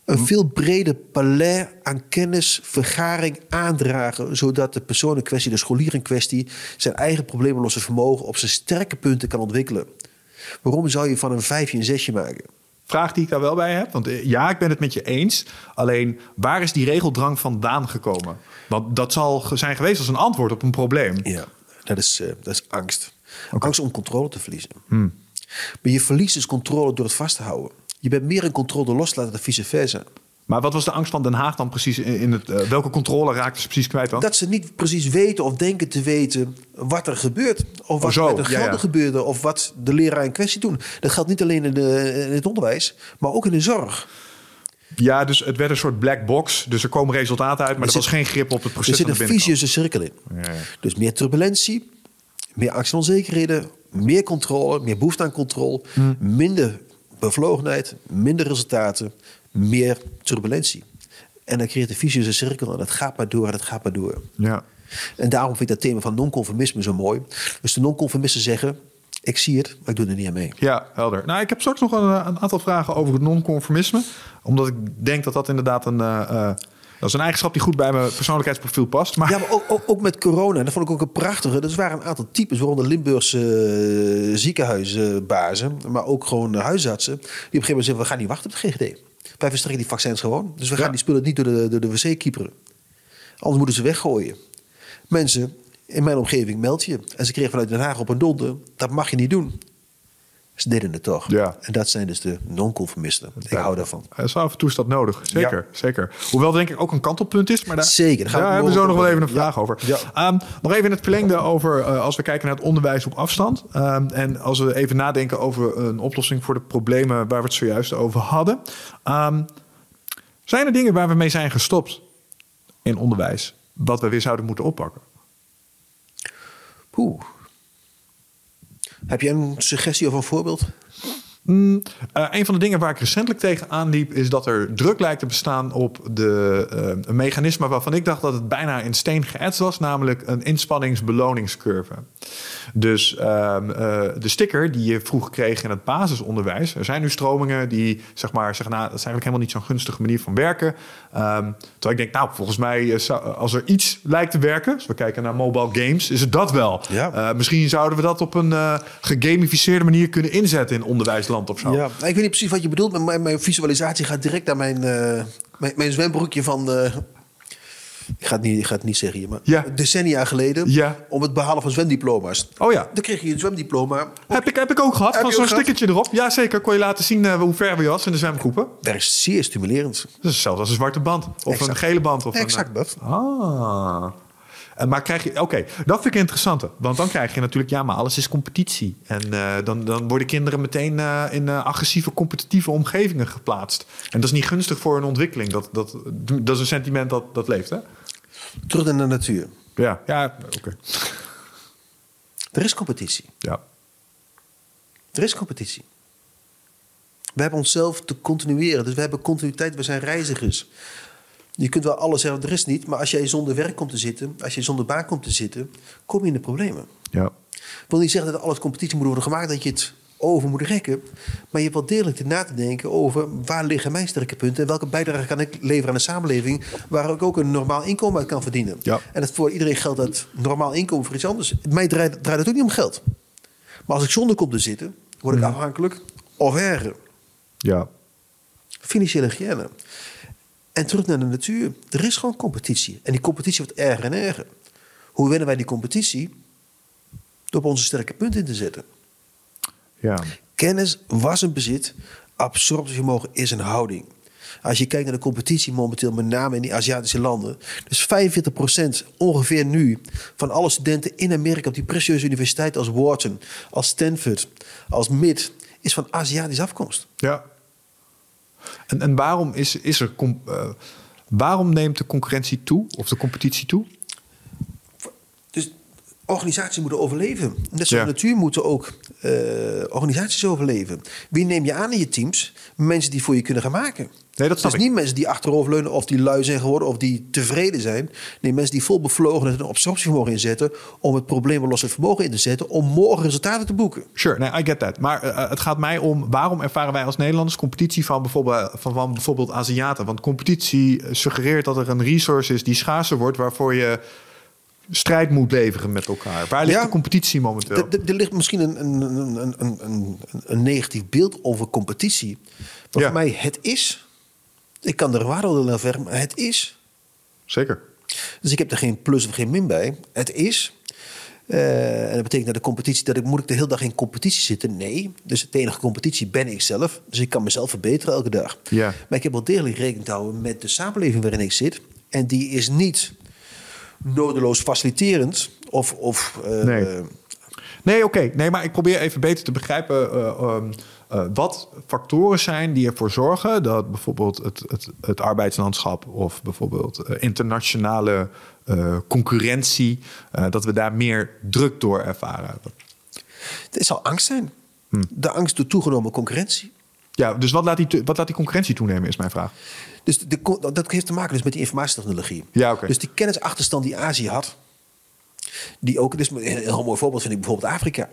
Een veel breder palet aan kennis, vergaring aandragen. Zodat de persoon in kwestie, de scholier in kwestie. zijn eigen probleemlosse vermogen op zijn sterke punten kan ontwikkelen. Waarom zou je van een vijfje een zesje maken? Vraag die ik daar wel bij heb. Want eh, ja, ik ben het met je eens. Alleen, waar is die regeldrang vandaan gekomen? Want dat zal zijn geweest als een antwoord op een probleem. Ja, dat is, eh, dat is angst. Angst om controle te verliezen. Maar je verliest dus controle door het vast te houden. Je bent meer in controle door los te laten dan vice versa. Maar wat was de angst van Den Haag dan precies in het... eh, welke controle raakte ze precies kwijt dan? Dat ze niet precies weten of denken te weten wat er gebeurt. Of wat Oh, zo, met de gelden ja. gebeurde. Of wat de leraar in kwestie doen. Dat geldt niet alleen in, de, in het onderwijs, maar ook in de zorg. Ja, dus het werd een soort black box. Dus er komen resultaten uit, maar er, zit- was geen grip op het Er proces zit van een vicieuze cirkel in. Ja. Dus meer turbulentie, meer angst en onzekerheden, meer controle, meer behoefte aan controle, Hmm. minder bevlogenheid, minder resultaten, meer turbulentie. En dan creëert een vicieuze cirkel en dat gaat maar door en dat gaat maar door. Ja. En daarom vind ik dat thema van non-conformisme zo mooi. Dus de non-conformisten zeggen, ik zie het, maar ik doe er niet aan mee. Ja, helder. Nou, ik heb straks nog een, een aantal vragen over het non-conformisme. Omdat ik denk dat dat inderdaad een... eh, eh, dat is een eigenschap die goed bij mijn persoonlijkheidsprofiel past. Maar Ja, maar ook, ook, ook met corona. En dat vond ik ook een prachtige. Dus er waren een aantal types, waaronder Limburgse eh, ziekenhuisbazen, maar ook gewoon huisartsen, die op een gegeven moment zeggen: we gaan niet wachten op de GGD. Wij verstrekken die vaccins gewoon. Dus we gaan Ja. die spullen niet door de, door de wc kieperen. Anders moeten ze weggooien. Mensen in mijn omgeving meld je. En ze kregen vanuit Den Haag op een donder. Dat mag je niet doen. Ze deden het toch. Ja. En dat zijn dus de non-conformisten. Ik hou daarvan. Zo af en toe is dat nodig. Zeker, zeker. Hoewel denk ik ook een kantelpunt is. Maar daar, Zeker, daar gaan we daar het hebben we zo nog wel even een vraag over. Ja. Ehm, nog even in het verlengde over eh, als we kijken naar het onderwijs op afstand. Ehm, en als we even nadenken over een oplossing voor de problemen waar we het zojuist over hadden. Ehm, zijn er dingen waar we mee zijn gestopt in onderwijs, wat we weer zouden moeten oppakken? Oeh. Heb jij een suggestie of een voorbeeld? Mm, uh, een van de dingen waar ik recentelijk tegen aanliep... is dat er druk lijkt te bestaan op de, uh, een mechanisme... waarvan ik dacht dat het bijna in steen geëtst was... namelijk een inspannings-beloningscurve. Dus uh, de sticker die je vroeger kreeg in het basisonderwijs... er zijn nu stromingen die zeg maar, zeggen... nou, dat is eigenlijk helemaal niet zo'n gunstige manier van werken. Ehm, terwijl ik denk, nou, volgens mij... als er iets lijkt te werken... als we kijken naar mobile games, is het dat wel. Ja. misschien zouden we dat op een gegamificeerde manier kunnen inzetten in onderwijs of zo. Ja, ik weet niet precies wat je bedoelt, maar mijn, mijn visualisatie gaat direct naar mijn, uh, mijn, mijn, zwembroekje van. Uh, ik ga, het niet, ik ga het niet zeggen hier, maar ja. decennia geleden. Ja. Om het behalen van zwemdiploma's. Oh ja. Dan kreeg je een zwemdiploma. Heb ik, heb ik ook gehad, Heb van zo'n stickertje erop. Ja, zeker. Kon je laten zien uh, hoe ver we was in de zwemgroepen. Dat is zeer stimulerend. Dat is zelfs als een zwarte band. Of Exact. een gele band. Of Exact een, dat. Ah. En Maar krijg je, oké, dat vind ik interessant. Want dan krijg je natuurlijk, ja, maar alles is competitie. En uh, dan, dan worden kinderen meteen uh, in uh, agressieve, competitieve omgevingen geplaatst. En dat is niet gunstig voor een ontwikkeling. Dat, dat, dat is een sentiment dat, dat leeft, hè? Terug naar de natuur. Ja, ja oké. Okay. Er is competitie. Ja. Er is competitie. We hebben onszelf te continueren. Dus we hebben continuïteit, we zijn reizigers. Je kunt wel alles zeggen, er is niet. Maar als jij zonder werk komt te zitten, als je zonder baan komt te zitten, kom je in de problemen. Ja. Ik wil niet zeggen dat alles competitie moet worden gemaakt, dat je het over moet rekken. Maar je hebt wel degelijk te na te denken over waar liggen mijn sterke punten en welke bijdrage kan ik leveren aan de samenleving waar ik ook een normaal inkomen uit kan verdienen. Ja. En het voor iedereen geldt dat normaal inkomen voor iets anders. Mij draait, draait het ook niet om geld. Maar als ik zonder kom te zitten, word ik afhankelijk of erger. Ja. Financiële hygiëne. En terug naar de natuur. Er is gewoon competitie. En die competitie wordt erger en erger. Hoe winnen wij die competitie? Door op onze sterke punten in te zetten. Ja. Kennis was een bezit. Absorptievermogen is een houding. Als je kijkt naar de competitie momenteel, met name in die Aziatische landen. Dus 45% ongeveer nu van alle studenten in Amerika op die prestigieuze universiteiten als Wharton, als Stanford, als MIT, is van Aziatische afkomst. Ja. En, en waarom, is, is er, uh, waarom neemt de concurrentie toe of de competitie toe? Dus organisaties moeten overleven. Net zoals Ja. natuur moeten ook uh, organisaties overleven. Wie neem je aan in je teams? Mensen die voor je kunnen gaan maken. Nee, dat snap dus ik. niet mensen die achteroverleunen of die lui zijn geworden of die tevreden zijn. Nee, mensen die vol bevlogen en absorptievermogen inzetten om het probleemlosse vermogen in te zetten om morgen resultaten te boeken. Sure, nee, I get that. Maar uh, het gaat mij om waarom ervaren wij als Nederlanders competitie van bijvoorbeeld, van, van bijvoorbeeld Aziaten? Want competitie suggereert dat er een resource is die schaarser wordt, waarvoor je strijd moet leveren met elkaar. Waar ligt Ja. de competitie momenteel? Er- ligt misschien een, een, een, een, een, een, een negatief beeld over competitie. Ja. voor mij, het is. Ik kan er waarde naar vergen, maar het is. Zeker. Dus ik heb er geen plus of geen min bij. Het is. Eh, en dat betekent dat de competitie, dat ik moet ik de hele dag in competitie zitten? Nee. Dus de enige competitie ben ik zelf. Dus ik kan mezelf verbeteren elke dag. Ja. Maar ik heb wel degelijk rekening te houden met de samenleving waarin ik zit. En die is niet nodeloos faciliterend of. of eh, Nee. Nee, oké. Nee, maar ik probeer even beter te begrijpen eh, ehm, eh, wat factoren zijn die ervoor zorgen dat bijvoorbeeld het, het, het arbeidslandschap of bijvoorbeeld eh, internationale eh, concurrentie, dat we daar meer druk door ervaren. Het zal angst zijn. Hm. De angst door toegenomen concurrentie. Ja, dus wat laat die, wat laat die concurrentie toenemen, is mijn vraag. Dus de, dat heeft te maken dus met die informatietechnologie. Ja, oké. Dus die kennisachterstand die Azië had, die ook, dus een heel mooi voorbeeld vind ik bijvoorbeeld Afrika.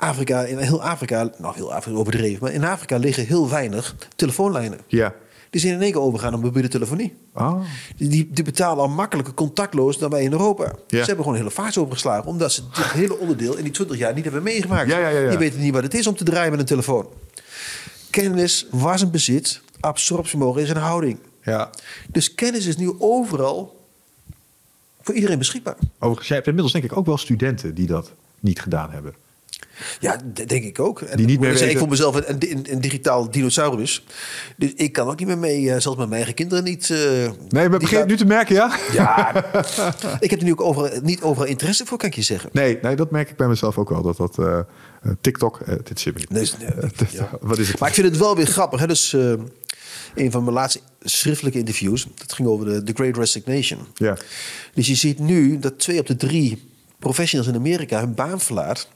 Afrika, in heel Afrika, nou heel Afrika overdreven, maar in Afrika liggen heel weinig telefoonlijnen. Ja. Die zijn in één keer overgegaan op mobiele telefonie. Oh. Die, die, betalen al makkelijker contactloos dan wij in Europa. Ja. Ze hebben gewoon hele fase overgeslagen. Omdat ze dit hele onderdeel in die 20 jaar niet hebben meegemaakt. Ja, ja, ja, ja. Die weten niet wat het is om te draaien met een telefoon. Kennis was een bezit. Absorptievermogen is een houding. Ja. Dus kennis is nu overal voor iedereen beschikbaar. Overigens, jij hebt inmiddels denk ik ook wel studenten die dat niet gedaan hebben. Ja, denk ik ook. En Die niet ik meer weten- Ik voel mezelf een, een, een digitaal dinosaurus. Dus ik kan ook niet meer mee, eh, zelfs met mijn eigen kinderen niet. eh, Nee, die beginnen nu te merken, ja? Ja, ik heb er nu ook overal, niet overal interesse voor, kan ik je zeggen. Nee, nee, dat merk ik bij mezelf ook wel. Dat dat eh, TikTok, dit zit me niet. Nee, nee, Eh, ja. Wat is het? Maar ik vind het wel weer grappig. Hè? Dus, een van mijn laatste schriftelijke interviews, dat ging over de, de Great Resignation. Ja. Dus je ziet nu dat twee op de drie professionals in Amerika hun baan verlaat.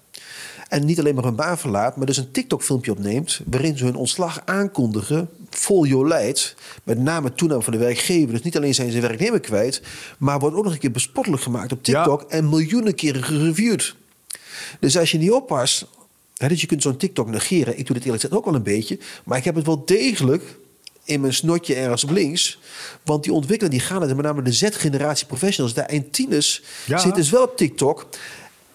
En niet alleen maar hun baan verlaat, maar dus een TikTok-filmpje opneemt. waarin ze hun ontslag aankondigen. vol jolijt. Met name toename van de werkgever. Dus niet alleen zijn ze werknemer kwijt. maar wordt ook nog een keer bespottelijk gemaakt op TikTok. en miljoenen keren gereviewd. Dus als je niet oppast. Hè, dus je kunt zo'n TikTok negeren. Ik doe dit eerlijk gezegd ook wel een beetje. Maar ik heb het wel degelijk in mijn snotje ergens op links. Want die ontwikkelen die gaan het, met name de Z-generatie professionals, de eindtieners, Ja. zitten dus wel op TikTok.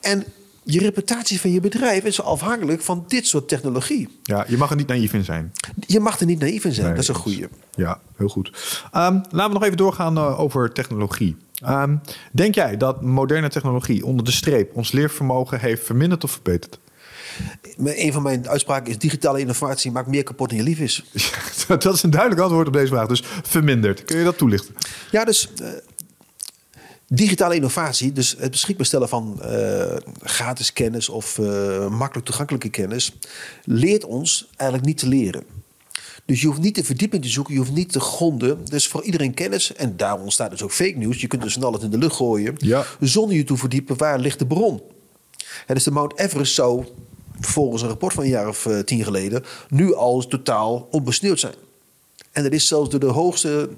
En je reputatie van je bedrijf is afhankelijk van dit soort technologie. Ja, je mag er niet naïef in zijn. Je mag er niet naïef in zijn, Nee, dat is een goede. Ja, heel goed. Ehm, laten we nog even doorgaan eh, over technologie. Ehm, denk jij dat moderne technologie onder de streep ons leervermogen heeft verminderd of verbeterd? Een van mijn uitspraken is: digitale innovatie maakt meer kapot dan je lief is. dat is een duidelijk antwoord op deze vraag. Dus verminderd. Kun je dat toelichten? Ja, dus eh, digitale innovatie, dus het beschikbaar stellen van eh, gratis kennis of eh, makkelijk toegankelijke kennis, leert ons eigenlijk niet te leren. Dus je hoeft niet de verdieping te zoeken, je hoeft niet te gronden. Dus voor iedereen kennis, en daar ontstaat dus ook fake news. Je kunt dus van alles in de lucht gooien, Ja. zonder je te verdiepen waar ligt de bron. En dus de Mount Everest zou, volgens een rapport van een jaar of eh, tien geleden, nu al totaal onbesneeuwd zijn. En dat is zelfs door de hoogste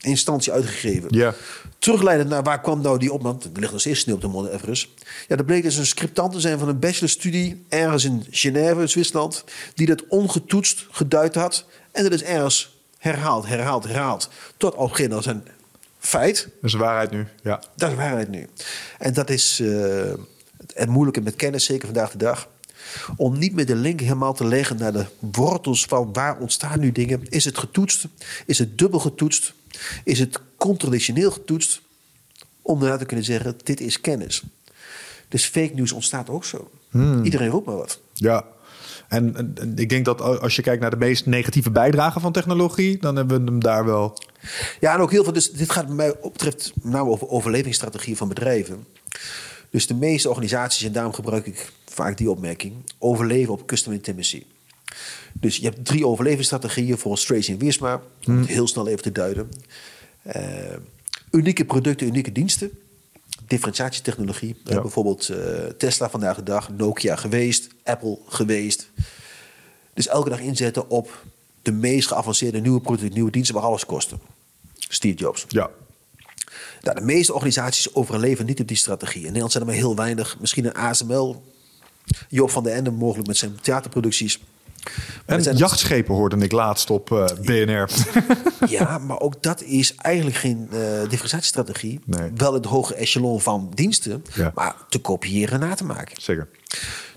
instantie uitgegeven. Ja. Terugleidend naar waar kwam nou die op? Want er ligt nog steeds sneeuw op de Mount Everest. Ja, dat bleek dus een scriptant te zijn van een bachelorstudie ergens in Genève, Zwitserland, die dat ongetoetst geduid had. En dat is ergens herhaald, herhaald, herhaald. Tot gegeven moment als een feit. Dat is waarheid nu. Ja. Dat is waarheid nu. En dat is het, het moeilijke met kennis, zeker vandaag de dag. Om niet meer de link helemaal te leggen naar de wortels van waar ontstaan nu dingen. Is het getoetst? Is het dubbel getoetst? Is het contradictioneel getoetst? Om daarna te kunnen zeggen, dit is kennis. Dus fake news ontstaat ook zo. Iedereen roept maar wat. Ja. En, en- en ik denk dat als je kijkt naar de meest negatieve bijdrage van technologie, dan hebben we hem daar wel. Ja, en ook heel veel. Dus dit gaat mij op betreft name over overlevingsstrategieën van bedrijven. Dus de meeste organisaties, en daarom gebruik ik vaak die opmerking, overleven op custom intimacy. Dus je hebt drie overlevingsstrategieën volgens Tracy en Wiersma, om het heel snel even te duiden. Eh, unieke producten, unieke diensten. Differentiatietechnologie. Ja. bijvoorbeeld eh, Tesla vandaag de dag, Nokia geweest, Apple geweest. Dus elke dag inzetten op de meest geavanceerde nieuwe producten, nieuwe diensten, waar alles kosten. Steve Jobs. Ja. Nou, de meeste organisaties overleven niet op die strategie. In Nederland zijn er maar heel weinig. Misschien een ASML. Joop van der Ende mogelijk met zijn theaterproducties. En zijn- jachtschepen hoorde ik laatst op eh, BNR. Ja, maar ook dat is eigenlijk geen eh differentiatiestrategie. Nee. Wel het hoge echelon van diensten, Ja. maar te kopiëren en na te maken. Zeker.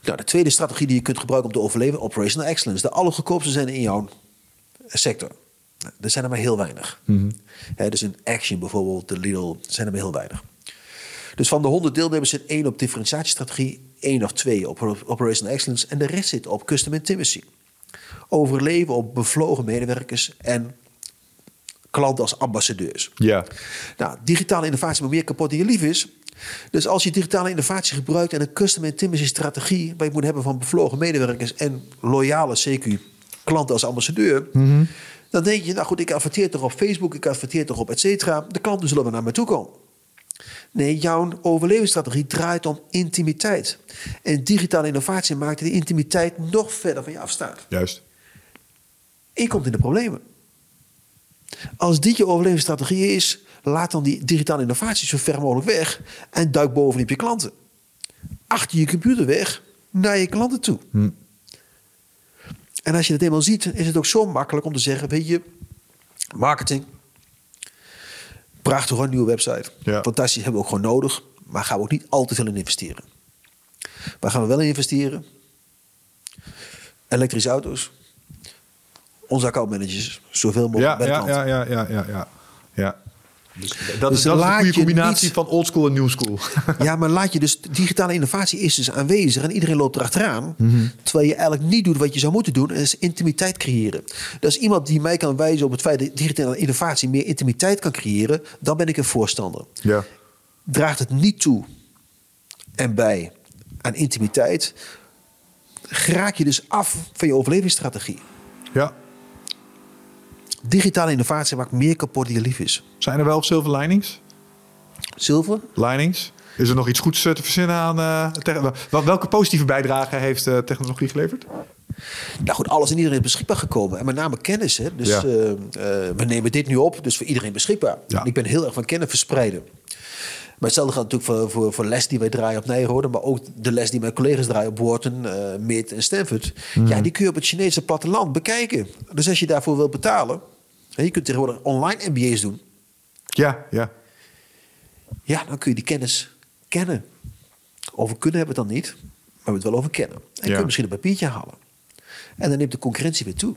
Nou, de tweede strategie die je kunt gebruiken om te overleven, operational excellence. De allergoedkoopste zijn in jouw sector. Nou, er zijn er maar heel weinig. Hè, dus in Action bijvoorbeeld, de Lidl, zijn er maar heel weinig. Dus van de 100 deelnemers zit één op differentiatiestrategie, één of twee op operational excellence en de rest zit op custom intimacy. Overleven op bevlogen medewerkers en klanten als ambassadeurs. Ja. Nou, digitale innovatie maakt meer kapot dan je lief is. Dus als je digitale innovatie gebruikt en een custom intimacy strategie... waar je moet hebben van bevlogen medewerkers en loyale CQ klanten als ambassadeur... dan denk je, nou goed, ik adverteer toch op Facebook, ik adverteer toch op et cetera. De klanten zullen wel naar me toe komen. Nee, jouw overlevingsstrategie draait om intimiteit. En digitale innovatie maakt die intimiteit nog verder van je afstaan. Juist. En je komt in de problemen. Als dit je overlevingsstrategie is, laat dan die digitale innovatie zo ver mogelijk weg en duik bovenop je klanten. Achter je computer weg naar je klanten toe. En als je het eenmaal ziet, is het ook zo makkelijk om te zeggen: Weet je, marketing, prachtig hoor, nieuwe website. Ja. Fantastisch, hebben we ook gewoon nodig, maar gaan we ook niet al te veel in investeren. Waar gaan we wel in investeren? Elektrische auto's. Onze accountmanagers zoveel mogelijk Ja, bij ja, ja, ja, ja, ja, ja. Dus dat is, Dus dat is laat goede combinatie niet- van old school en new school. Ja, maar laat je dus... Digitale innovatie is dus aanwezig en iedereen loopt erachteraan. Mhm. Terwijl je eigenlijk niet doet wat je zou moeten doen. En dat is intimiteit creëren. Dus iemand die mij kan wijzen op het feit dat digitale innovatie meer intimiteit kan creëren. Dan ben ik een voorstander. ja. Draagt het niet toe en bij aan intimiteit. Raak je dus af van je overlevingsstrategie. ja. Digitale innovatie maakt meer kapot dan je lief is. Zijn er wel silver linings? Zilver? Linings? Is er nog iets goeds te verzinnen aan... Uh, welke positieve bijdrage heeft uh, technologie geleverd? Nou goed, alles en iedereen is beschikbaar gekomen. En met name kennis. Hè? Dus ja. uh, we nemen dit nu op, dus voor iedereen beschikbaar. Ja. Ik ben heel erg van kennis verspreiden. Maar hetzelfde gaat natuurlijk voor, voor, voor les die wij draaien op Nijrode. Maar ook de les die mijn collega's draaien op Wharton, uh, Mid en Stanford. Mm. Ja, die kun je op het Chinese platteland bekijken. Dus als je daarvoor wilt betalen. Je kunt tegenwoordig online MBA's doen. Ja, ja. Ja, dan kun je die kennis kennen. Over kunnen hebben we het dan niet. Maar we het wel over kennen. En ja. kun je misschien een papiertje halen. En dan neemt de concurrentie weer toe.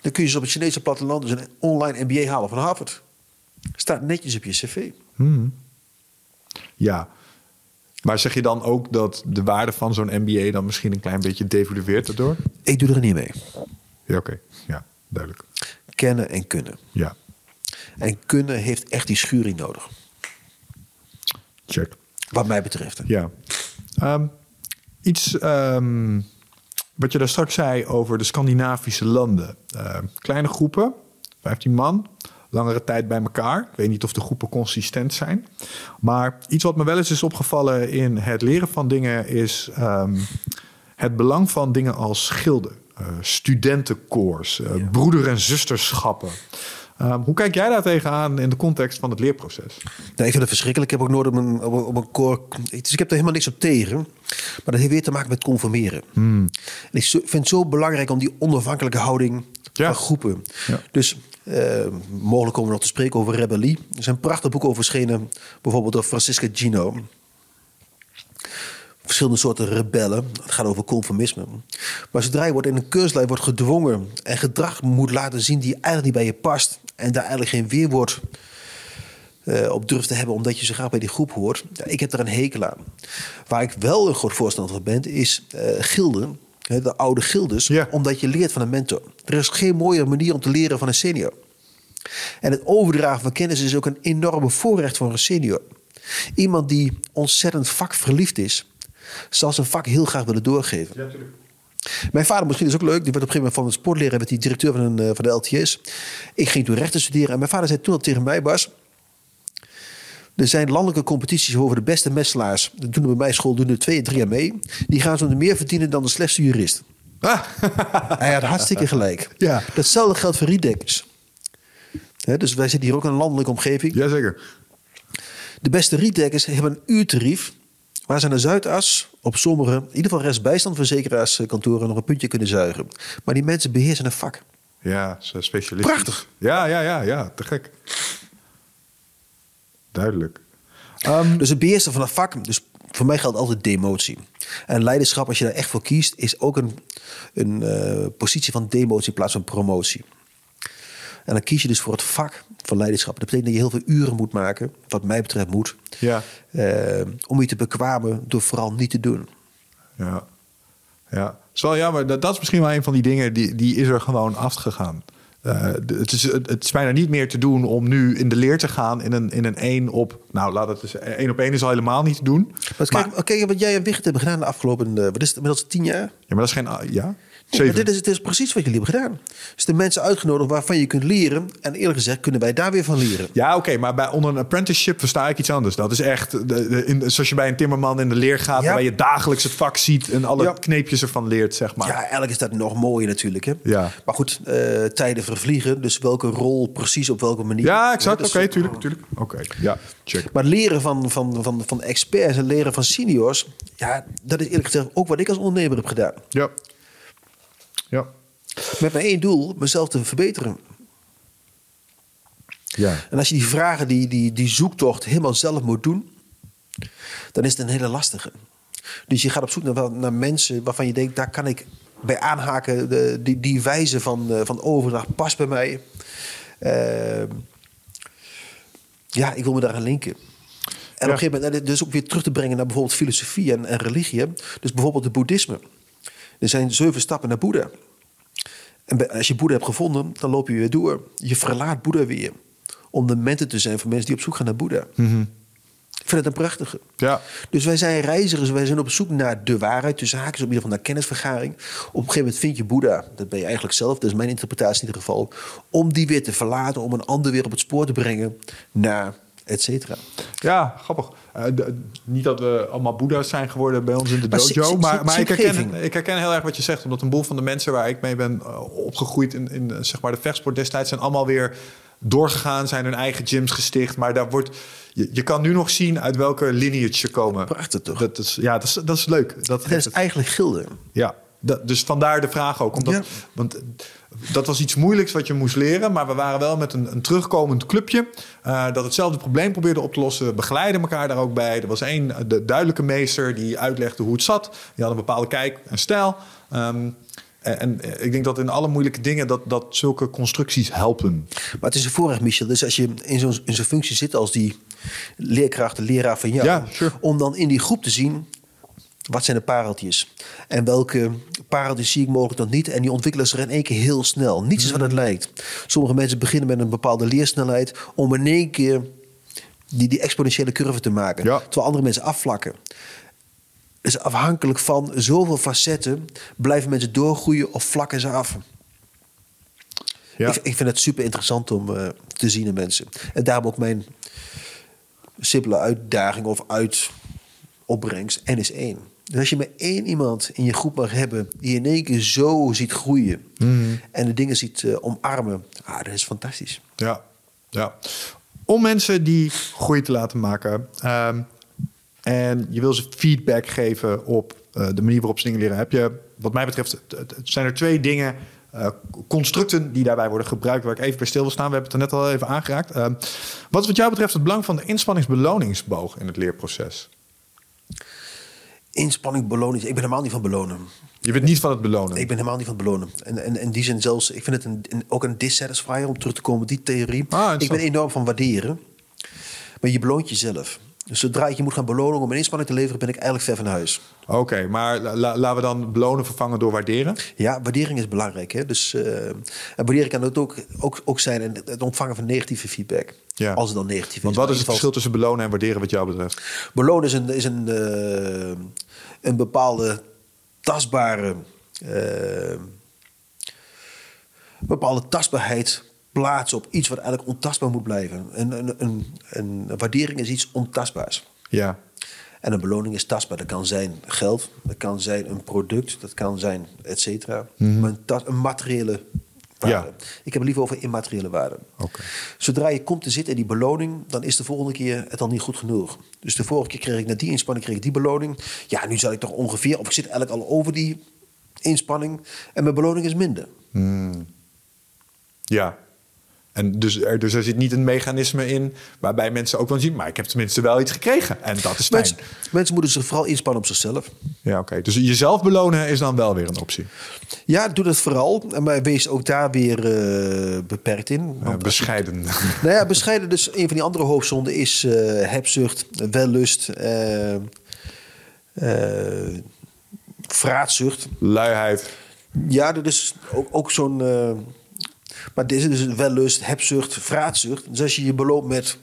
Dan kun je dus op het Chinese platteland dus een online MBA halen van Harvard. Staat netjes op je cv. Hmm. Ja. Maar zeg je dan ook dat de waarde van zo'n MBA dan misschien een klein beetje devalueert daardoor? Ik doe er niet mee. Ja, oké. Ja, duidelijk. Kennen en kunnen. Ja. En kunnen heeft echt die schuring nodig. Check. Wat mij betreft. Ja. Um, iets um, wat je daar straks zei over de Scandinavische landen. Uh, kleine groepen, 15 man, langere tijd bij elkaar. Ik weet niet of de groepen consistent zijn. Maar iets wat me wel eens is opgevallen in het leren van dingen is um, het belang van dingen als uh, studentenkoors, uh, broeder- en zusterschappen. Um, hoe kijk jij daar tegenaan in de context van het leerproces? Nee, ik vind het verschrikkelijk. Ik heb ook nooit op een, op een koor... Dus ik heb er helemaal niks op tegen. Maar dat heeft weer te maken met conformeren. Hmm. En ik vind het zo belangrijk om die onafhankelijke houding ja. van groepen. Ja. Dus uh, mogelijk komen we nog te spreken over rebellie. Er zijn prachtige boeken over verschenen. Bijvoorbeeld door Francisca Gino. Verschillende soorten rebellen. Het gaat over conformisme. Maar zodra je wordt in een keurslijn wordt gedwongen... en gedrag moet laten zien die eigenlijk niet bij je past... en daar eigenlijk geen weerwoord uh, op durft te hebben... omdat je zo graag bij die groep hoort. Ja, ik heb er een hekel aan. Waar ik wel een groot voorstander van ben... is uh, gilden de oude gildes, ja. omdat je leert van een mentor. Er is geen mooiere manier om te leren van een senior. En het overdragen van kennis is ook een enorme voorrecht voor een senior. Iemand die ontzettend vakverliefd is, zal zijn vak heel graag willen doorgeven. Ja, mijn vader, misschien is ook leuk, die werd op een gegeven moment van het sportleraar, werd die directeur van, een, eh, van de LTS. Ik ging toen rechten studeren en mijn vader zei toen al tegen mij, Bas, er zijn landelijke competities over de beste metselaars. Dat doen bij mijn school doen er twee, drie jaar mee. Die gaan zo meer verdienen dan de slechtste jurist. Ah. Hij had hartstikke gelijk. Ja. Datzelfde geldt voor rietdekkers. dus wij zitten hier ook in een landelijke omgeving. Jazeker. De beste rietdekkers hebben een uurtarief... waar ze naar Zuidas op sommige, in ieder geval restbijstandverzekeraarskantoren... nog een puntje kunnen zuigen. Maar die mensen beheersen een vak. Ja, ze specialisten. Prachtig. Ja, ja, ja, ja, te gek. Duidelijk. Um, dus het beheersen van een vak, dus voor mij geldt altijd demotie. En leiderschap, als je daar echt voor kiest, is ook een, een uh, positie van demotie in plaats van promotie. En dan kies je dus voor het vak van leiderschap. Dat betekent dat je heel veel uren moet maken, wat mij betreft moet, ja. uh, om je te bekwamen door vooral niet te doen. Ja, ja. Zo, ja maar dat, dat is misschien wel een van die dingen die, die is er gewoon afgegaan. Uh, het, is, het is bijna niet meer te doen om nu in de leer te gaan in een, in een één op. Nou, laat het eens één op één is al helemaal niet te doen. Maar, maar kijk, wat jij en Wicht hebben gedaan de afgelopen. Uh, wat is het inmiddels tien jaar? Ja, maar dat is geen. Ja? Dit, is, dit is precies wat jullie hebben gedaan. Dus de mensen uitgenodigd waarvan je kunt leren. En eerlijk gezegd kunnen wij daar weer van leren. Ja, oké. maar bij, onder een apprenticeship versta ik iets anders. Dat is echt, de, de, in, zoals je bij een timmerman in de leer gaat... Ja. waar je dagelijks het vak ziet en alle ja. kneepjes ervan leert, zeg maar. Ja, eigenlijk is dat nog mooier natuurlijk. Hè? Ja. Maar goed, uh, tijden vervliegen. Dus welke rol precies op welke manier. Ja, exact. Oké, okay, tuurlijk, tuurlijk. Oké, ja, check. Maar leren van, van, van, van experts en leren van seniors... ja, dat is eerlijk gezegd ook wat ik als ondernemer heb gedaan. Ja. Ja. Met maar één doel, mezelf te verbeteren. Ja. En als je die vragen, die, die, die zoektocht helemaal zelf moet doen, dan is het een hele lastige. Dus je gaat op zoek naar, naar mensen waarvan je denkt, daar kan ik bij aanhaken. De, die, die wijze van, uh, van overdracht past bij mij. Uh, ja, ik wil me daar aan linken. En ja. op een gegeven moment, dus ook weer terug te brengen naar bijvoorbeeld filosofie en, en religie. Dus bijvoorbeeld het boeddhisme. Er zijn zeven stappen naar Boeddha. En als je Boeddha hebt gevonden, dan loop je weer door. Je verlaat Boeddha weer. Om de mentor te zijn voor mensen die op zoek gaan naar Boeddha. Mm -hmm. Ik vind het een prachtige. Ja. Dus wij zijn reizigers, wij zijn op zoek naar de waarheid, tussen haakjes, op ieder geval naar kennisvergaring. Op een gegeven moment vind je Boeddha, dat ben je eigenlijk zelf, dat is mijn interpretatie in ieder geval, om die weer te verlaten, om een ander weer op het spoor te brengen naar et cetera. Ja, grappig. Eh, de- niet dat we allemaal boeddha's zijn geworden bij ons in de Maar dojo. maar maar ik, herken, ik herken heel erg wat je zegt. Omdat een boel van de mensen waar ik mee ben eh, opgegroeid in, in eh, zeg maar de vechtsport destijds... zijn allemaal weer doorgegaan, zijn hun eigen gyms gesticht. Maar daar wordt, je, je kan nu nog zien uit welke lineage ze komen. Prachtig toch? Dat is, ja, dat is, dat is leuk. Dat, Dat is eigenlijk gilde. ja, dat, dus vandaar de vraag ook. Omdat, Ja. Want dat was iets moeilijks wat je moest leren. Maar we waren wel met een, een terugkomend clubje. eh, dat hetzelfde probleem probeerde op te lossen. We begeleiden elkaar daar ook bij. Er was één eh, de duidelijke meester die uitlegde hoe het zat. Die had een bepaalde kijk en stijl. Ehm, en, en ik denk dat in alle moeilijke dingen dat, dat zulke constructies helpen. Maar het is een voorrecht, Michel. Dus als je in zo'n in zo'n functie zit als die leerkracht, de leraar van jou... Ja, sure. om dan in die groep te zien... wat zijn de pareltjes? En welke pareltjes zie ik mogelijk nog niet? En die ontwikkelen zich in één keer heel snel. Niets is wat het lijkt. Sommige mensen beginnen met een bepaalde leersnelheid... om in één keer die, die exponentiële curve te maken. Ja. Terwijl andere mensen afvlakken. Dus afhankelijk van zoveel facetten... blijven mensen doorgroeien of vlakken ze af. Ja. Ik, ik vind het super interessant om eh, te zien in mensen. En daarom ook mijn simpele uitdaging of uitopbrengst. N is één. Dus als je maar één iemand in je groep mag hebben die in één keer zo ziet groeien en de dingen ziet eh, omarmen, ah, dat is fantastisch. Ja, ja. Om mensen die groei te laten maken. ehm, en je wil ze feedback geven op eh, de manier waarop ze dingen leren. Heb je, wat mij betreft, zijn er twee dingen, eh, constructen die daarbij worden gebruikt, waar ik even bij stil wil staan. We hebben het er net al even aangeraakt. Ehm, wat is wat jou betreft het belang van de inspanningsbeloningsboog in het leerproces? Inspanning, beloning. Ik ben helemaal niet van belonen. Je bent niet van het belonen. Ik ben helemaal niet van het belonen. En, en in die zin zelfs, ik vind het een, een- ook een dissatisfier om terug te komen op die theorie. Ah, ik ben enorm van waarderen. Maar je beloont jezelf. Dus zodra je je moet gaan belonen om een inspanning te leveren, ben ik eigenlijk ver van huis. Oké, maar la- la- laten we dan belonen vervangen door waarderen. Ja, waardering is belangrijk. Hè? Dus, eh, en waardering kan het ook, ook, ook zijn in het ontvangen van negatieve feedback. Ja. Als het dan negatief Want is. wat Maar is het verschil tussen belonen en waarderen wat jou betreft? Belonen is een, is een, eh, een bepaalde tastbare... eh, bepaalde tastbaarheid plaatsen op iets wat eigenlijk ontastbaar moet blijven. Een, een, een, een waardering is iets ontastbaars. Ja, En een beloning is tastbaar. Dat kan zijn geld, dat kan zijn een product, dat kan zijn et cetera. Maar een, een materiële waarde. Ja. Ik heb het liever over immateriële waarde. Oké. Zodra je komt te zitten in die beloning, dan is de volgende keer het al niet goed genoeg. Dus de vorige keer kreeg ik na die inspanning kreeg ik die beloning. Ja, nu zal ik toch ongeveer, of ik zit eigenlijk al over die inspanning en mijn beloning is minder. Ja. En dus er, dus er zit niet een mechanisme in waarbij mensen ook wel zien, maar ik heb tenminste wel iets gekregen. En dat is fijn. Mensen, mensen moeten zich vooral inspannen op zichzelf. Ja, oké. Dus jezelf belonen is dan wel weer een optie. Ja, doe dat vooral. Maar wees ook daar weer eh, beperkt in. Uh, Want bescheiden. Nou ja, bescheiden. Dus een van die andere hoofdzonden is eh hebzucht, wellust, eh, vraatzucht. Luiheid. Ja, dat is ook, ook zo'n. Maar dit is dus wellust, hebzucht, vraatzucht. Dus als je je beloont met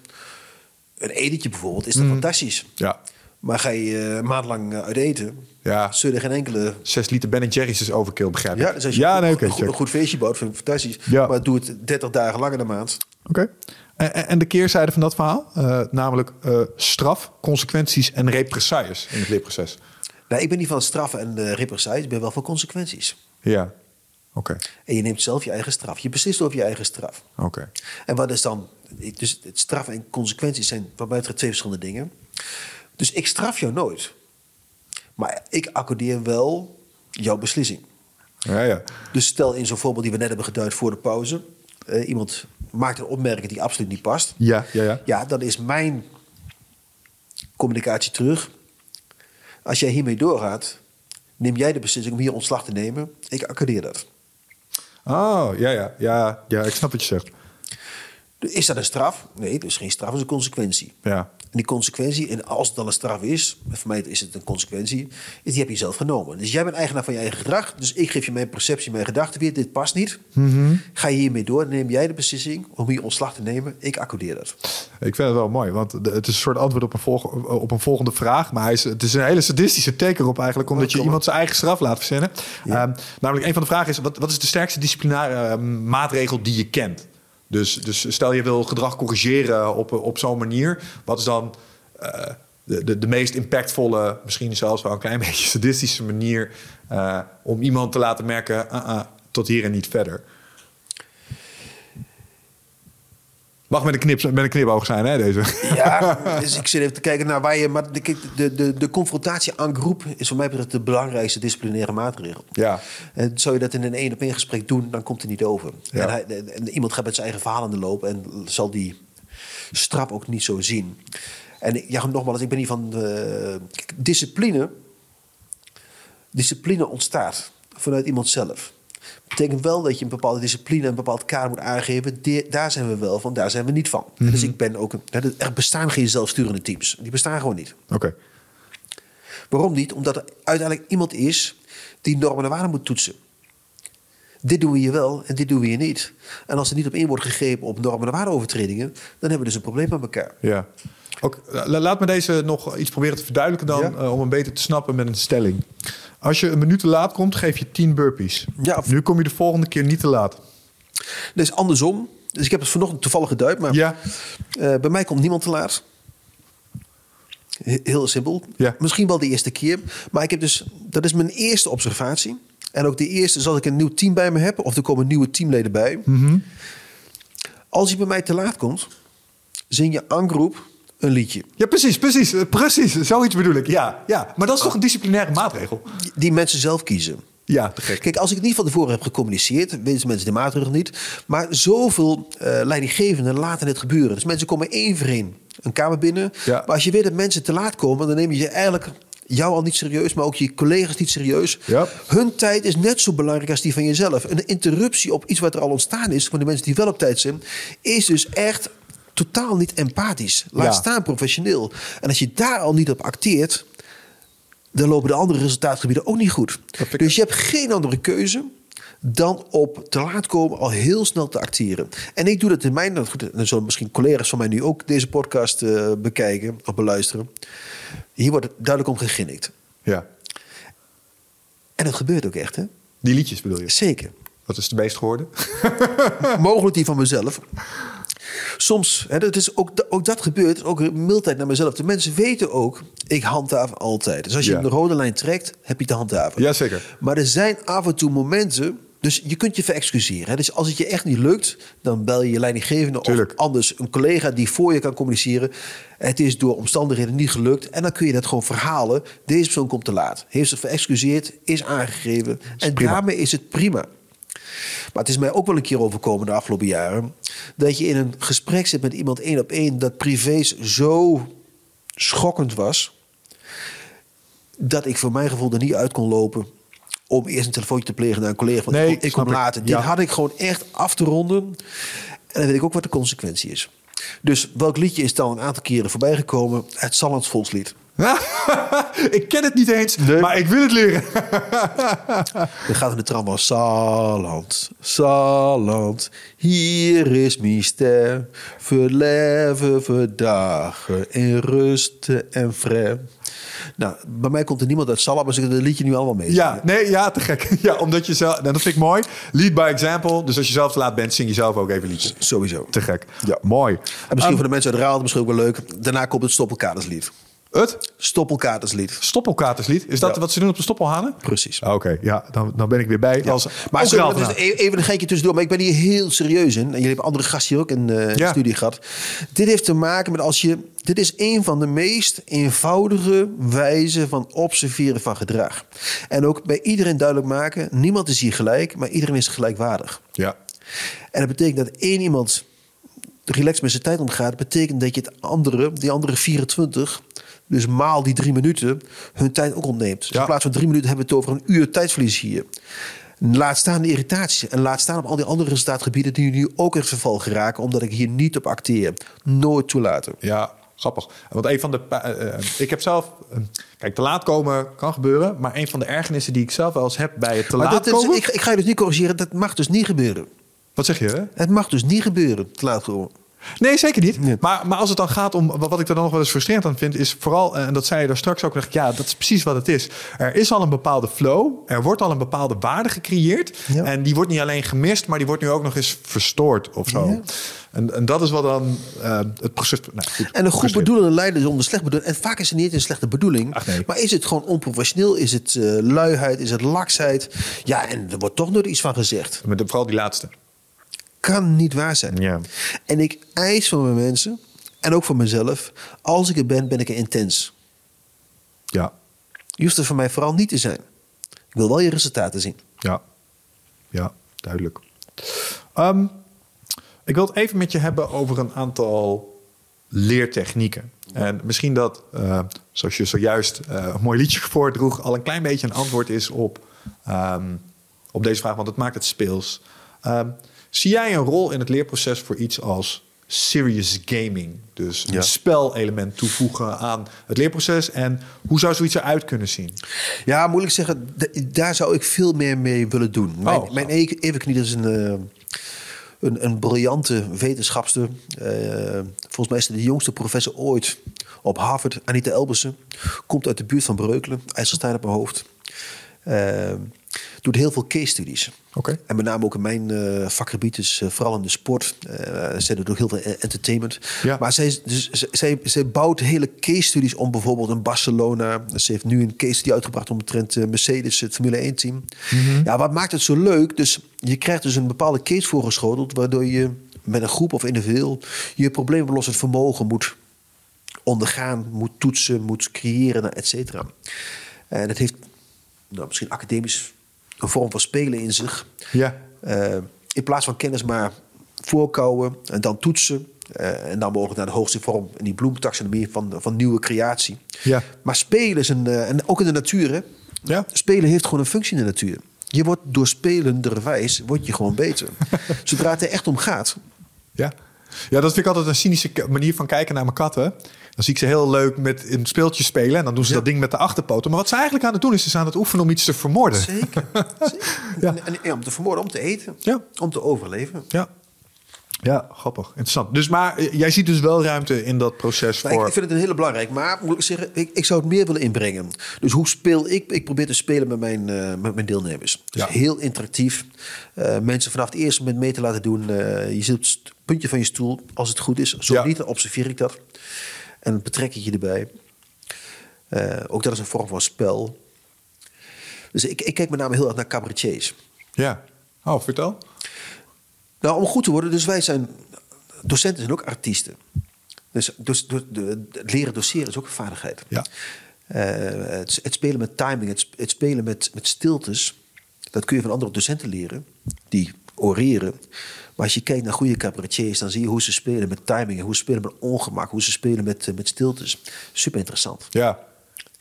een etentje bijvoorbeeld, is dat fantastisch. Ja. Maar ga je eh, een maand lang eh, uit eten, Ja. zul je er geen enkele. Zes liter Ben Jerry's is overkill, begrijp ik. Ja, dus als je ja een, nee, oké. een, goed, check. een goed feestje bouwt, vind ik fantastisch. Ja. Maar doe het 30 dagen lang in de maand. Oké. En, en- en de keerzijde van dat verhaal? Eh, namelijk straf, consequenties en represailles in het leerproces. Nou, ik ben niet van straffen en uh, represailles, ik ben wel van consequenties. Ja. Oké. En je neemt zelf je eigen straf. Je beslist over je eigen straf. Oké. En wat is dan... Dus het straf en consequenties zijn wat mij betreft twee verschillende dingen. Dus ik straf jou nooit. Maar ik accordeer wel jouw beslissing. Ja, ja. Dus stel in zo'n voorbeeld die we net hebben geduid voor de pauze. eh, iemand maakt een opmerking die absoluut niet past. Ja, ja, ja. Ja, dan is mijn communicatie terug. Als jij hiermee doorgaat, neem jij de beslissing om hier ontslag te nemen. Ik accordeer dat. Oh, ja, ja. Ja, ja ik snap wat je zegt. Is dat een straf? Nee, dus geen straf, dat is een consequentie. Ja. En die consequentie, en als het dan een straf is, voor mij is het een consequentie, is die heb je zelf genomen. Dus jij bent eigenaar van je eigen gedrag. Dus ik geef je mijn perceptie, mijn gedachten weer. Dit past niet. Ga je hiermee door, neem jij de beslissing om hier ontslag te nemen. Ik accordeer dat. Ik vind het wel mooi, want het is een soort antwoord op een, volg- op een volgende vraag. Maar hij is, het is een hele sadistische teken op eigenlijk, omdat je iemand zijn eigen straf laat verzinnen. Ehm, namelijk, een van de vragen is, wat, wat is de sterkste disciplinaire eh, maatregel die je kent? Dus, dus stel je wil gedrag corrigeren op, op zo'n manier. Wat is dan eh, de, de, de meest impactvolle, misschien zelfs wel een klein beetje sadistische manier uh, om iemand te laten merken, uh, tot hier en niet verder. Mag met een, knip, met een knipoog zijn, hè, deze? Ja, dus ik zit even te kijken naar waar je... Maar de, de, de, de confrontatie aan groep is voor mij de belangrijkste disciplinaire maatregel. Ja. En zou je dat in een één op één gesprek doen, dan komt het niet over. Ja. En, hij, en iemand gaat met zijn eigen verhaal aan de loop en zal die strap ook niet zo zien. En ja, nogmaals, ik ben niet van uh, discipline. Discipline ontstaat vanuit iemand zelf. Betekent wel dat je een bepaalde discipline, een bepaald kader moet aangeven. De, daar zijn we wel van, daar zijn we niet van. Mhm. Dus ik ben ook. Een, er bestaan geen zelfsturende teams. Die bestaan gewoon niet. Oké. Waarom niet? Omdat er uiteindelijk iemand is die normen en waarden moet toetsen. Dit doen we hier wel en dit doen we hier niet. En als er niet op in wordt gegrepen op normen en waardeovertredingen, dan hebben we dus een probleem met elkaar. Ja. Ook, laat me deze nog iets proberen te verduidelijken dan, Ja. uh, om hem beter te snappen met een stelling. Als je een minuut te laat komt, geef je 10 burpees. Ja, Nu kom je de volgende keer niet te laat. Dus andersom. Dus ik heb het vanochtend toevallig geduid, maar Ja. eh, bij mij komt niemand te laat. He- Heel simpel. Ja. Misschien wel de eerste keer. Maar ik heb dus, dat is mijn eerste observatie. En ook de eerste, als ik een nieuw team bij me heb, of er komen nieuwe teamleden bij. Mhm. Als je bij mij te laat komt, zing je aan groep een liedje. Ja, precies, precies, precies. Zoiets bedoel ik. Ja, ja. Maar dat is toch een disciplinaire maatregel? Die mensen zelf kiezen. Ja, te gek. Kijk, als ik het niet van tevoren heb gecommuniceerd, weten mensen de maatregel niet. Maar zoveel eh, leidinggevenden laten het gebeuren. Dus mensen komen één voor één een kamer binnen. Ja. Maar als je weet dat mensen te laat komen, dan neem je eigenlijk jou al niet serieus, maar ook je collega's niet serieus. Ja. Hun tijd is net zo belangrijk als die van jezelf. Een interruptie op iets wat er al ontstaan is, van de mensen die wel op tijd zijn, is dus echt totaal niet empathisch. Laat Ja. staan professioneel. En als je daar al niet op acteert, dan lopen de andere resultaatgebieden ook niet goed. Dus je hebt geen andere keuze dan op te laat komen al heel snel te acteren. En ik doe dat in mijn... nou Goed, dan zullen misschien collega's van mij nu ook deze podcast eh, bekijken of beluisteren. Hier wordt het duidelijk om geginnikt. Ja. En het gebeurt ook echt, hè? Die liedjes bedoel je? Zeker. Wat is de meest geworden? Mogelijk die van mezelf. Soms, hè, dat is ook, ook dat gebeurt, ook een mildheid naar mezelf. De mensen weten ook, ik handhaaf altijd. Dus als je Ja. de rode lijn trekt, heb je te handhaven. Jazeker. Maar er zijn af en toe momenten, dus je kunt je verexcuseren. Hè. Dus als het je echt niet lukt, dan bel je je leidinggevende Tuurlijk. of anders een collega die voor je kan communiceren. Het is door omstandigheden niet gelukt en dan kun je dat gewoon verhalen. Deze persoon komt te laat, heeft zich verexcuseerd, is aangegeven en prima. daarmee is het prima. Maar het is mij ook wel een keer overkomen de afgelopen jaren. Dat je in een gesprek zit met iemand één op één. dat privés zo schokkend was. dat ik voor mijn gevoel er niet uit kon lopen. om eerst een telefoontje te plegen naar een collega. Van, Nee, ik ik. later. Ja. Dit had ik gewoon echt af te ronden. En dan weet ik ook wat de consequentie is. Dus welk liedje is dan een aantal keren voorbij gekomen? Het Sallands Volkslied. ik ken het niet eens, Nee. maar ik wil het leren. Dan gaat in de tram van Salland, Salland, hier is mijn ster. Verleven, verdagen, in rust en vrij. Nou, bij mij komt er niemand uit Salland, maar ze kunnen het liedje nu allemaal mee. Ja, nee, ja, te gek. Ja, omdat je zelf, nou, dat vind ik mooi. Lead by example. Dus als je zelf te laat bent, zing je zelf ook even liedjes. Sowieso. Te gek. Ja. Mooi. En misschien voor de mensen uit de Raad misschien ook wel leuk. Daarna komt het Stoppelkaterslied. Het Stoppelkaterslied. stoppelkaterslied. Is dat Ja. wat ze doen op de stoppelhanen? Precies. Oké, ja, dan, dan ben ik weer bij. Als, Maar e- even een geintje tussendoor. Maar ik ben hier heel serieus in. En jullie hebben andere gasten hier ook in eh, de Ja. studie gehad. Dit heeft te maken met als je... Dit is een van de meest eenvoudige wijzen van observeren van gedrag. En ook bij iedereen duidelijk maken... niemand is hier gelijk, maar iedereen is gelijkwaardig. Ja. En dat betekent dat één iemand relaxed met zijn tijd omgaat... betekent dat je het andere, die andere 24... dus maal die drie minuten, hun tijd ook ontneemt. Dus in plaats van drie minuten hebben we het over een uur tijdverlies hier. Laat staan de irritatie. En laat staan op al die andere resultaatgebieden... die nu ook in verval geraken... omdat ik hier niet op acteer. Nooit toelaten. Ja, grappig. Want een van de. eh, eh, ik heb zelf. eh, kijk, te laat komen kan gebeuren. Maar een van de ergernissen die ik zelf wel eens heb bij het te Maar laat is- komen. ik, ik ga je dus niet corrigeren. Dat mag dus niet gebeuren. Wat zeg je? Hè? Het mag dus niet gebeuren, te laat komen. Nee, zeker niet. Nee. Maar, maar als het dan gaat om wat ik er dan nog wel eens frustrerend aan vind, is vooral, en dat zei je daar straks ook, dacht ja, dat is precies wat het is. Er is al een bepaalde flow, er wordt al een bepaalde waarde gecreëerd. Ja. En die wordt niet alleen gemist, maar die wordt nu ook nog eens verstoord of zo. Ja. En, en dat is wat dan eh, het proces. Nou, goed, En een goed bedoelende leider zonder slecht bedoeling. En vaak is het niet een slechte bedoeling. Ach, nee. Maar is het gewoon onprofessioneel? Is het eh, luiheid? Is het laksheid? Ja, en er wordt toch nooit iets van gezegd. Met de- vooral die laatste. Kan niet waar zijn. Ja. En ik eis van mijn mensen, en ook van mezelf, als ik er ben, ben ik er intens. Ja, Je hoeft er voor mij vooral niet te zijn. Ik wil wel je resultaten zien. ja, ja, duidelijk. Ehm, ik wil het even met je hebben over een aantal leertechnieken. En misschien dat, eh, zoals je zojuist eh, een mooi liedje voordroeg, al een klein beetje een antwoord is op, ehm, op deze vraag, want het maakt het speels. Ehm, zie jij een rol in het leerproces voor iets als serious gaming? Dus Ja. een spelelement toevoegen aan het leerproces. En hoe zou zoiets eruit kunnen zien? Ja, moeilijk zeggen. Daar zou ik veel meer mee willen doen. Mijn, Oh. mijn evenknie is een, eh, een, een briljante wetenschapster. Eh, volgens mij is ze de jongste professor ooit op Harvard. Anita Elbersen. Komt uit de buurt van Breukelen. IJsselstein op mijn hoofd. Eh, doet heel veel case studies. En met name ook in mijn eh, vakgebied, dus eh, vooral in de sport. Eh zij doet ook heel veel entertainment. Ja. Maar zij, dus, zij, zij bouwt hele case studies om bijvoorbeeld in Barcelona. Ze heeft nu een case study uitgebracht omtrent Mercedes, het Formule 1 team. Ja, wat maakt het zo leuk? Dus je krijgt dus een bepaalde case voorgeschoteld, waardoor je met een groep of individueel je probleemoplossend vermogen moet ondergaan, moet toetsen, moet creëren, et cetera. En het heeft nou, misschien academisch een vorm van spelen in zich. Ja. Eh, in plaats van kennis maar voorkouwen en dan toetsen. eh, en dan mogelijk naar de hoogste vorm in die bloemtaxonomie van, van nieuwe creatie. Ja. Maar spelen is een, eh, en ook in de natuur, hè? Ja. Spelen heeft gewoon een functie in de natuur. Je wordt door spelenderwijs word je gewoon beter. Zodra het er echt om gaat. Ja. ja, dat vind ik altijd een cynische manier van kijken naar mijn katten. Dan zie ik ze heel leuk met een speeltje spelen. En dan doen ze Ja. dat ding met de achterpoten. Maar wat ze eigenlijk aan het doen is, ze zijn aan het oefenen om iets te vermoorden. Zeker. Zeker. Ja. En, en, om te vermoorden, om te eten. Ja. Om te overleven. Ja. Ja, grappig. Interessant. Dus maar eh, jij ziet dus wel ruimte in dat proces voor... ik vind het een hele belangrijk. Maar moet ik zeggen, ik, ik zou het meer willen inbrengen. Dus hoe speel ik? Ik probeer te spelen met mijn, eh, met mijn deelnemers. Dus Ja. heel interactief. Eh, mensen vanaf het eerste moment mee te laten doen. Je zit op het puntje van je stoel, als het goed is. Zo Ja. niet, dan observeer ik dat. En dan betrek ik je erbij. Eh, ook dat is een vorm van spel. Dus ik, ik kijk met name heel erg naar cabaretiers. Ja. Oh, vertel. Nou, om goed te worden, dus wij zijn... Docenten zijn ook artiesten. Dus, dus de, de- het leren doseren is ook een vaardigheid. Ja. Eh, het, het spelen met timing, het, het spelen met, met stiltes... dat kun je van andere docenten leren, die oreren. Maar als je kijkt naar goede cabaretiers... dan zie je hoe ze spelen met timing... hoe ze spelen met ongemak, hoe ze spelen met, eh, met stiltes. Super interessant. Ja.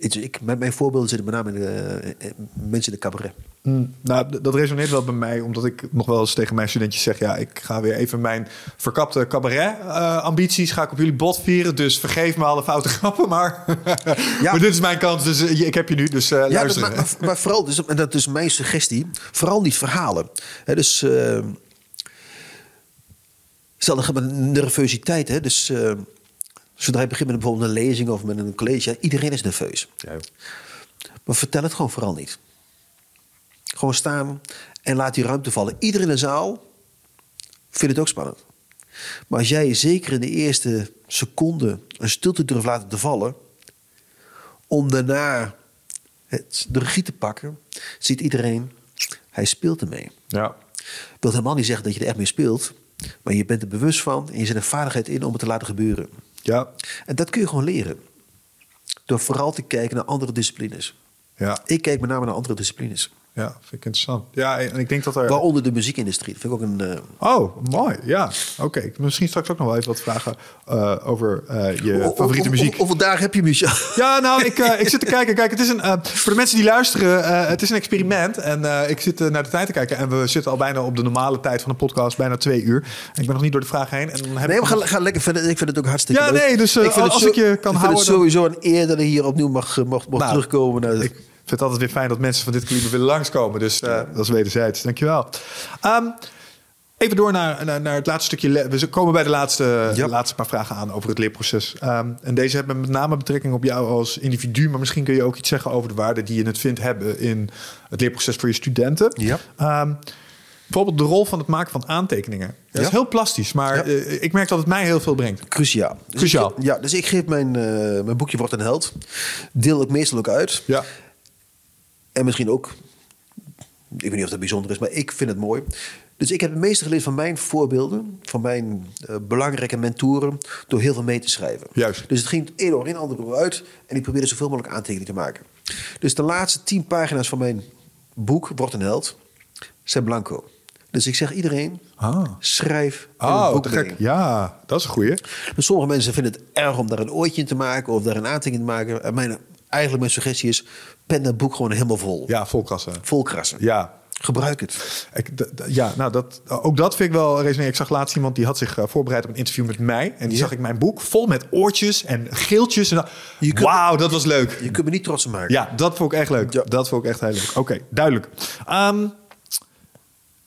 Ik, met mijn voorbeelden zitten met name in de, eh, eh, mensen in de cabaret. Mm, nou, dat resoneert wel bij mij, omdat ik nog wel eens tegen mijn studentjes zeg: ja, ik ga weer even mijn verkapte cabaret-ambities ga ik op jullie bot vieren. Dus vergeef me alle foute grappen, maar, Ja. maar dit is mijn kans, dus eh, ik heb je nu, dus eh Ja, dat, maar, maar, maar vooral, dus, en dat is mijn suggestie, vooral niet verhalen. Hè, dus, eh stel, dan gaat met nervositeit. Hè, dus eh, zodra je begint met bijvoorbeeld een lezing of met een college, iedereen is nerveus. Ja. Maar vertel het gewoon vooral niet. Gewoon staan en laat die ruimte vallen. Iedereen in de zaal vindt het ook spannend. Maar als jij zeker in de eerste seconde een stilte durft laten te vallen, om daarna het, de regie te pakken, ziet iedereen, hij speelt ermee. ja. wil helemaal niet zeggen dat je er echt mee speelt, maar je bent er bewust van en je zet een vaardigheid in om het te laten gebeuren. Ja. En dat kun je gewoon leren. Door vooral te kijken naar andere disciplines. Ja. Ik kijk met name naar andere disciplines. Ja, vind ik interessant. Ja, en ik denk dat er. Waaronder de muziekindustrie. Dat vind ik ook een... eh, Oh, mooi. Ja, oké. Misschien straks ook nog wel even wat vragen eh, over eh, je favoriete muziek. Hoeveel dagen heb je, Michel? Ja, nou, ik, eh, ik zit te kijken. Kijk, het is een, eh, voor de mensen die luisteren, eh, het is een experiment. En eh, ik zit naar de tijd te kijken. En we zitten al bijna op de normale tijd van de podcast, bijna twee uur. En ik ben nog niet door de vraag heen. En dan heb Nee, ik we gaan, gaan lekker verder. Ik vind het ook hartstikke Ja, leuk. nee, dus, eh, vind het als ik je kan ik vind houden, het dan- sowieso een eer dat ik hier opnieuw mag, mag, mag Nou, terugkomen. Naar Ik vind het altijd weer fijn dat mensen van dit kaliber willen langskomen. Dus eh, dat is wederzijds. Dankjewel. Ehm Even door naar, naar, naar het laatste stukje. We komen bij de laatste, Ja. de laatste paar vragen aan over het leerproces. Ehm, en deze hebben met name betrekking op jou als individu. Maar misschien kun je ook iets zeggen over de waarde die je het vindt hebben in het leerproces voor je studenten. Ja. Ehm, bijvoorbeeld de rol van het maken van aantekeningen. Dat is heel plastisch, maar Ja. eh, ik merk dat het mij heel veel brengt. Cruciaal. Dus Cruciaal. ik- ja, dus ik geef mijn, eh, mijn boekje Wordt een Held. Deel ik meestal ook uit. Ja. En misschien ook, ik weet niet of dat bijzonder is, maar ik vind het mooi. Dus ik heb het meeste geleerd van mijn voorbeelden, van mijn eh, belangrijke mentoren, door heel veel mee te schrijven. Juist. Dus het ging het een oor in, ander oor uit. En ik probeerde zoveel mogelijk aantekeningen te maken. Dus de laatste tien pagina's van mijn boek, Wordt een Held, zijn blanco. Dus ik zeg iedereen, Ah. schrijf Oh, boek te mee. gek. Ja, dat is een goeie. Dus sommige mensen vinden het erg om daar een ooitje in te maken of daar een aantekening te maken. En mijn, eigenlijk mijn suggestie is: pen dat boek gewoon helemaal vol. Ja. Vol krassen. Ja, Gebruik het. Ik, ja, nou dat, ook dat vind ik wel resoneren. Ik zag laatst iemand die had zich eh, voorbereid op een interview met mij. En die zag ik mijn boek vol met oortjes en geeltjes. En Wauw, dat was leuk. Je kunt me niet trots maken. Ja, dat vond ik echt leuk. Ja. Dat vond ik echt heel leuk. Oké, duidelijk. Ehm,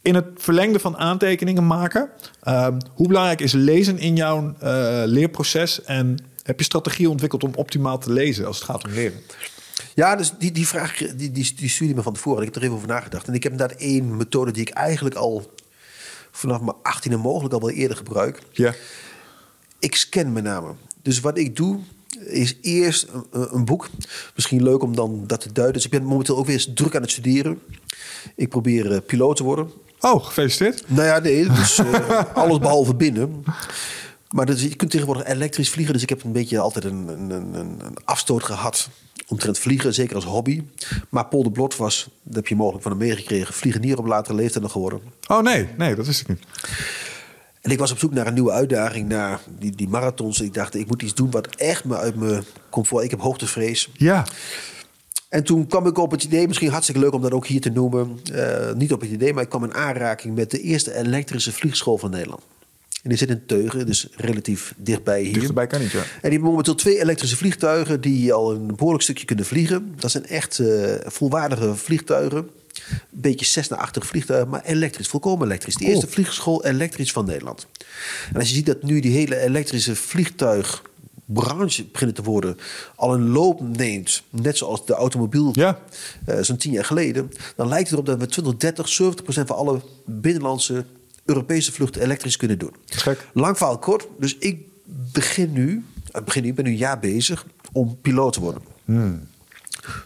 in het verlengde van aantekeningen maken, ehm, hoe belangrijk is lezen in jouw eh, leerproces? En heb je strategieën ontwikkeld om optimaal te lezen als het gaat om leren? Ja, dus die, die vraag die, die, die stuurde me van tevoren. Ik heb er even over nagedacht. En ik heb inderdaad één methode die ik eigenlijk al vanaf mijn 18e mogelijk al wel eerder gebruik. Ja. Ik scan met name. Dus wat ik doe, is eerst een, een boek. Misschien leuk om dan dat te duiden. Dus ik ben momenteel ook weer eens druk aan het studeren. Ik probeer eh, piloot te worden. Oh, gefeliciteerd. Nou ja, nee, dus eh, alles behalve binnen. Maar dus, je kunt tegenwoordig elektrisch vliegen. Dus ik heb een beetje altijd een, een, een, een afstoot gehad omtrent vliegen, zeker als hobby. Maar Paul de Blot was, dat heb je mogelijk van hem meegekregen, vliegenier op latere leeftijd nog geworden. Oh nee, nee, dat wist ik niet. En ik was op zoek naar een nieuwe uitdaging, naar die, die marathons. Ik dacht, ik moet iets doen wat echt me uit mijn comfort... Ik heb hoogtevrees. Ja, En toen kwam ik op het idee, misschien hartstikke leuk om dat ook hier te noemen. eh, niet op het idee, maar ik kwam in aanraking met de eerste elektrische vliegschool van Nederland. En die zit in Teugen, dus relatief dichtbij hier. dichterbij kan niet, ja. En die hebben momenteel twee elektrische vliegtuigen die al een behoorlijk stukje kunnen vliegen. Dat zijn echt eh, volwaardige vliegtuigen. Een beetje Cessna-achtige vliegtuigen, maar elektrisch, volkomen elektrisch. Die Cool. eerste vliegschool elektrisch van Nederland. En als je ziet dat nu die hele elektrische vliegtuigbranche begint te worden, al een loop neemt, net zoals de automobiel Ja. eh, zo'n tien jaar geleden, dan lijkt het erop dat we 2030 70 procent van alle binnenlandse Europese vluchten elektrisch kunnen doen. Gek. Lang verhaal kort, dus ik begin nu, ik begin nu, ik ben nu een jaar bezig om piloot te worden.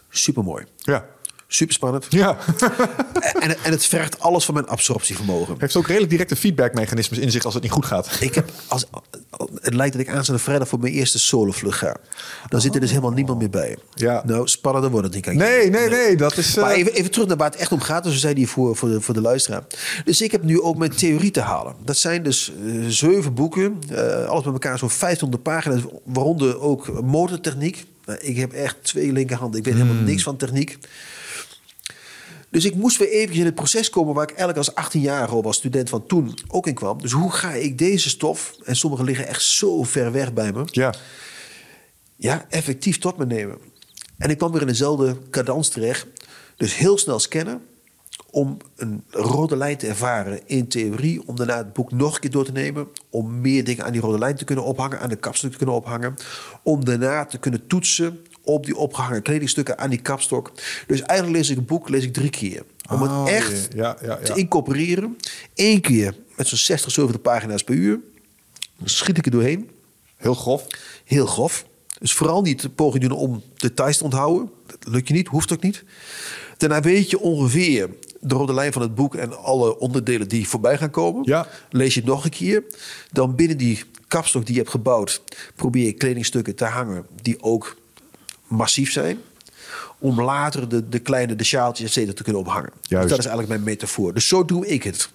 Super mooi, Ja. Super spannend. Ja. en, en het vergt alles van mijn absorptievermogen. Heeft ook redelijk directe feedbackmechanismes in zich als het niet goed gaat. Ik heb als, het lijkt dat ik aanstaande vrijdag voor mijn eerste solovlucht ga. Dan zit er dus helemaal niemand meer bij. Ja. Nou, spannender wordt het niet. Kijk. Nee, nee, nee, dat is... eh, Maar even, even terug naar waar het echt om gaat. Dus we zeiden hier voor, voor, de, voor de luisteraar. Dus ik heb nu ook mijn theorie te halen. Dat zijn dus eh, zeven boeken. eh, alles bij elkaar zo'n 500 pagina's. Waaronder ook motortechniek. Nou, ik heb echt twee linkerhanden. Ik weet helemaal niks van techniek. Dus ik moest weer eventjes in het proces komen waar ik eigenlijk als 18-jarige of als student van toen ook in kwam. Dus hoe ga ik deze stof, en sommige liggen echt zo ver weg bij me, ja. ja, effectief tot me nemen. En ik kwam weer in dezelfde cadans terecht. Dus heel snel scannen om een rode lijn te ervaren in theorie. Om daarna het boek nog een keer door te nemen. Om meer dingen aan die rode lijn te kunnen ophangen, aan de kapstok te kunnen ophangen. Om daarna te kunnen toetsen op die opgehangen kledingstukken aan die kapstok. Dus eigenlijk lees ik een boek lees ik drie keer. Om Oh, het echt ja, ja, ja. te incorporeren. Eén keer met zo'n 60, 70 pagina's per uur. Dan schiet ik er doorheen. Heel grof. Heel grof. Dus vooral niet de poging doen om details te onthouden. Dat lukt je niet, hoeft ook niet. Daarna weet je ongeveer de rode lijn van het boek en alle onderdelen die voorbij gaan komen. Ja. Lees je het nog een keer. Dan binnen die kapstok die je hebt gebouwd, probeer je kledingstukken te hangen die ook massief zijn. Om later de, de kleine, de sjaaltjes, et te kunnen ophangen. Dus dat is eigenlijk mijn metafoor. Dus zo doe ik het.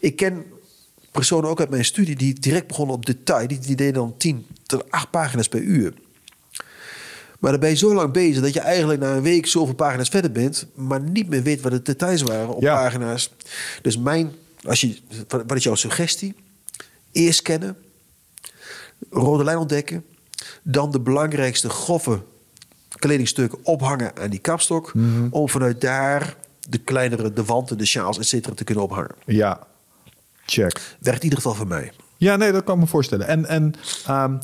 Ik ken personen ook uit mijn studie die direct begonnen op detail. Die, die deden dan 10 tot 8 pagina's per uur. Maar dan ben je zo lang bezig dat je eigenlijk na een week zoveel pagina's verder bent, maar niet meer weet wat de details waren op Ja. pagina's. Dus mijn, als je, wat is jouw suggestie? Eerst scannen, rode lijn ontdekken, dan de belangrijkste grove kledingstukken ophangen aan die kapstok, om vanuit daar de kleinere, de wanten, de sjaals, et cetera, te kunnen ophangen. Ja. Check. Werkt in ieder geval voor mij. Ja, nee, dat kan ik me voorstellen. En, en ehm,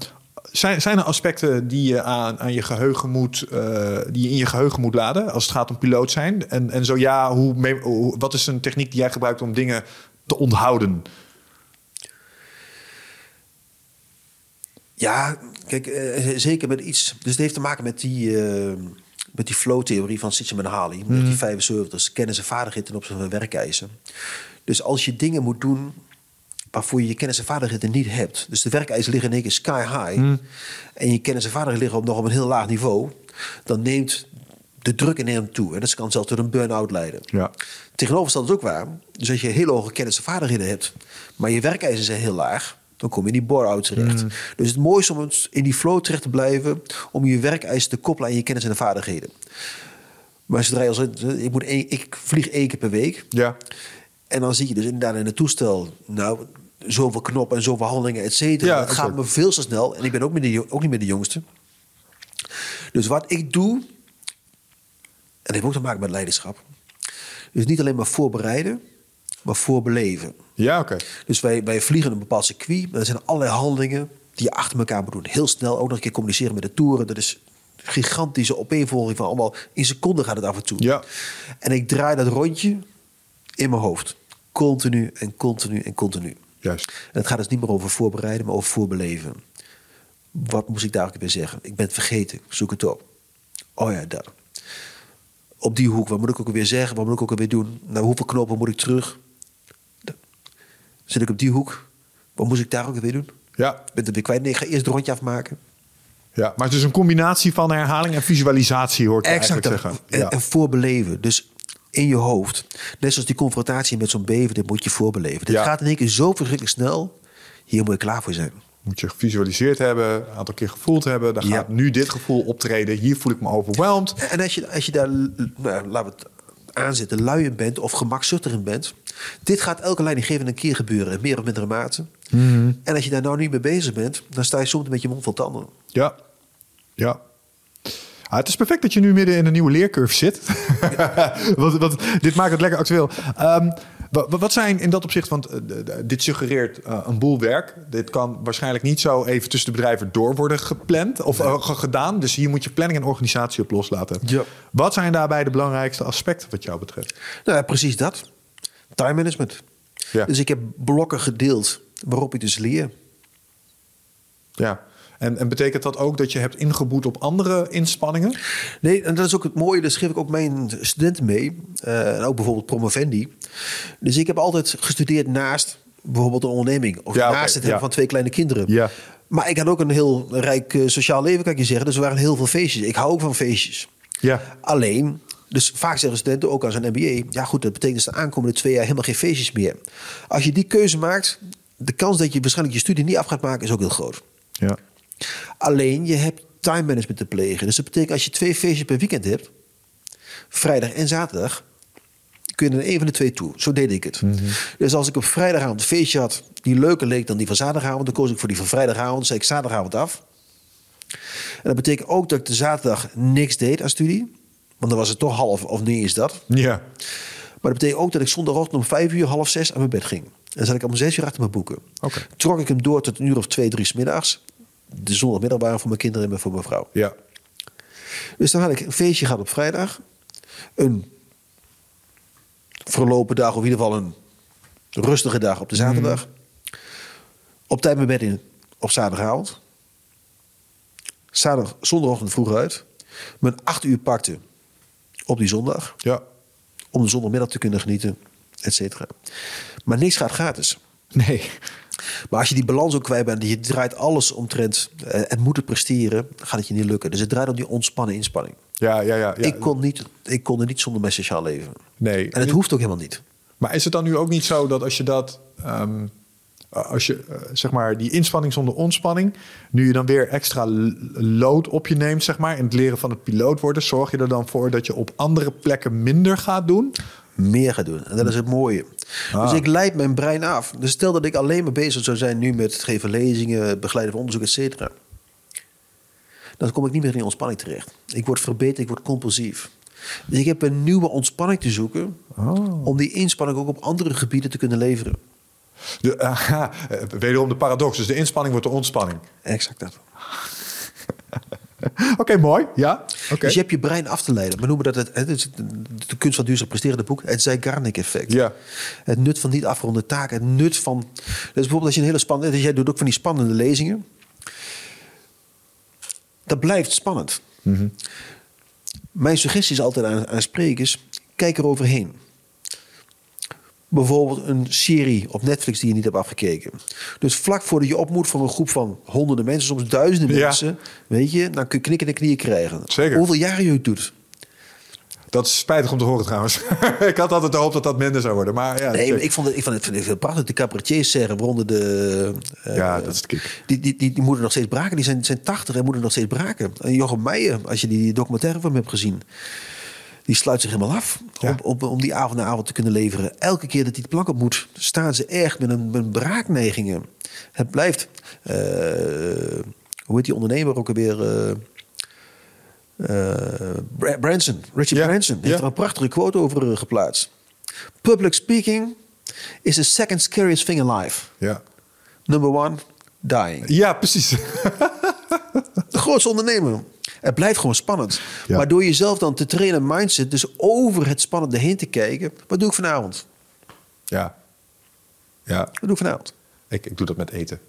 zijn, zijn er aspecten die je aan, aan je geheugen moet, eh, die je in je geheugen moet laden als het gaat om piloot zijn? En, en zo ja, hoe, hoe, wat is een techniek die jij gebruikt om dingen te onthouden? Ja, kijk, eh, zeker met iets. Dus het heeft te maken met die, eh, met die flow-theorie van Csikszentmihalyi, Mhm. 1975. Dus kennis en vaardigheid ten opzichte van werkeisen. Dus als je dingen moet doen waarvoor je je kennis en vaardigheden niet hebt. Dus de werkeisen liggen in één keer sky high. Mhm. En je kennis en vaardigheden liggen op, nog op een heel laag niveau. Dan neemt de druk enorm toe. En dat kan zelfs tot een burn-out leiden. Ja. Tegenovergesteld is ook waar. Dus als je hele hoge kennis en vaardigheden hebt, maar je werkeisen zijn heel laag, dan kom je in die bore-out terecht. Dus het mooiste om in die flow terecht te blijven, om je werkeisen te koppelen aan je kennis en vaardigheden. Maar zodra je als ik, moet één, ik vlieg één keer per week. Ja. En dan zie je dus inderdaad in het toestel, nou, zoveel knoppen en zoveel handelingen, et cetera. Ja, het gaat me veel te snel. En ik ben ook, de ook niet meer de jongste. Dus wat ik doe, en dat heeft ook te maken met leiderschap, is niet alleen maar voorbereiden, maar voorbeleven. Ja, oké. Dus wij, wij vliegen een bepaald circuit. Er zijn allerlei handelingen die je achter elkaar moet doen. Heel snel, ook nog een keer communiceren met de toeren. Dat is gigantische opeenvolging van allemaal. In seconden gaat het af en toe. Ja. En ik draai dat rondje in mijn hoofd. Continu en continu en continu. Juist. En het gaat dus niet meer over voorbereiden, maar over voorbeleven. Wat moest ik daar ook weer zeggen? Ik ben het vergeten. Zoek het op. Oh ja, dat. Op die hoek, wat moet ik ook weer zeggen? Wat moet ik ook weer doen? Nou, hoeveel knopen moet ik terug? Zit ik op die hoek? Wat moest ik daar ook weer doen? Ja. Ben het weer kwijt? Nee, ik ga eerst het rondje afmaken. ja. Maar het is een combinatie van herhaling en visualisatie, hoor ik je eigenlijk zeggen. En, Ja. en voorbeleven. Dus in je hoofd. Net zoals die confrontatie met zo'n beven, dit moet je voorbeleven. Dit Ja. gaat in één keer zo verschrikkelijk snel. Hier moet je klaar voor zijn. Moet je gevisualiseerd hebben, een aantal keer gevoeld hebben. Dan Ja. gaat nu dit gevoel optreden. Hier voel ik me overwhelmed. En als je, als je daar, nou, laten we het aanzetten, lui in bent of gemakzuchtig in bent. Dit gaat elke leidinggevende een keer gebeuren, in meer of mindere mate. En als je daar nou niet mee bezig bent, dan sta je soms met je mond vol tanden. Ja. Ja. Ah, het is perfect dat je nu midden in een nieuwe leercurve zit. want, want dit maakt het lekker actueel. Ehm, wat zijn in dat opzicht, want eh, dit suggereert eh, een boel werk. Dit kan waarschijnlijk niet zo even tussen de bedrijven door worden gepland of eh, ge- gedaan. Dus hier moet je planning en organisatie op loslaten. Ja. Wat zijn daarbij de belangrijkste aspecten wat jou betreft? Nou, precies dat. Time management. Ja. Dus ik heb blokken gedeeld waarop ik dus leer. Ja. En, en betekent dat ook dat je hebt ingeboet op andere inspanningen? Nee, en dat is ook het mooie. Dat geef ik ook mijn studenten mee. Eh, en ook bijvoorbeeld promovendi. Dus ik heb altijd gestudeerd naast bijvoorbeeld een onderneming. Of Ja, naast het hebben ja. van twee kleine kinderen. Ja. Maar ik had ook een heel rijk eh, sociaal leven, kan ik je zeggen. Dus er waren heel veel feestjes. Ik hou ook van feestjes. Ja. Alleen, dus vaak zeggen studenten ook aan zijn MBA... ja goed, dat betekent dus de aankomende twee jaar helemaal geen feestjes meer. Als je die keuze maakt... de kans dat je waarschijnlijk je studie niet af gaat maken... is ook heel groot. Ja. Alleen, je hebt time management te plegen. Dus dat betekent als je twee feestjes per weekend hebt... vrijdag en zaterdag... kun je naar een van de twee toe. Zo deed ik het. Dus als ik op vrijdagavond een feestje had... die leuker leek dan die van zaterdagavond... dan koos ik voor die van vrijdagavond. zei ik zaterdagavond af. En dat betekent ook dat ik de zaterdag niks deed aan studie. Want dan was het toch half of niet eens dat. Ja. Maar dat betekent ook dat ik zondagochtend om vijf uur, half zes aan mijn bed ging. En dan zat ik om zes uur achter mijn boeken. Trok ik hem door tot een uur of twee, drie 's middags. De zondagmiddag waren voor mijn kinderen en voor mijn vrouw. Ja. Dus dan had ik een feestje gehad op vrijdag. Een verlopen dag, of in ieder geval een rustige dag op de zaterdag. Op tijd mijn bed in op zaterdagavond. Zaterdag, zondagochtend vroeg uit. Mijn acht uur pakte op die zondag. Ja. Om de zondagmiddag te kunnen genieten, et cetera. Maar niks gaat gratis. Nee. Maar als je die balans ook kwijt bent, je draait alles omtrent eh, het moeten presteren, gaat het je niet lukken. Dus het draait om die ontspannen inspanning. Ja, ja, ja. ja. Ik, kon niet, ik kon er niet zonder mijn sociaal leven. Nee. En het hoeft ook helemaal niet. Maar is het dan nu ook niet zo dat als je dat, ehm, als je eh, zeg maar die inspanning zonder ontspanning, nu je dan weer extra l- load op je neemt, zeg maar, in het leren van het piloot worden, zorg je er dan voor dat je op andere plekken minder gaat doen? Meer gaan doen. En dat is het mooie. Ah. Dus ik leid mijn brein af. Dus stel dat ik alleen maar bezig zou zijn nu met het geven lezingen, het begeleiden van onderzoek, et cetera. Dan kom ik niet meer in ontspanning terecht. Ik word verbeterd, ik word compulsief. Dus ik heb een nieuwe ontspanning te zoeken Oh. om die inspanning ook op andere gebieden te kunnen leveren. De, aha, eh, wederom de paradox. Dus de inspanning wordt de ontspanning. Exact dat. Oké, mooi. Ja. Dus je hebt je brein af te leiden. We noemen dat het, het is de kunst van duurzaam presteren, boek. Het Zeigarnik-effect. Ja. Het nut van niet afgeronde taken. Het nut van... Dus bijvoorbeeld als je een hele spannende... Dus jij doet ook van die spannende lezingen. Dat blijft spannend. Mijn suggestie is altijd aan, aan sprekers... Kijk er overheen. Bijvoorbeeld een serie op Netflix die je niet hebt afgekeken. Dus vlak voordat je op moet voor een groep van honderden mensen, soms duizenden Ja. mensen, weet je, dan kun je knikken en knieën krijgen. Zeker. Hoeveel jaren je het doet. Dat is spijtig om te horen trouwens. ik had altijd de hoop dat dat minder zou worden. Maar ja, Nee, maar ik vond het, ik vond het, ik heel prachtig. De cabaretiers zeggen, waaronder de... eh, ja, dat is het kick. Die, die, die, die moeten nog steeds braken. Die zijn, zijn 80 en moeten nog steeds braken. En Jochem Meijer, als je die documentaire van hem hebt gezien... die sluit zich helemaal af Ja. om, om, om die avond na avond te kunnen leveren. Elke keer dat hij de plank op moet, staan ze echt met een, met braakneigingen. Het blijft... eh, hoe heet die ondernemer ook alweer... eh eh, Bra- Branson, Richard Ja, Branson, heeft ja. er een prachtige quote over geplaatst. Public speaking is the second scariest thing in life. Ja. Number one, dying. ja, precies. De grootste ondernemer. Het blijft gewoon spannend. Ja. Maar door jezelf dan te trainen mindset, dus over het spannende heen te kijken. Wat doe ik vanavond? ja. Ja, Wat doe ik vanavond? ik, ik doe dat met eten.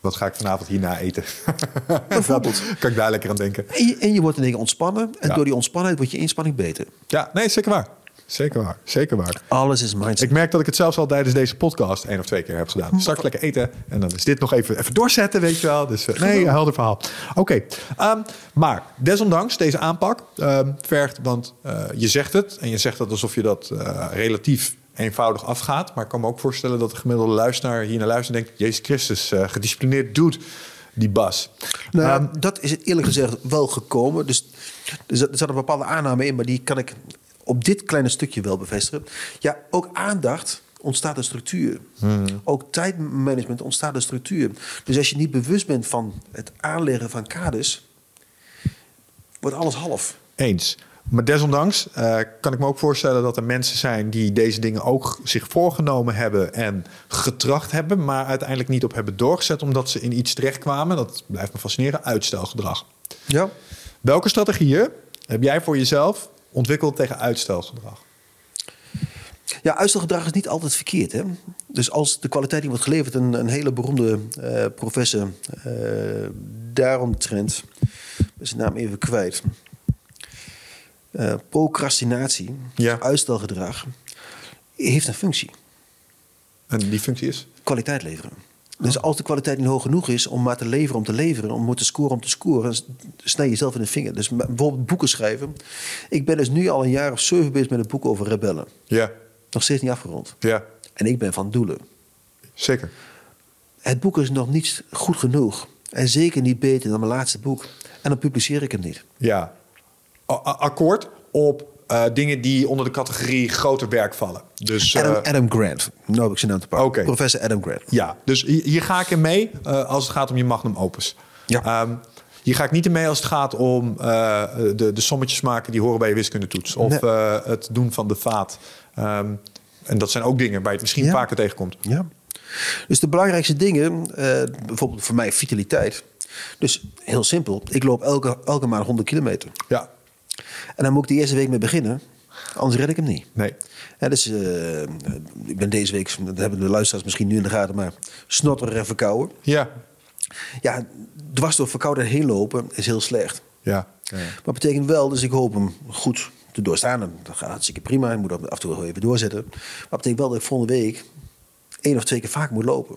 Wat ga ik vanavond hierna eten? Bijvoorbeeld. Kan ik daar lekker aan denken. En je, en je wordt in één keer ontspannen. En Ja. door die ontspannenheid wordt je inspanning beter. Ja, nee, zeker waar. Zeker waar. Zeker waar. Alles is mindset. Ik merk dat ik het zelfs al tijdens deze podcast één of twee keer heb gedaan. Straks lekker eten en dan is dit nog even, even doorzetten, weet je wel. Dus eh, nee, een helder verhaal. Oké, ehm, maar desondanks deze aanpak ehm, vergt, want eh, je zegt het en je zegt het alsof je dat eh, relatief eenvoudig afgaat. Maar ik kan me ook voorstellen dat de gemiddelde luisteraar hier naar luistert en denkt, Jezus Christus, gedisciplineerd doet die Bas. Nou, Ehm, dat is het eerlijk gezegd wel gekomen. Dus er zat, er zat een bepaalde aanname in, maar die kan ik op dit kleine stukje wel bevestigen. Ja, ook aandacht ontstaat een structuur. Ook tijdmanagement ontstaat een structuur. Dus als je niet bewust bent van het aanleggen van kaders, wordt alles half. Eens. Maar desondanks eh, kan ik me ook voorstellen dat er mensen zijn die deze dingen ook zich voorgenomen hebben en getracht hebben, maar uiteindelijk niet op hebben doorgezet omdat ze in iets terechtkwamen. Dat blijft me fascineren. Uitstelgedrag. Ja. Welke strategieën heb jij voor jezelf ontwikkeld tegen uitstelgedrag? Ja, uitstelgedrag is niet altijd verkeerd. Hè? Dus als de kwaliteit die wordt geleverd, een, een hele beroemde eh, professor eh daaromtrent, zijn naam even kwijt. Eh, procrastinatie, Ja. uitstelgedrag, heeft een functie. En die functie is? Kwaliteit leveren. Dus als de kwaliteit niet hoog genoeg is om maar te leveren om te leveren, om te scoren om te scoren, snij je jezelf in de vinger. Dus bijvoorbeeld boeken schrijven. Ik ben dus nu al een jaar of zeven bezig met een boek over rebellen. Ja, Nog steeds niet afgerond. ja, En ik ben van doelen. zeker. Het boek is nog niet goed genoeg. En zeker niet beter dan mijn laatste boek. En dan publiceer ik hem niet. Ja. A- akkoord op eh, dingen die onder de categorie groter werk vallen. Dus eh, Adam, Adam Grant. Nou heb ik zijn naam te pakken. Professor Adam Grant. Ja, dus hi- hier ga ik in mee eh, als het gaat om je magnum opus. Ja. Ehm, hier ga ik niet in mee als het gaat om de, de sommetjes maken die horen bij je wiskundetoets. Of Nee. het doen van de vaat. Ehm, en dat zijn ook dingen waar je het misschien Ja. vaker tegenkomt. Ja. Dus de belangrijkste dingen, bijvoorbeeld voor mij vitaliteit. Dus heel simpel. Ik loop elke, elke maand 100 kilometer. Ja, En dan moet ik de eerste week mee beginnen. Anders red ik hem niet. nee. Ja, dus, eh, ik ben deze week, dat hebben de luisteraars misschien nu in de gaten, maar snotter en verkouden. Ja, Ja, dwars door verkouden heen lopen is heel slecht. ja. ja. Maar het betekent wel, dus ik hoop hem goed te doorstaan. En dat gaat hartstikke prima. Ik moet dat af en toe wel even doorzetten. Maar het betekent wel dat ik volgende week één of twee keer vaak moet lopen.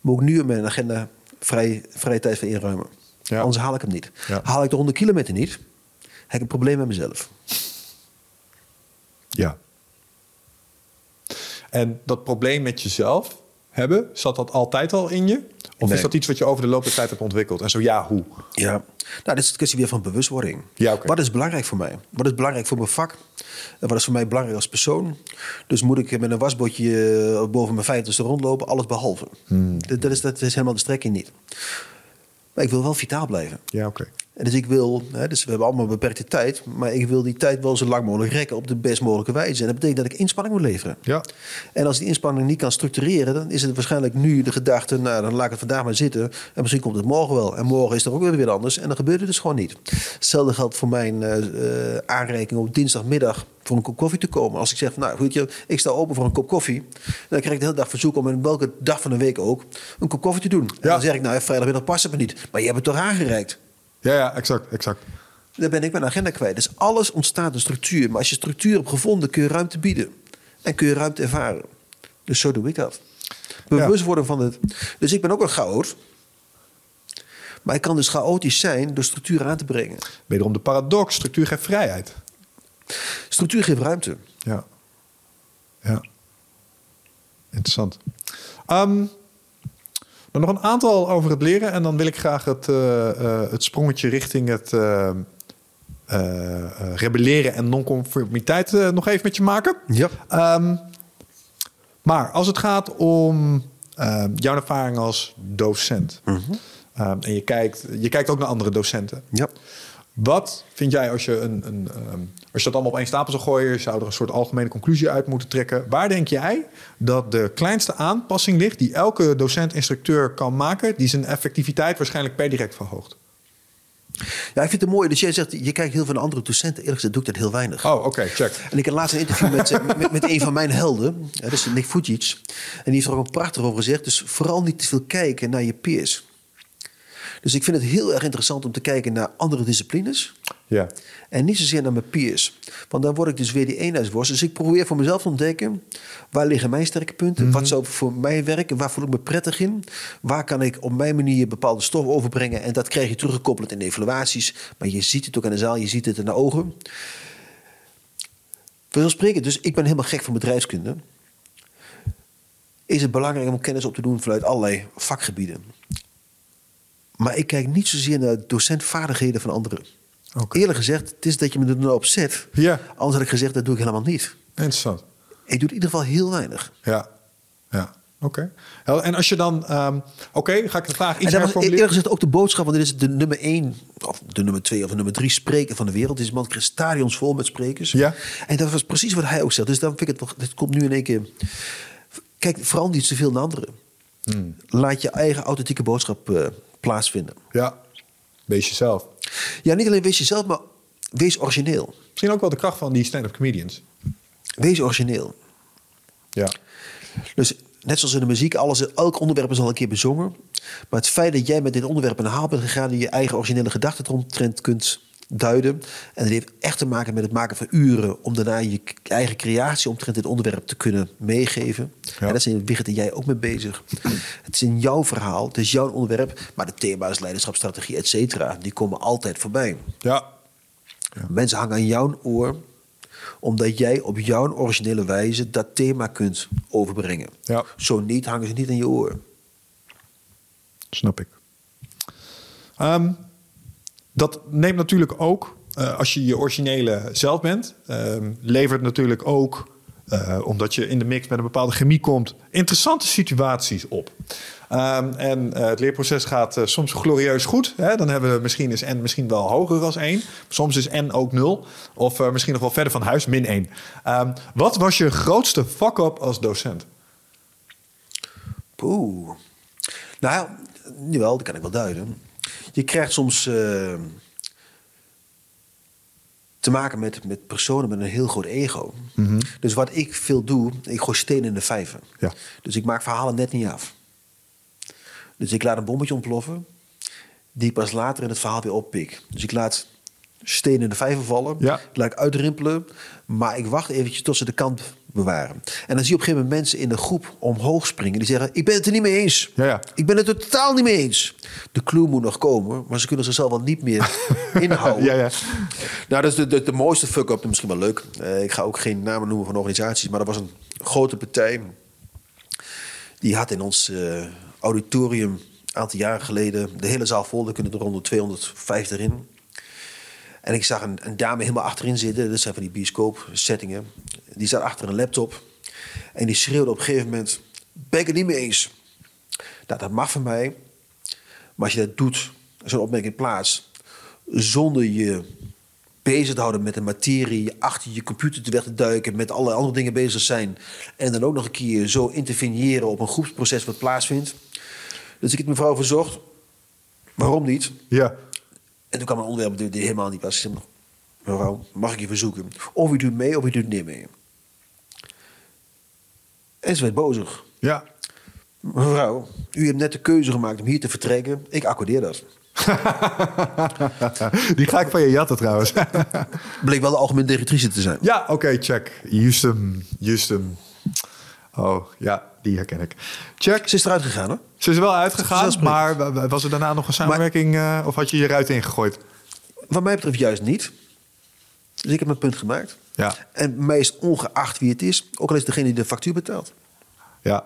Moet ik nu in mijn agenda vrij, vrije tijd voor inruimen. Ja. Anders haal ik hem niet. Ja. Haal ik de 100 kilometer niet, heb ik een probleem met mezelf. Ja. En dat probleem met jezelf hebben, zat dat altijd al in je? Of Nee. is dat iets wat je over de loop der tijd hebt ontwikkeld? En zo ja, hoe? Ja, nou, dit is een kwestie weer van bewustwording. Ja. Wat is belangrijk voor mij? Wat is belangrijk voor mijn vak? En wat is voor mij belangrijk als persoon? Dus moet ik met een wasbotje eh, boven mijn vijftigste rondlopen? Alles behalve. Hmm. Dat, dat, is, dat is helemaal de strekking niet. Maar ik wil wel vitaal blijven. Ja, oké. En dus ik wil, hè, dus we hebben allemaal beperkte tijd, maar ik wil die tijd wel zo lang mogelijk rekken op de best mogelijke wijze. En dat betekent dat ik inspanning moet leveren. Ja. En als die inspanning niet kan structureren, dan is het waarschijnlijk nu de gedachte, nou dan laat ik het vandaag maar zitten. En misschien komt het morgen wel. En morgen is er ook weer weer anders. En dan gebeurt het dus gewoon niet. Hetzelfde geldt voor mijn uh, aanreiking op dinsdagmiddag voor een kop koffie te komen. Als ik zeg, nou goed, ik sta open voor een kop koffie. Dan krijg ik de hele dag verzoek om in welke dag van de week ook een kop koffie te doen. En dan zeg ik, nou vrijdagmiddag past het me niet. Maar je hebt het toch aangereikt. Ja, ja, exact, exact. Dan ben ik mijn agenda kwijt. Dus alles ontstaat een structuur. Maar als je structuur hebt gevonden, kun je ruimte bieden. En kun je ruimte ervaren. Dus zo doe ik dat. Bewust worden van het. Dus ik ben ook een chaot. Maar ik kan dus chaotisch zijn door structuur aan te brengen. Wederom de paradox: structuur geeft vrijheid. Structuur geeft ruimte. Ja. Ja. Interessant. Um, nog een aantal over het leren. En dan wil ik graag het, uh, uh, het sprongetje richting het uh, rebelleren en nonconformiteit nog even met je maken. Ja. Um, maar als het gaat om ehm, jouw ervaring als docent. Mm -hmm. um, en je kijkt, je kijkt ook naar andere docenten. Ja. Wat vind jij als je, een, een, um, als je dat allemaal op één stapel zou gooien, zou er een soort algemene conclusie uit moeten trekken? Waar denk jij dat de kleinste aanpassing ligt die elke docent-instructeur kan maken, die zijn effectiviteit waarschijnlijk per direct verhoogt? Ja, ik vind het mooi. Dus jij zegt, je kijkt heel veel naar andere docenten. Eerlijk gezegd doe ik dat heel weinig. Oh, oké, okay, check. En ik had laatst een interview met, met, met, een van mijn helden. dat is Nick Fujic. En die heeft er ook prachtig over gezegd. Dus vooral niet te veel kijken naar je peers. Dus ik vind het heel erg interessant om te kijken naar andere disciplines. Ja. En niet zozeer naar mijn peers. Want dan word ik dus weer die eenheidsworst. Dus ik probeer voor mezelf te ontdekken... waar liggen mijn sterke punten? Wat zou voor mij werken? Waar voel ik me prettig in? Waar kan ik op mijn manier bepaalde stof overbrengen? En dat krijg je teruggekoppeld in de evaluaties. Maar je ziet het ook aan de zaal, je ziet het in de ogen. spreken. dus ik ben helemaal gek van bedrijfskunde. Is het belangrijk om kennis op te doen vanuit allerlei vakgebieden. Maar ik kijk niet zozeer naar docentvaardigheden van anderen. Okay. Eerlijk gezegd, het is dat je me er nou op zet. Ja. Anders had ik gezegd, dat doe ik helemaal niet. Interessant. Ik doe in ieder geval heel weinig. Ja, ja. Oké. Okay. En als je dan... Um, Oké, okay, ga ik de vraag iets en dat was eerlijk gezegd ook de boodschap... want dit is de nummer één, of de nummer twee of de nummer drie spreker van de wereld. Dit is man stadions vol met sprekers. Ja. En dat was precies wat hij ook zegt. Dus dan vind ik het... Dit komt nu in één keer... Kijk, vooral niet zoveel naar anderen. Hmm. Laat je eigen authentieke boodschap uh, plaatsvinden. Ja, wees jezelf. Ja, niet alleen wees jezelf, maar wees origineel. Misschien ook wel de kracht van die stand-up comedians. Wees origineel. Ja. Dus net zoals in de muziek, alles, elk onderwerp is al een keer bezongen. Maar het feit dat jij met dit onderwerp een haal bent gegaan... en je eigen originele gedachten eromtrend kunt duiden... en dat heeft echt te maken met het maken van uren... om daarna je eigen creatie omtrent dit onderwerp te kunnen meegeven. Ja. En daar zijn Wigert en jij ook mee bezig. het is in jouw verhaal, het is jouw onderwerp... maar de thema's, leiderschap, strategie, et cetera... die komen altijd voorbij. Ja. ja. Mensen hangen aan jouw oor omdat jij op jouw originele wijze dat thema kunt overbrengen. Ja. Zo niet, hangen ze niet aan je oor. Snap ik. Um, dat neemt natuurlijk ook, uh, als je je originele zelf bent, uh, levert natuurlijk ook, uh, omdat je in de mix met een bepaalde chemie komt, interessante situaties op. Um, en het leerproces gaat soms glorieus goed. Hè? Dan hebben we misschien is n misschien wel hoger als 1. Soms is n ook 0. Of misschien nog wel verder van huis, min 1. Um, wat was je grootste fuck-up als docent? Oeh. Nou, jawel, dat kan ik wel duiden. Je krijgt soms uh, te maken met, met personen met een heel groot ego. Mm -hmm. Dus wat ik veel doe, ik gooi stenen in de vijver. Ja. Dus ik maak verhalen net niet af. Dus ik laat een bommetje ontploffen, die ik pas later in het verhaal weer oppik. Dus ik laat stenen in de vijver vallen, ja. ik laat ik uitrimpelen, maar ik wacht eventjes tot ze de kant bewaren. En dan zie je op een gegeven moment mensen in de groep omhoog springen. Die zeggen, ik ben het er niet mee eens. Ja, ja. Ik ben het er totaal niet mee eens. De clue moet nog komen, maar ze kunnen zichzelf wel niet meer inhouden. ja, ja. Nou, dat is de, de, de mooiste fuck-up. Misschien wel leuk. Uh, ik ga ook geen namen noemen van organisaties. Maar er was een grote partij. Die had in ons uh, auditorium een aantal jaren geleden... de hele zaal vol. Er kunnen er rond de 250 in. En ik zag een, dame helemaal achterin zitten. Dat zijn van die bioscoop-settingen. Die zat achter een laptop. En die schreeuwde op een gegeven moment... Ben ik het niet mee eens? Nou, dat mag van mij. Maar als je dat doet zo'n opmerking plaats zonder je bezig te houden met de materie, achter je computer te weg te duiken, met alle andere dingen bezig zijn. En dan ook nog een keer zo interveneren op een groepsproces wat plaatsvindt. Dus ik heb mevrouw verzocht, waarom niet? Ja. En toen kwam een onderwerp die helemaal niet was. Mevrouw, mag ik je verzoeken? Of u doet mee of u doet niet mee. En ze werd bozig. Ja. Mevrouw, u hebt net de keuze gemaakt om hier te vertrekken. Ik accordeer dat. Die ga ik van je jatten trouwens. Bleek wel de algemene directrice te zijn. ja, oké, check. Justum, Justum. Oh, ja, die herken ik. Check. Ze is eruit gegaan, hoor. Ze is wel uitgegaan, maar wa- was er daarna nog een samenwerking eh, of had je je ruit ingegooid? Wat mij betreft juist niet. Dus ik heb mijn punt gemaakt. Ja. En is ongeacht wie het is, ook al is degene die de factuur betaalt. Ja.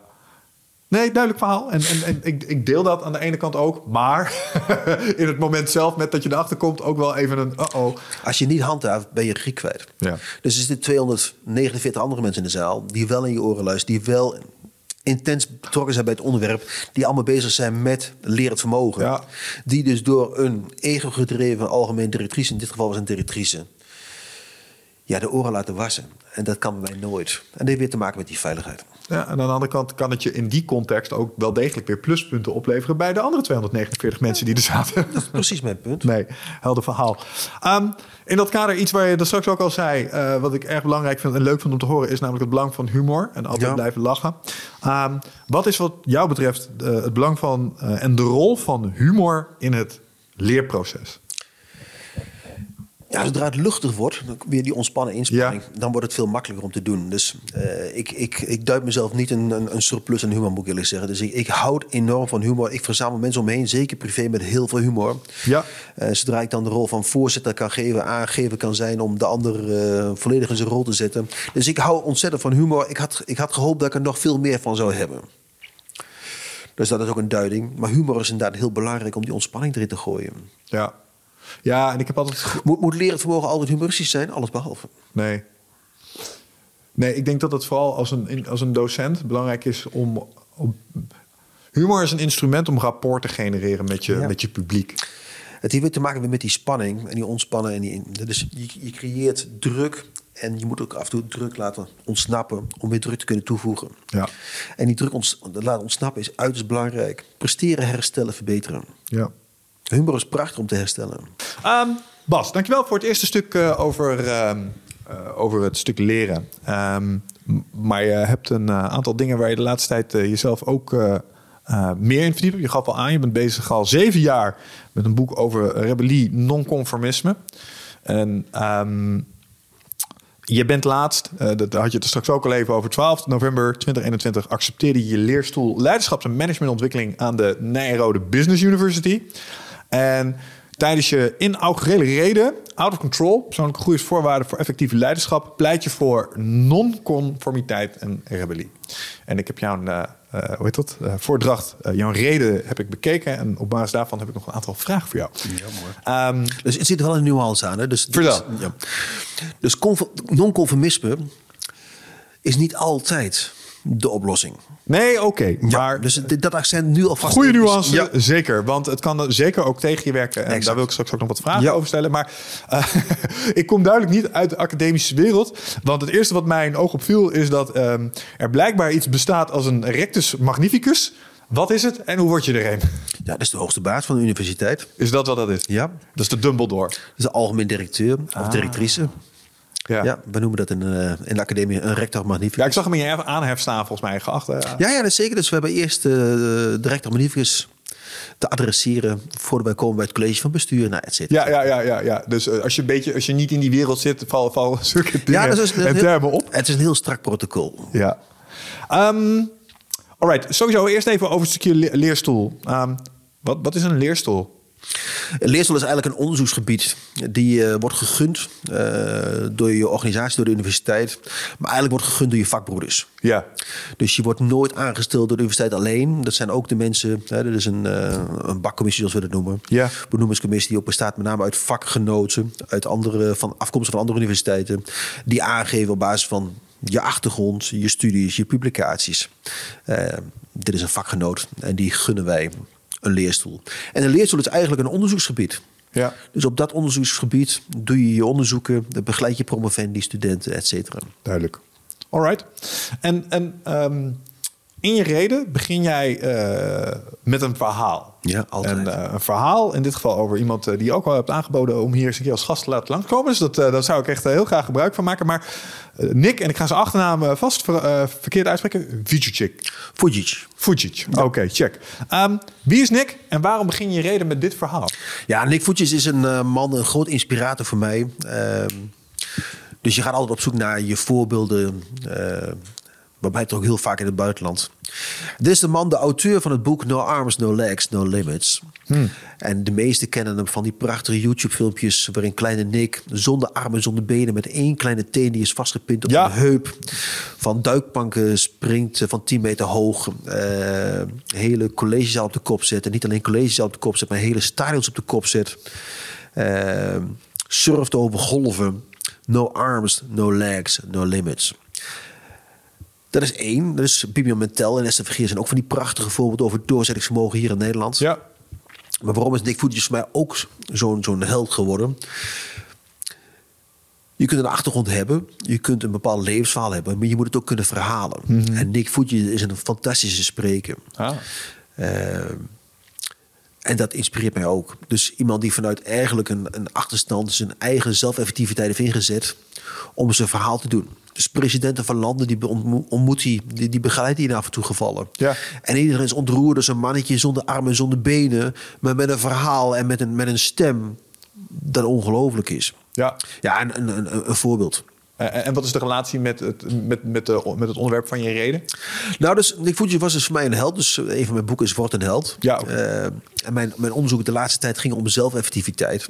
Nee, duidelijk verhaal. En, en, en ik, ik deel dat aan de ene kant ook. Maar in het moment zelf, met dat je erachter komt, ook wel even een uh-oh. Als je niet handhaaft, ben je regie kwijt. Ja. Dus er zitten 249 andere mensen in de zaal die wel in je oren luisteren, die wel intens betrokken zijn bij het onderwerp, die allemaal bezig zijn met lerend vermogen. Ja. Die dus door een ego-gedreven algemeen directrice, in dit geval was een directrice, ja, de oren laten wassen. En dat kan bij mij nooit. En dat heeft weer te maken met die veiligheid. Ja, en aan de andere kant kan het je in die context ook wel degelijk weer pluspunten opleveren bij de andere 249 mensen die er zaten. Dat is precies mijn punt. Nee, helder verhaal. Ehm, in dat kader, iets waar je dat straks ook al zei, eh, wat ik erg belangrijk vind en leuk vind om te horen, is namelijk het belang van humor en altijd Ja. blijven lachen. Ehm, wat is wat jou betreft eh, het belang van eh, en de rol van humor in het leerproces? Ja, zodra het luchtig wordt, dan weer die ontspannen inspanning, dan wordt het veel makkelijker om te doen. Dus eh, ik, ik, ik duid mezelf niet een, een, een surplus aan humor, moet ik eerlijk zeggen. Dus ik, ik houd enorm van humor. Ik verzamel mensen om me heen, zeker privé, met heel veel humor. Ja. Eh, zodra ik dan de rol van voorzitter kan geven, aangeven kan zijn om de ander eh, volledig in zijn rol te zetten. Dus ik hou ontzettend van humor. Ik had, ik had gehoopt dat ik er nog veel meer van zou hebben. Dus dat is ook een duiding. Maar humor is inderdaad heel belangrijk om die ontspanning erin te gooien. Ja. Ja, en ik heb altijd. Moet, moet leren vermogen altijd humoristisch zijn? Alles behalve. Nee. Nee, ik denk dat het vooral als een, als een docent belangrijk is om. om humor is een instrument om rapport te genereren met je, Ja. met je publiek. Het heeft weer te maken met die spanning en die ontspannen. En die, dus je, je creëert druk en je moet ook af en toe druk laten ontsnappen om weer druk te kunnen toevoegen. Ja. En die druk ons, laten ontsnappen is uiterst belangrijk. Presteren, herstellen, verbeteren. Ja. Humor is prachtig om te herstellen. Ehm, Bas, dankjewel voor het eerste stuk eh, over, ehm, eh, over het stuk leren. Ehm, maar je hebt een eh, aantal dingen waar je de laatste tijd jezelf ook meer in verdiept. Je gaf al aan, je bent bezig al zeven jaar met een boek over rebellie, non-conformisme. En je bent laatst, eh, dat had je het straks ook al even over, 12 november 2021 accepteerde je je leerstoel Leiderschaps- en Managementontwikkeling aan de Nijrode Business University. En tijdens je inaugurele reden, Out of Control, persoonlijke groei is voorwaarde voor effectief leiderschap, pleit je voor non-conformiteit en rebellie. En ik heb jouw, eh, eh, hoe heet dat, Eh, voordracht, eh, jouw reden heb ik bekeken en op basis daarvan heb ik nog een aantal vragen voor jou. Ehm, Dus het zit wel een nuance aan. Hè? Dus, Vertel. Dus, ja. dus conform- non-conformisme is niet altijd de oplossing. nee, oké, maar... dus dat accent nu alvast... Goede nuance, Ja. zeker. Want het kan er zeker ook tegen je werken. En Exact. daar wil ik straks ook nog wat vragen Ja. over stellen. Maar eh, ik kom duidelijk niet uit de academische wereld. Want het eerste wat mij in oog opviel... is dat ehm, er blijkbaar iets bestaat als een rectus magnificus. Wat is het en hoe word je er een? Ja, dat is de hoogste baas van de universiteit. Is dat wat dat is? Ja. Dat is de Dumbledore. Dat is de algemeen directeur of directrice. Ja. Ja. we noemen dat in, eh, in de academie een rector magnificus. Ja, ik zag hem in je aanhef staan volgens mij, geacht. hè? Ja, ja, dat is zeker. Dus we hebben eerst eh, de rector magnificus te adresseren voordat wij komen bij het college van bestuur, nou, et cetera. Ja, ja, ja, ja, ja. Dus eh, als je een beetje, als je niet in die wereld zit, vallen val zulke dingen Ja, en termen op. Het is een heel strak protocol. Ja. Ehm alright, sowieso eerst even over het stukje le- leerstoel. Ehm, wat, wat is een leerstoel? Een leerstoel is eigenlijk een onderzoeksgebied die eh, wordt gegund eh, door je organisatie, door de universiteit. Maar eigenlijk wordt gegund door je vakbroeders. Ja. Dus je wordt nooit aangesteld door de universiteit alleen. Dat zijn ook de mensen, hè, dat is een, eh, een bakcommissie zoals we dat noemen. Ja. Benoemingscommissie die ook bestaat met name uit vakgenoten, uit andere, van afkomsten van andere universiteiten. Die aangeven op basis van je achtergrond, je studies, je publicaties. Dit is een vakgenoot en die gunnen wij een leerstoel. En een leerstoel is eigenlijk een onderzoeksgebied. Ja. Dus op dat onderzoeksgebied doe je je onderzoeken, begeleid je promovendi, studenten, et cetera. Duidelijk. Alright. En, en ehm, in je reden begin jij eh, met een verhaal. Ja, altijd. En eh, een verhaal, in dit geval over iemand eh, die je ook al hebt aangeboden om hier eens een keer als gast te laten langskomen. Dus dat, daar zou ik echt heel graag gebruik van maken. Maar Nick, en ik ga zijn achternaam vast ver, verkeerd uitspreken, Vujicic. Fujic. Fujic, oké, check. Ehm, wie is Nick en waarom begin je reden met dit verhaal? Ja, Nick Fujic is een man, een groot inspirator voor mij. Ehm, dus je gaat altijd op zoek naar je voorbeelden. Waarbij toch heel vaak in het buitenland. Dit is de man, de auteur van het boek No Arms, No Legs, No Limits. Hmm. En de meesten kennen hem van die prachtige YouTube-filmpjes... waarin kleine Nick zonder armen, zonder benen... met één kleine teen die is vastgepind op ja. een heup... van duikplanken springt van 10 meter hoog... Uh, hele collegezaal op de kop zet. En niet alleen collegezaal op de kop zet... maar hele stadions op de kop zet. Uh, surft over golven. No arms, no legs, no limits. Dat is één. Dat is Bibian Mentel en Esther Vergeer zijn ook van die prachtige voorbeelden over doorzettingsvermogen hier in Nederland. Ja. Maar waarom is Nick Voetjes voor mij ook zo'n zo'n held geworden? Je kunt een achtergrond hebben, je kunt een bepaald levensverhaal hebben, maar je moet het ook kunnen verhalen. Mhm. En Nick Voetjes is een fantastische spreker. Ah. Uh, en dat inspireert mij ook. Dus iemand die vanuit eigenlijk een, een achterstand zijn eigen zelfeffectiviteit heeft ingezet om zijn verhaal te doen. Dus presidenten van landen die ontmoet hij, die, die begeleidt hij af en toe gevallen. Ja. En iedereen is ontroerd als een mannetje zonder armen, zonder benen, maar met een verhaal en met een, met een stem dat ongelooflijk is. Ja, ja een, een, een, een voorbeeld. En wat is de relatie met het, met, met, de, met het onderwerp van je reden? Nou, dus Nick Fuji was dus voor mij een held. Dus een van mijn boeken is Word een held. Ja. Uh, en mijn, mijn onderzoek de laatste tijd ging om zelfeffectiviteit.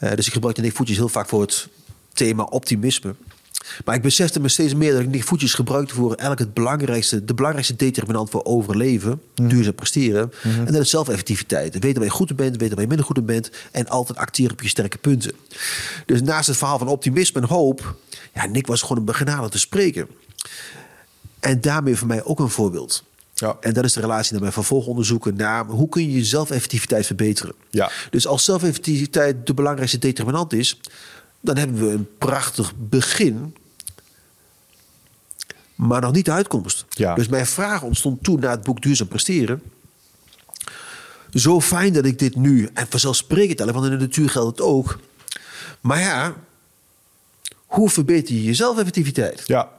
Uh, dus ik gebruikte Nick Fuji heel vaak voor het thema optimisme. Maar ik besefte me steeds meer dat ik die voetjes gebruikte voor eigenlijk het belangrijkste, de belangrijkste determinant voor overleven, mm. duurzaam presteren. Mhm. En dat is zelfeffectiviteit. Weten waar je goed in bent, weten waar je minder goed in bent en altijd acteren op je sterke punten. Dus naast het verhaal van optimisme en hoop, ja, Nick was gewoon een begenadigd te spreken. En daarmee voor mij ook een voorbeeld. Ja. En dat is de relatie naar mijn vervolgonderzoeken naar hoe kun je je zelfeffectiviteit verbeteren. Ja. Dus als zelfeffectiviteit de belangrijkste determinant is, dan hebben we een prachtig begin. Maar nog niet de uitkomst. Ja. Dus mijn vraag ontstond toen na het boek Duurzaam Presteren. Zo fijn dat ik dit nu, en vanzelfsprekend, want in de natuur geldt het ook. Maar ja, hoe verbeter je je zelfeffectiviteit? Ja.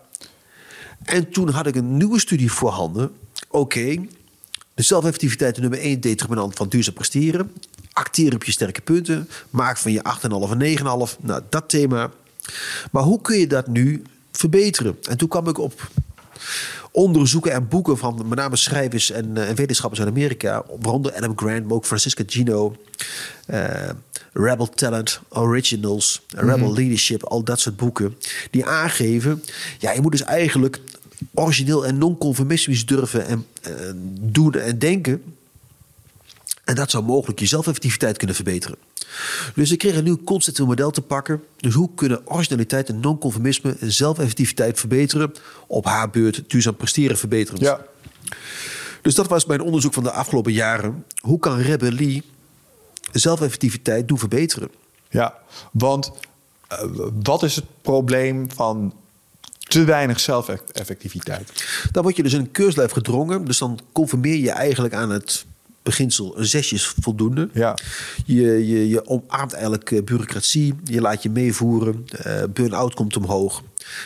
En toen had ik een nieuwe studie voorhanden. Oké, de zelfeffectiviteit nummer één determinant van duurzaam presteren. Acteer op je sterke punten. Maak van je 8,5 en 9,5. Nou, dat thema. Maar hoe kun je dat nu verbeteren? En toen kwam ik op onderzoeken en boeken van met name schrijvers en, uh, wetenschappers uit Amerika. Waaronder Adam Grant, maar ook Francisca Gino. Uh, Rebel Talent, Originals, Rebel mhm. Leadership, al dat soort boeken. Die aangeven, ja, je moet dus eigenlijk origineel en non-conformistisch durven en uh, doen en denken. En dat zou mogelijk je zelfeffectiviteit kunnen verbeteren. Dus ik kreeg een nieuw conceptueel model te pakken. Dus hoe kunnen originaliteit en non-conformisme zelfeffectiviteit verbeteren? Op haar beurt duurzaam presteren verbeteren. Ja. Dus dat was mijn onderzoek van de afgelopen jaren. Hoe kan rebellie zelfeffectiviteit doen verbeteren? Ja, want uh, wat is het probleem van te weinig zelfeffectiviteit? Dan word je dus in een keurslijf gedrongen. Dus dan conformeer je eigenlijk aan het beginsel een zesje is voldoende. Ja. Je, je, je omarmt eigenlijk eh, bureaucratie. Je laat je meevoeren. Uh, burn-out komt omhoog.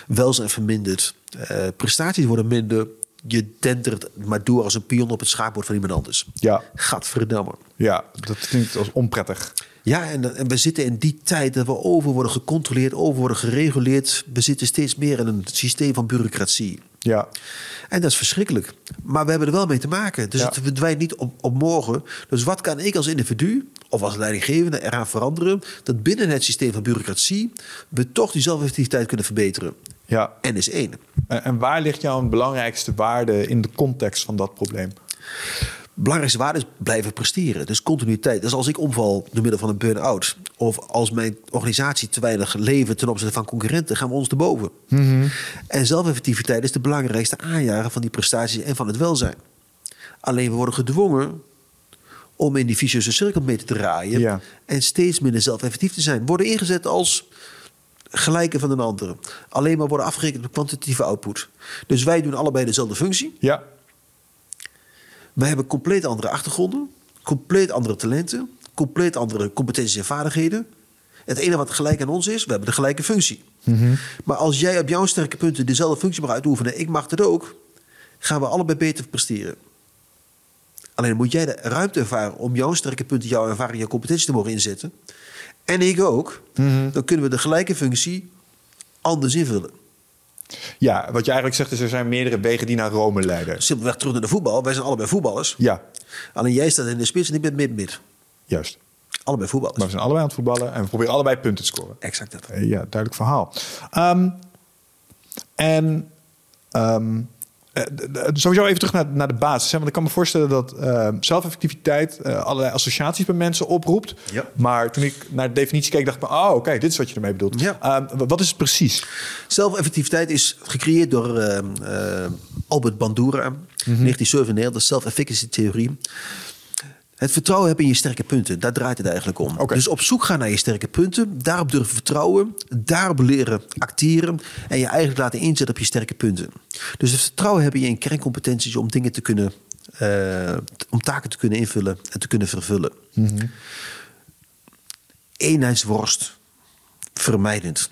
Welzijn vermindert. Uh, prestaties worden minder. Je dendert maar door als een pion op het schaakbord van iemand anders. Ja. Gadverdamme. Ja, dat klinkt als onprettig. Ja, en, en, we zitten in die tijd dat we over worden gecontroleerd, over worden gereguleerd. We zitten steeds meer in een systeem van bureaucratie. Ja. En dat is verschrikkelijk. Maar we hebben er wel mee te maken. Dus het verdwijnt niet op, op morgen. Dus wat kan ik als individu of als leidinggevende eraan veranderen... dat binnen het systeem van bureaucratie... we toch die zelfeffectiviteit kunnen verbeteren. Ja. En is één. En, waar ligt jouw belangrijkste waarde in de context van dat probleem? belangrijkste waarde is blijven presteren. Dus continuïteit. Dus als ik omval door middel van een burn-out... of als mijn organisatie te weinig leven ten opzichte van concurrenten... gaan we ons erboven. Mm En zelfeffectiviteit is de belangrijkste aanjager van die prestaties en van het welzijn. Alleen we worden gedwongen om in die vicieuze cirkel mee te draaien Ja. en steeds minder zelfeffectief te zijn. Worden ingezet als gelijke van een andere. Alleen maar worden afgerekend op kwantitatieve output. Dus wij doen allebei dezelfde functie. Ja. Wij hebben compleet andere achtergronden, compleet andere talenten, compleet andere competenties en vaardigheden. Het enige wat gelijk aan ons is, we hebben de gelijke functie. Maar als jij op jouw sterke punten dezelfde functie mag uitoefenen, ik mag dat ook, gaan we allebei beter presteren. Alleen moet jij de ruimte ervaren om jouw sterke punten, jouw ervaring, jouw competentie te mogen inzetten. En ik ook. Dan kunnen we de gelijke functie anders invullen. Ja, wat je eigenlijk zegt is er zijn meerdere wegen die naar Rome leiden. Simpelweg terug naar de voetbal. Wij zijn allebei voetballers. Ja, Alleen jij staat in de spits en ik ben mid-mid. juist. Allebei voetballers. Maar we zijn allebei aan het voetballen en we proberen allebei punten te scoren. Exact dat. Eh, Ja, duidelijk verhaal. Ehm, en ehm, eh, sowieso even terug naar, naar de basis. Hè? Want ik kan me voorstellen dat ehm, zelfeffectiviteit eh, allerlei associaties bij mensen oproept. Ja. Maar toen ik naar de definitie keek, dacht ik, oh, oké, dit is wat je ermee bedoelt. Ja. Ehm, wat is het precies? Zelfeffectiviteit is gecreëerd door eh, eh, Albert Bandura, 1997, de self-efficacy theorie. Het vertrouwen hebben in je sterke punten, daar draait het eigenlijk om. Dus op zoek gaan naar je sterke punten, daarop durven vertrouwen, daarop leren acteren en je eigenlijk laten inzetten op je sterke punten. Dus het vertrouwen hebben in je kerncompetenties om dingen te kunnen, eh, om taken te kunnen invullen en te kunnen vervullen. Eenheidsworst, vermijdend.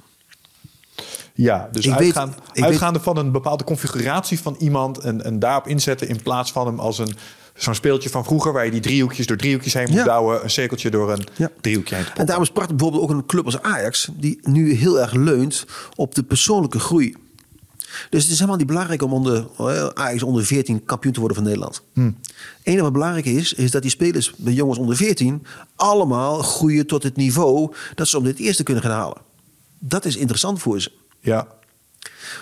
Ja, dus Ik uitgaan, uitgaande van een bepaalde configuratie van iemand en, en daarop inzetten in plaats van hem als een zo'n speeltje van vroeger waar je die driehoekjes door driehoekjes heen moet Ja. bouwen, een cirkeltje door een Ja. driehoekje heen En daarom is prachtig bijvoorbeeld ook een club als Ajax, die nu heel erg leunt op de persoonlijke groei. Dus het is helemaal niet belangrijk om onder eh, Ajax onder 14 kampioen te worden van Nederland. Het enige wat belangrijk is, is dat die spelers, de jongens onder 14, allemaal groeien tot het niveau dat ze om dit eerste kunnen gaan halen. Dat is interessant voor ze. Ja,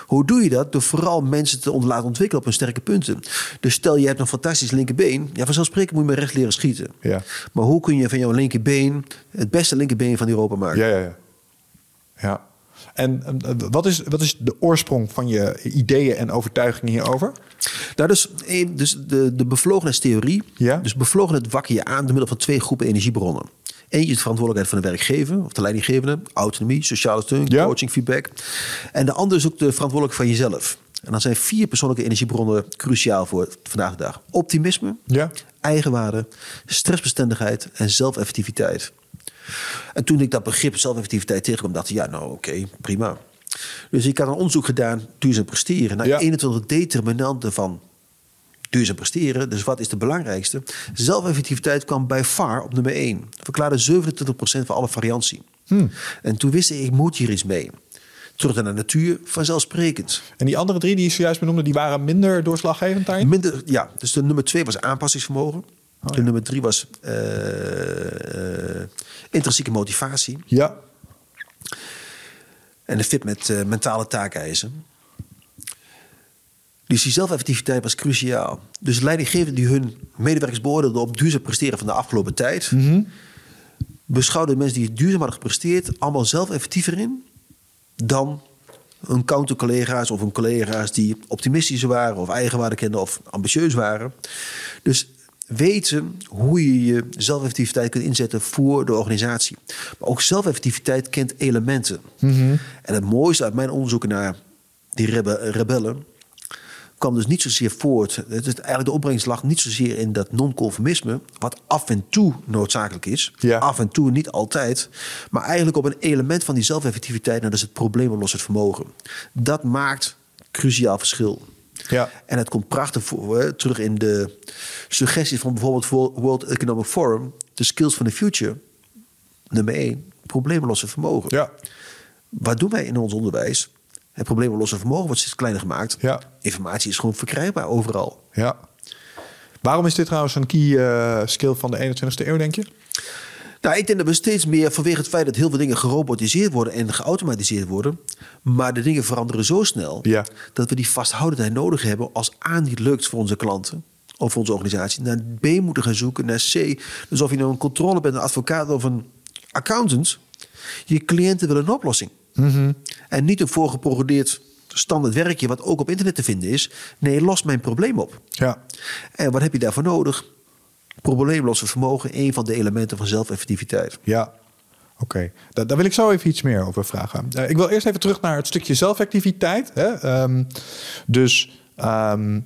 Hoe doe je dat? Door vooral mensen te laten ontwikkelen op hun sterke punten. Dus stel je hebt een fantastisch linkerbeen. Ja, vanzelfsprekend moet je met recht leren schieten. Ja. Maar hoe kun je van jouw linkerbeen het beste linkerbeen van Europa maken? ja, ja. ja. ja. En wat is, wat is de oorsprong van je ideeën en overtuigingen hierover? Nou, dus, eh, dus de, de bevlogenheidstheorie. Ja. Dus Dus bevlogenheid wakker je aan door middel van twee groepen energiebronnen. Eentje is de verantwoordelijkheid van de werkgever of de leidinggevende, autonomie, sociale steun, Ja. coaching, feedback. En de andere is ook de verantwoordelijkheid van jezelf. En dan zijn vier persoonlijke energiebronnen cruciaal voor vandaag de dag: optimisme, Ja. eigenwaarde, stressbestendigheid en zelfeffectiviteit. En toen ik dat begrip zelfeffectiviteit tegenkwam, dacht ik, ja, nou oké, prima. Dus ik had een onderzoek gedaan, duurzaam presteren, naar Ja. 21 determinanten van duurzaam presteren. Dus wat is de belangrijkste? Zelfeffectiviteit kwam bij far op nummer 1. Verklaarde 27% van alle variantie. En toen wist ik, ik moet hier iets mee. Terug naar de natuur, vanzelfsprekend. En die andere drie die je zojuist benoemde, die waren minder doorslaggevend daarin? Minder, ja, dus de nummer twee was aanpassingsvermogen. Oh, de nummer drie was eh, eh, intrinsieke motivatie. Ja. En de fit met eh, mentale taakeisen. Dus die zelfeffectiviteit was cruciaal. Dus leidinggevenden die hun medewerkers beoordeelden op duurzaam presteren van de afgelopen tijd... beschouwden mensen die duurzaam hadden gepresteerd... allemaal zelf effectiever in dan hun countercollega's of hun collega's die optimistischer waren of eigenwaarde kenden of ambitieus waren. Dus weten hoe je je zelfeffectiviteit kunt inzetten voor de organisatie. Maar ook zelfeffectiviteit kent elementen. En het mooiste uit mijn onderzoeken naar die rebe- rebellen kwam dus niet zozeer voort. Het is eigenlijk de opbrengst lag niet zozeer in dat non-conformisme, wat af en toe noodzakelijk is. Ja. Af en toe, niet altijd. Maar eigenlijk op een element van die zelfeffectiviteit, en dat is het probleemoplossend vermogen. Dat maakt cruciaal verschil. Ja. En het komt prachtig voor, hè, terug in de suggesties van bijvoorbeeld Wo- World Economic Forum, de skills for the future. Nummer één, probleemlossen vermogen. Ja. Wat doen wij in ons onderwijs? Het probleemlosse vermogen wordt steeds kleiner gemaakt. Ja. Informatie is gewoon verkrijgbaar overal. Ja. Waarom is dit trouwens een key eh, skill van de 21ste eeuw, denk je? Nou, ik denk dat we steeds meer vanwege het feit dat heel veel dingen gerobotiseerd worden en geautomatiseerd worden, maar de dingen veranderen zo snel Ja. dat we die vasthoudendheid nodig hebben als A niet lukt voor onze klanten of voor onze organisatie, naar B moeten gaan zoeken, naar C. Dus of je nou een controle bent, een advocaat of een accountant, je cliënten willen een oplossing. En niet een voorgeprogrammeerd standaard werkje wat ook op internet te vinden is. Nee, los mijn probleem op. Ja. En wat heb je daarvoor nodig? probleemlosse vermogen een van de elementen van zelfeffectiviteit. Ja, oké. Daar, daar wil ik zo even iets meer over vragen. Eh, ik wil eerst even terug naar het stukje zelfactiviteit. Hè? Ehm, dus ehm,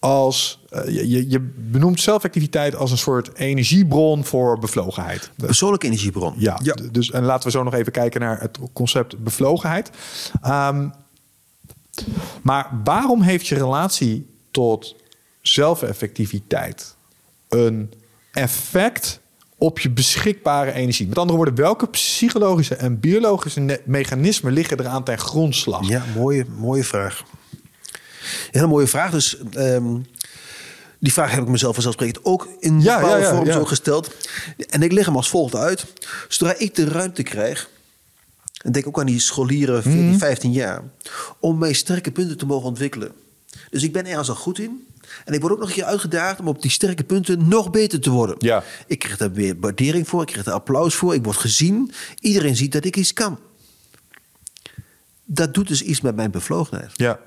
als eh, je, je benoemt zelfactiviteit als een soort energiebron voor bevlogenheid. Persoonlijke energiebron. Ja, d- dus en laten we zo nog even kijken naar het concept bevlogenheid. Ehm, maar waarom heeft je relatie tot zelfeffectiviteit een effect op je beschikbare energie? Met andere woorden, welke psychologische en biologische mechanismen liggen eraan ten grondslag? Ja, mooie, mooie vraag. Hele mooie vraag. Dus ehm, die vraag heb ik mezelf vanzelfsprekend ook in Ja, bepaalde ja, ja, vorm zo gesteld. En ik leg hem als volgt uit. Zodra ik de ruimte krijg, en denk ook aan die scholieren 14, Mhm. 15 jaar, om mijn sterke punten te mogen ontwikkelen. Dus ik ben ergens al goed in. En ik word ook nog een keer uitgedaagd om op die sterke punten nog beter te worden. Ja. Ik krijg daar weer waardering voor, ik krijg daar applaus voor, ik word gezien. Iedereen ziet dat ik iets kan. Dat doet dus iets met mijn bevlogenheid. Ja,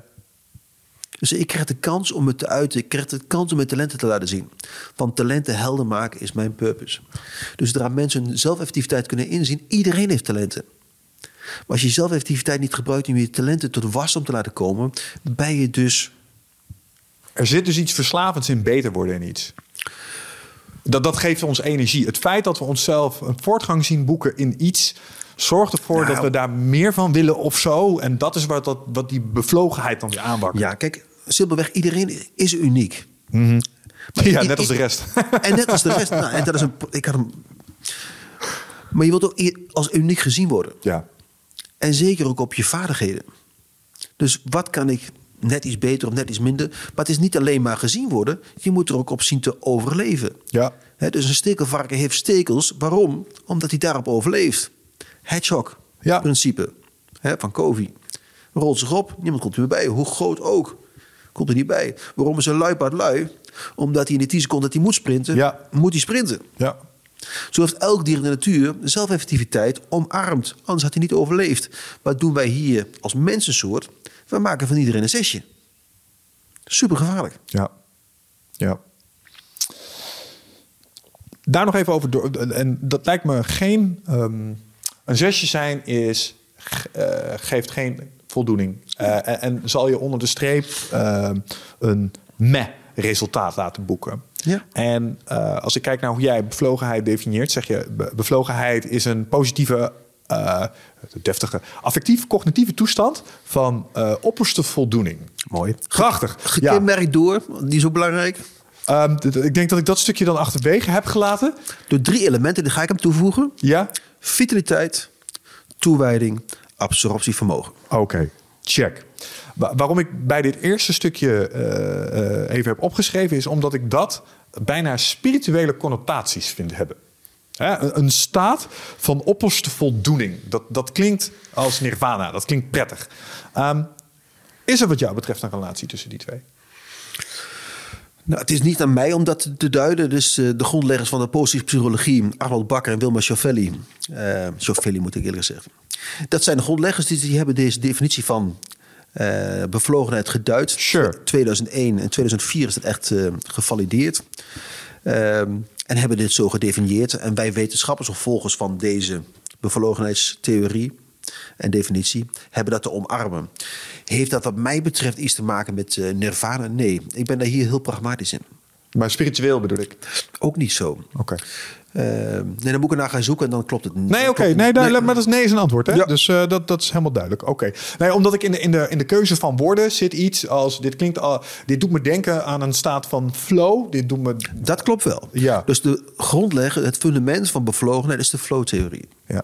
Dus ik krijg de kans om het te uiten. Ik krijg de kans om mijn talenten te laten zien. Want talenten helder maken is mijn purpose. Dus zodra mensen hun zelfeffectiviteit kunnen inzien, iedereen heeft talenten. Maar als je zelfeffectiviteit niet gebruikt om je talenten tot was om te laten komen, ben je dus. er zit dus iets verslavends in beter worden in iets. Dat, dat geeft ons energie. Het feit dat we onszelf een voortgang zien boeken in iets... zorgt ervoor Nou. dat we daar meer van willen of zo. En dat is wat, dat, wat die bevlogenheid dan weer aanwakkert. Ja, kijk, simpelweg, iedereen is uniek. ja, i- net als de rest. En net als de rest. Nou, en dat is een, ik had hem, maar je wilt ook als uniek gezien worden. ja. En zeker ook op je vaardigheden. Dus wat kan ik net iets beter of net iets minder? Maar het is niet alleen maar gezien worden. Je moet er ook op zien te overleven. Ja. Dus een stekelvarken heeft stekels. Waarom? Omdat hij daarop overleeft. Hedgehog Ja. principe hè, van Covey. Rolt zich op, niemand komt er meer bij. Hoe groot ook, komt er niet bij. Waarom is een luipaard lui? Omdat hij in de 10 seconden dat hij moet sprinten, Ja. moet hij sprinten. Ja. Zo heeft elk dier in de natuur zelfeffectiviteit omarmd. Anders had hij niet overleefd. Wat doen wij hier als mensensoort? We maken van iedereen een zesje. Super gevaarlijk. Ja. Ja. Daar nog even over door. En dat lijkt me geen. ehm, een zesje zijn is. eh, geeft geen voldoening. Eh, en, en zal je onder de streep ehm, een meh resultaat laten boeken. Ja. En eh, als ik kijk naar hoe jij bevlogenheid definieert, zeg je be- bevlogenheid is een positieve, eh, deftige, affectief-cognitieve toestand van eh, opperste voldoening. Mooi. Prachtig. Ja. Gekenmerkt door, die is ook belangrijk, Ehm, ik denk dat ik dat stukje dan achterwege heb gelaten. door drie elementen. Die ga ik hem toevoegen. Ja? Vitaliteit, toewijding, absorptievermogen. Oké, check. Wa- waarom ik bij dit eerste stukje eh, eh, even heb opgeschreven... is omdat ik dat bijna spirituele connotaties vind hebben. Hè, een, staat van opperste voldoening. Dat, dat klinkt als nirvana, dat klinkt prettig. Ehm, is er wat jou betreft een relatie tussen die twee? Nou, het is niet aan mij om dat te duiden. Dus eh, de grondleggers van de positieve psychologie, Arnold Bakker en Wilma Schoffelli. eh Schoffelli moet ik eerlijk zeggen. Dat zijn de grondleggers die, die hebben deze definitie van eh, bevlogenheid geduid. Sure. 2001 en 2004 is het echt eh, gevalideerd. Ehm, en hebben dit zo gedefinieerd. En wij wetenschappers of volgers van deze bevlogenheidstheorie en definitie hebben dat te omarmen. Heeft dat wat mij betreft iets te maken met eh, nirvana? Nee, ik ben daar hier heel pragmatisch in. Maar spiritueel bedoel ik. Ook niet zo. Oké. Nee, dan moet ik naar gaan zoeken en dan klopt het niet. Nee, oké. Nee, maar dat is nee is een antwoord. Hè? Ja. Dus eh, dat, dat is helemaal duidelijk. Oké. Nee, omdat ik in de, in, de, in de keuze van woorden zit iets als... Dit, klinkt al, dit doet me denken aan een staat van flow. Dit doet me... Dat klopt wel. Ja. Dus de grondlegger, het fundament van bevlogenheid is de flow-theorie. Ja,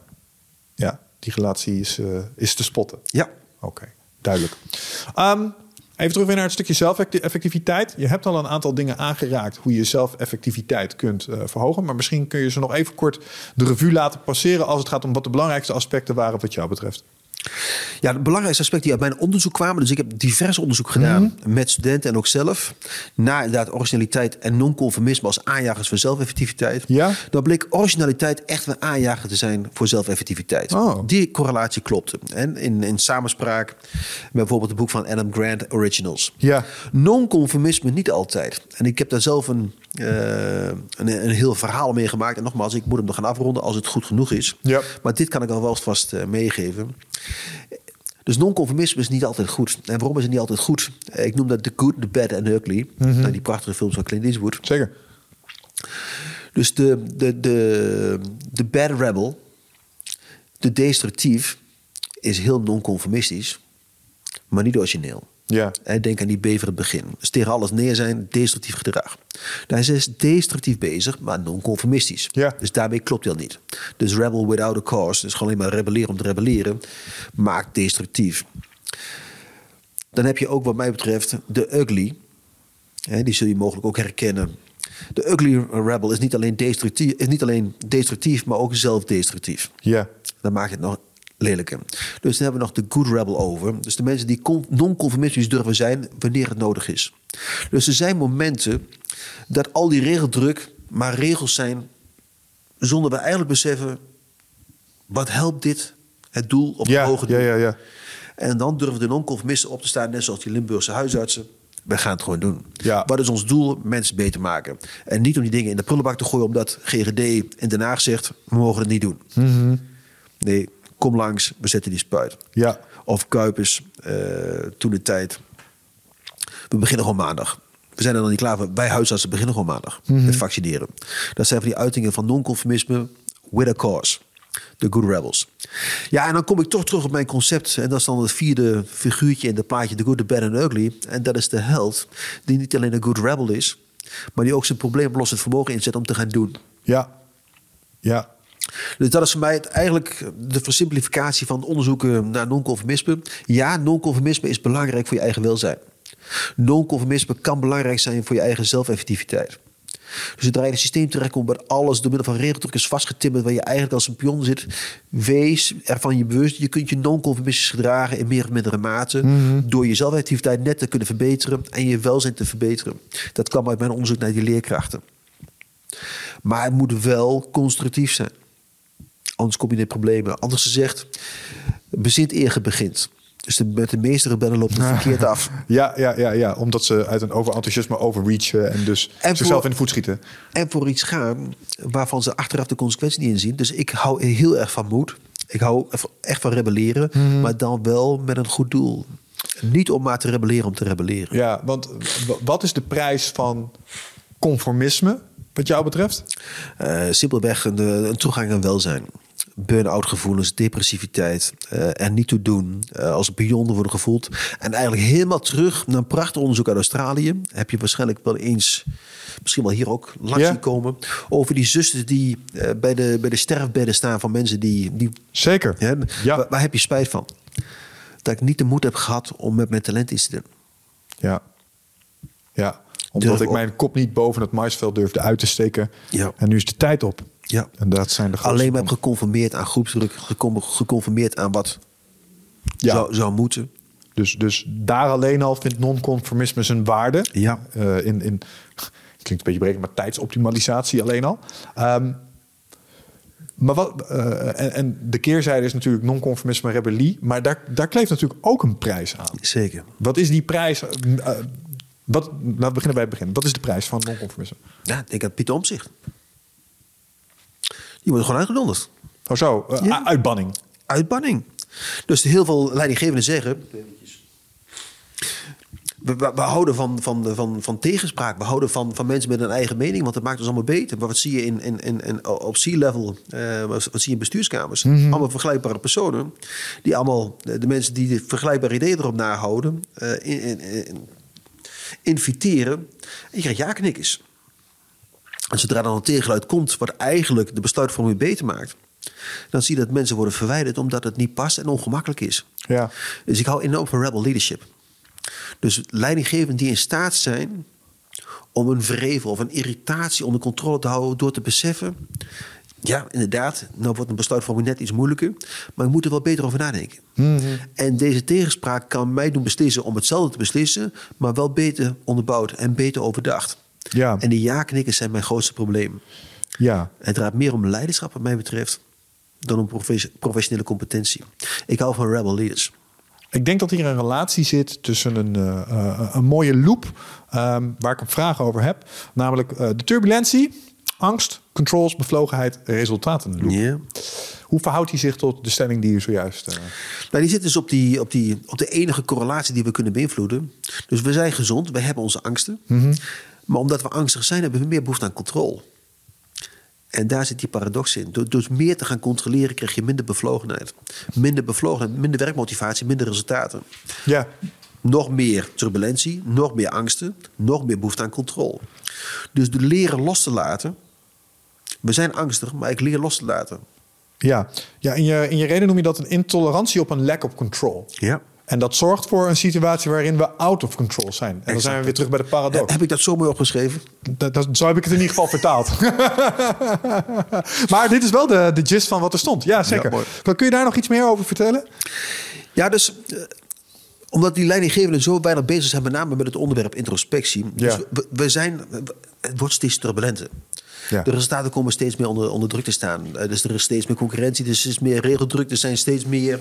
ja die relatie is, eh, is te spotten. Ja. Oké, duidelijk. Ehm, even terug weer naar het stukje zelfeffectiviteit. Je hebt al een aantal dingen aangeraakt hoe je zelfeffectiviteit kunt eh, verhogen. Maar misschien kun je ze nog even kort de revue laten passeren als het gaat om wat de belangrijkste aspecten waren wat jou betreft. Ja, de belangrijkste aspecten die uit mijn onderzoek kwamen. Dus ik heb divers onderzoek gedaan Mhm. met studenten en ook zelf. Naar inderdaad originaliteit en non-conformisme als aanjagers voor zelfeffectiviteit. Ja. Dan bleek originaliteit echt een aanjager te zijn voor zelfeffectiviteit. Oh. Die correlatie klopte. En in, in samenspraak met bijvoorbeeld het boek van Adam Grant, Originals. Ja. Non-conformisme niet altijd. En ik heb daar zelf een eh, een, een heel verhaal meegemaakt. En nogmaals, ik moet hem nog gaan afronden als het goed genoeg is. Ja. Maar dit kan ik al wel vast eh, meegeven. Dus non-conformisme is niet altijd goed. En waarom is het niet altijd goed? Eh, Ik noem dat The Good, The Bad and The Ugly. Nou, die prachtige films van Clint Eastwood. Zeker. Dus de, de, de, de bad rebel, de destructief, is heel non-conformistisch, maar niet origineel. Ja. Denk aan die bever het begin. Dus tegen alles neer zijn, destructief gedrag. Hij is destructief bezig, maar non-conformistisch. Ja. Dus daarmee klopt hij al niet. Dus rebel without a cause, dus gewoon alleen maar rebelleren om te rebelleren, maakt destructief. Dan heb je ook wat mij betreft de ugly. Die zul je mogelijk ook herkennen. De ugly rebel is niet alleen destructief, is niet alleen destructief maar ook zelfdestructief. Ja. Dan maak je het nog lelijker. Dus dan hebben we nog de good rebel over. Dus de mensen die con- non-conformistisch durven zijn wanneer het nodig is. Dus er zijn momenten dat al die regeldruk maar regels zijn zonder we eigenlijk beseffen wat helpt dit het doel op Ja, hoge ja, doel. ja, ja. En dan durven de non-conformisten op te staan, net zoals die Limburgse huisartsen. We gaan het gewoon doen. Ja. Wat is ons doel? Mensen beter maken. En niet om die dingen in de prullenbak te gooien, omdat GGD in Den Haag zegt: we mogen het niet doen. Mhm. Nee, kom langs, we zetten die spuit. Ja. Of Kuipers, eh, toen de tijd. We beginnen gewoon maandag. We zijn er nog niet klaar voor. Wij huisartsen beginnen gewoon maandag Mhm. met vaccineren. Dat zijn van die uitingen van non-conformisme with a cause. De good rebels. Ja, en dan kom ik toch terug op mijn concept. En dat is dan het vierde figuurtje in het plaatje. The good, the bad and the ugly. En dat is de held. Die niet alleen een good rebel is. Maar die ook zijn probleemlossend vermogen inzet om te gaan doen. Ja. Ja. Dus dat is voor mij het, eigenlijk de versimplificatie van onderzoeken naar non-conformisme. Ja, non-conformisme is belangrijk voor je eigen welzijn. Non-conformisme kan belangrijk zijn voor je eigen zelfeffectiviteit. Dus zodra je in een systeem terechtkomt waar alles door middel van regeldruk is vastgetimmerd, waar je eigenlijk als een pion zit, wees ervan je bewust. Je kunt je non-conformistisch gedragen in meer of mindere mate door je zelfeffectiviteit net te kunnen verbeteren en je welzijn te verbeteren. Dat kwam uit mijn onderzoek naar die leerkrachten. Maar het moet wel constructief zijn. Anders kom je in de problemen. Anders gezegd, bezint eer begint. Dus de, met de meeste rebellen loopt het verkeerd af. Ja, ja, ja, ja, omdat ze uit een overenthousiasme overreachen en dus En zichzelf voor- in de voet schieten. En voor iets gaan waarvan ze achteraf de consequenties niet inzien. Dus ik hou heel erg van moed. Ik hou echt van rebelleren. Mhm. Maar dan wel met een goed doel. Niet om maar te rebelleren om te rebelleren. Ja, want wat is de prijs van conformisme, wat jou betreft? Eh, simpelweg een, eh, een toegang aan welzijn. Burn-out gevoelens, depressiviteit, eh er niet toe doen, eh, als pion worden gevoeld. En eigenlijk helemaal terug naar een prachtig onderzoek uit Australië. Heb je waarschijnlijk wel eens, misschien wel hier ook, langs Ja. komen. Over die zusters die eh, bij, de, bij de sterfbedden staan van mensen die... die Zeker. ja, Ja. Waar, waar heb je spijt van? Dat ik niet de moed heb gehad om met mijn talent iets te doen. Ja. Ja, omdat Durf ik op. mijn kop niet boven het maisveld durfde uit te steken. Ja. En nu is de tijd op. Ja. En dat zijn de Alleen maar geconformeerd aan groepsdruk, gecon- geconformeerd aan wat Ja. zou, zou moeten. Dus, dus daar alleen al vindt non-conformisme zijn waarde. Ja. Eh, in, in, klinkt een beetje breed, maar tijdsoptimalisatie alleen al. Ehm, maar wat, eh, en, en de keerzijde is natuurlijk non-conformisme rebellie. Maar daar, daar kleeft natuurlijk ook een prijs aan. Zeker. Wat is die prijs? eh, wat, laten we beginnen bij het begin. Wat is de prijs van non-conformisme? Ja, ik denk aan Pieter Omzicht. Die wordt gewoon uitgedonderd. Oh zo, eh, Ja. uitbanning. Uitbanning. Dus heel veel leidinggevenden zeggen... We, we, we houden van, van, van, van tegenspraak. We houden van, van mensen met een eigen mening. Want dat maakt ons allemaal beter. Maar wat zie je in, in, in, in- op C-level? eh, wat, zie je in bestuurskamers? Allemaal vergelijkbare personen. Die allemaal, de, de mensen die de vergelijkbare ideeën erop nahouden... eh, in, in, in- inviteren. En je krijgt ja-knikkers. En zodra dan een tegengeluid komt... wat eigenlijk de besluitvorming beter maakt... dan zie je dat mensen worden verwijderd... omdat het niet past en ongemakkelijk is. Ja. Dus ik hou enorm van rebel leadership. Dus leidinggevenden die in staat zijn om een vrevel of een irritatie onder controle te houden door te beseffen. Ja, inderdaad, nou wordt een besluitvorming net iets moeilijker, maar ik moet er wel beter over nadenken. En deze tegenspraak kan mij doen beslissen om hetzelfde te beslissen, maar wel beter onderbouwd en beter overdacht. Ja. En die ja-knikkers zijn mijn grootste probleem. Ja. Het draait meer om leiderschap, wat mij betreft, dan om profes- professionele competentie. Ik hou van rebel leaders. ik denk dat hier een relatie zit tussen een, uh, uh, een mooie loop, um, waar ik een vraag over heb. Namelijk uh, de turbulentie, angst, controls, bevlogenheid, resultaten. Loop. Ja. Hoe verhoudt hij zich tot de stelling die je zojuist... Uh... Nou, die zit dus op, die, op, die, op de enige correlatie die we kunnen beïnvloeden. Dus we zijn gezond, we hebben onze angsten. Mm -hmm. Maar omdat we angstig zijn, hebben we meer behoefte aan controle. En daar zit die paradox in. Door, door meer te gaan controleren krijg je minder bevlogenheid. Minder bevlogenheid, minder werkmotivatie, minder resultaten. Ja. Nog meer turbulentie, nog meer angsten, nog meer behoefte aan controle. Dus door leren los te laten. We zijn angstig, maar ik leer los te laten. Ja, ja in, je, in je reden noem je dat een intolerantie op een lack of control. Ja. En dat zorgt voor een situatie waarin we out of control zijn. En exact. dan zijn we weer terug bij de paradox. Heb ik dat zo mooi opgeschreven? Dat, dat, zo heb ik het in ieder geval vertaald. maar dit is wel de, de gist van wat er stond. Ja, zeker. Ja, Kun je daar nog iets meer over vertellen? Ja, dus uh, omdat die leidinggevenden zo weinig bezig zijn, met name met het onderwerp introspectie. Dus we zijn, het wordt steeds turbulenter. Ja. De resultaten komen steeds meer onder, onder druk te staan. Uh, dus er is steeds meer concurrentie, er is steeds meer regeldruk, er zijn steeds meer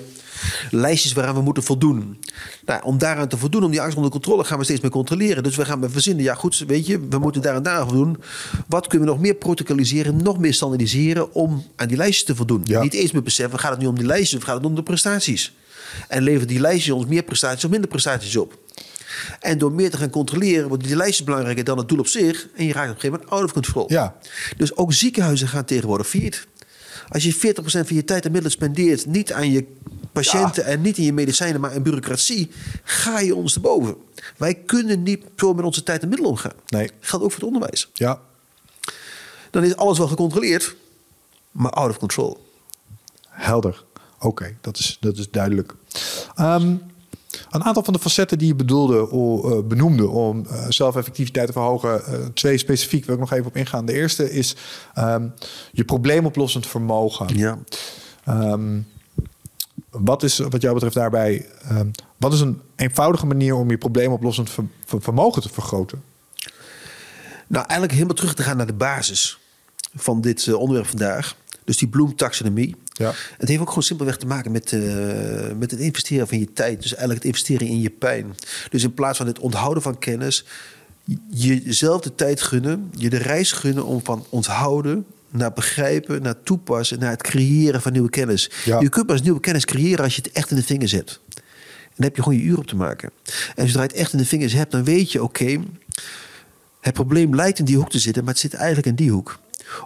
lijstjes waaraan we moeten voldoen. Nou, om daaraan te voldoen, om die angst onder controle, gaan we steeds meer controleren. Dus we gaan we verzinnen, ja goed, weet je, we moeten daar en daar aan voldoen. Wat kunnen we nog meer protocoliseren, nog meer standaardiseren om aan die lijstjes te voldoen? Ja. Niet eens meer beseffen, gaat het nu om die lijstjes of gaat het om de prestaties? En levert die lijstjes ons meer prestaties of minder prestaties op? En door meer te gaan controleren, worden die lijstjes belangrijker dan het doel op zich. En je raakt op een gegeven moment out of control. Ja. Dus ook ziekenhuizen gaan tegenwoordig failliet. Als je 40% van je tijd en middelen spendeert, niet aan je patiënten en niet in je medicijnen, maar in bureaucratie, ga je ons te boven. Wij kunnen niet zo met onze tijd en middelen omgaan. Nee. Geldt ook voor het onderwijs. Ja. Dan is alles wel gecontroleerd, maar out of control. Helder. Oké, dat, is, dat is duidelijk. Ehm, een aantal van de facetten die je bedoelde, o, uh, benoemde om uh, zelfeffectiviteit te verhogen, uh, twee specifiek wil ik nog even op ingaan. De eerste is um, je probleemoplossend vermogen. Ja. Um, wat is wat jou betreft daarbij, wat is een eenvoudige manier om je probleemoplossend ver, ver, vermogen te vergroten? Nou, eigenlijk helemaal terug te gaan naar de basis van dit onderwerp vandaag. Dus die bloemtaxonomie. Ja. Het heeft ook gewoon simpelweg te maken met, uh, met het investeren van je tijd. Dus eigenlijk het investeren in je pijn. Dus in plaats van het onthouden van kennis, jezelf de tijd gunnen, je de reis gunnen om van onthouden naar begrijpen, naar toepassen, naar het creëren van nieuwe kennis. Ja. Je kunt pas nieuwe kennis creëren als je het echt in de vingers hebt. En dan heb je gewoon je uur op te maken. En zodra je het echt in de vingers hebt, dan weet je, oké, okay, het probleem lijkt in die hoek te zitten, maar het zit eigenlijk in die hoek.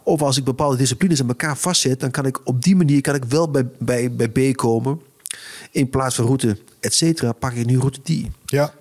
Of als ik bepaalde disciplines aan elkaar vastzet, dan kan ik op die manier kan ik wel bij, bij, bij B komen. In plaats van route, et cetera, pak ik nu route die. Ja.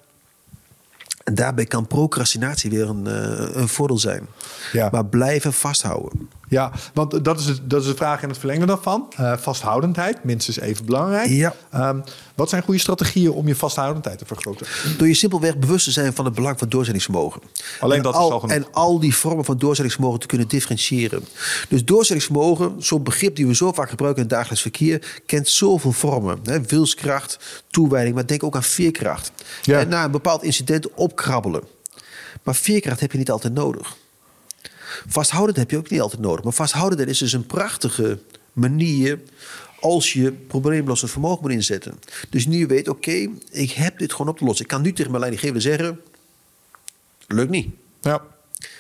En daarbij kan procrastinatie weer een, uh, een voordeel zijn. Ja. Maar blijven vasthouden. Ja, want dat is, het, dat is de vraag in het verlengde daarvan. Uh, vasthoudendheid, minstens even belangrijk. Ja. Um, wat zijn goede strategieën om je vasthoudendheid te vergroten? Door je simpelweg bewust te zijn van het belang van doorzettingsvermogen. Alleen en dat al, is al genoeg. En al die vormen van doorzettingsvermogen te kunnen differentiëren. Dus doorzettingsvermogen, zo'n begrip die we zo vaak gebruiken in het dagelijks verkeer, kent zoveel vormen. Hè? Wilskracht, toewijding, maar denk ook aan veerkracht. Ja. En na een bepaald incident opkrabbelen. Maar veerkracht heb je niet altijd nodig. Vasthoudend heb je ook niet altijd nodig. Maar vasthoudend is dus een prachtige manier als je probleemlossend vermogen moet inzetten. Dus nu je weet, oké, okay, ik heb dit gewoon op te lossen. Ik kan nu tegen mijn leidinggevende zeggen, lukt niet. Ja.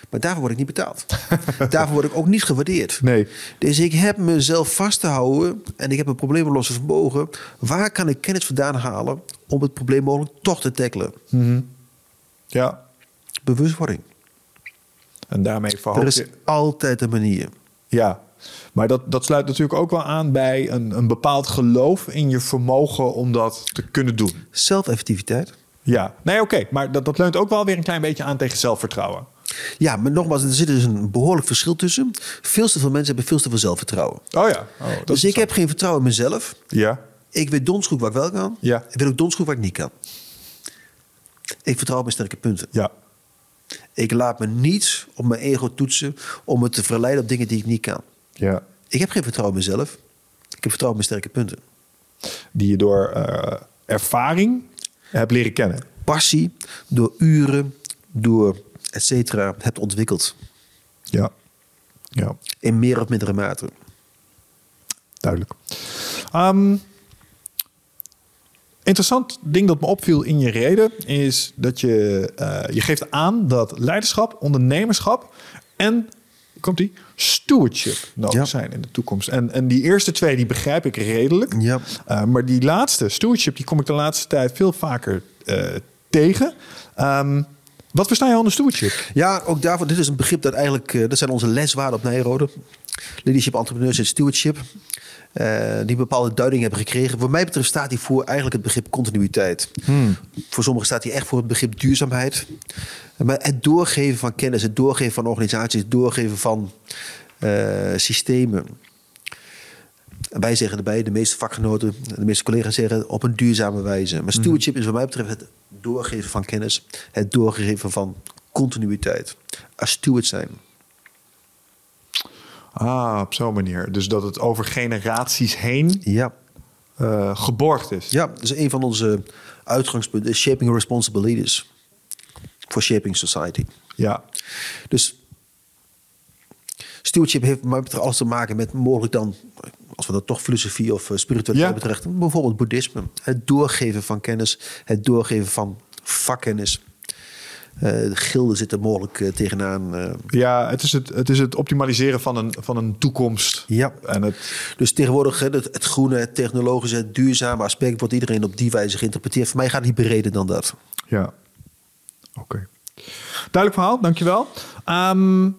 Maar daarvoor word ik niet betaald. daarvoor word ik ook niet gewaardeerd. Nee. Dus ik heb mezelf vast te houden en ik heb een probleemlossend vermogen. Waar kan ik kennis vandaan halen om het probleem mogelijk toch te tackelen? Mm -hmm. Ja. Bewustwording. En daarmee verhoog Er is je... altijd een manier. Ja, maar dat, dat sluit natuurlijk ook wel aan bij een, een bepaald geloof in je vermogen om dat te kunnen doen. Zelfeffectiviteit. Ja, nee, oké. Okay. Maar dat, dat leunt ook wel weer een klein beetje aan tegen zelfvertrouwen. Ja, maar nogmaals, er zit dus een behoorlijk verschil tussen. Veel te veel mensen hebben veel te veel zelfvertrouwen. Oh ja. Oh, dus ik heb geen vertrouwen in mezelf. Ja. Ik weet dons goed waar ik wel kan. Ja. Ik weet ook dons goed waar ik niet kan. Ik vertrouw op mijn sterke punten. Ja. Ik laat me niet op mijn ego toetsen om me te verleiden op dingen die ik niet kan. Ja. Ik heb geen vertrouwen in mezelf. Ik heb vertrouwen op mijn sterke punten. Die je door uh, ervaring hebt leren kennen. Passie, door uren, door et cetera, hebt ontwikkeld. Ja. ja. In meer of mindere mate. Duidelijk. Um, interessant ding dat me opviel in je reden is dat je, eh, je geeft aan dat leiderschap, ondernemerschap en komt die stewardship nodig Ja. zijn in de toekomst. En, en die eerste twee die begrijp ik redelijk. Ja. Uh, maar die laatste, stewardship, die kom ik de laatste tijd veel vaker uh, tegen. Um, wat versta je onder stewardship? Ja, ook daarvoor. Dit is een begrip dat eigenlijk. Uh, dat zijn onze leswaarden op Nijrode. Leadership, entrepreneurs en stewardship. Uh, die bepaalde duiding hebben gekregen. Voor mij betreft staat hij voor eigenlijk het begrip continuïteit. Hmm. Voor sommigen staat hij echt voor het begrip duurzaamheid. Maar het doorgeven van kennis, het doorgeven van organisaties, het doorgeven van uh, systemen. Wij zeggen erbij, de meeste vakgenoten, de meeste collega's zeggen op een duurzame wijze. Maar stewardship is wat mij betreft het doorgeven van kennis, het doorgeven van continuïteit. Als steward zijn. Ah, op zo'n manier. Dus dat het over generaties heen ja. uh, geborgd is. Ja, is een van onze uitgangspunten. Shaping responsible leaders. For shaping society. Ja. Dus stewardship heeft mij betreft alles te maken met mogelijk dan, als we dat toch filosofie of spiritualiteit ja. betreft, bijvoorbeeld boeddhisme. Het doorgeven van kennis, het doorgeven van vakkennis. Uh, de gilden zitten mogelijk uh, tegenaan. Uh. Ja, het is het, het is het optimaliseren van een, van een toekomst. Ja. En het... Dus tegenwoordig het, het groene, het technologische, het duurzame aspect wordt iedereen op die wijze geïnterpreteerd. Voor mij gaat het niet breder dan dat. Ja, oké. Okay. Duidelijk verhaal, dankjewel. Um,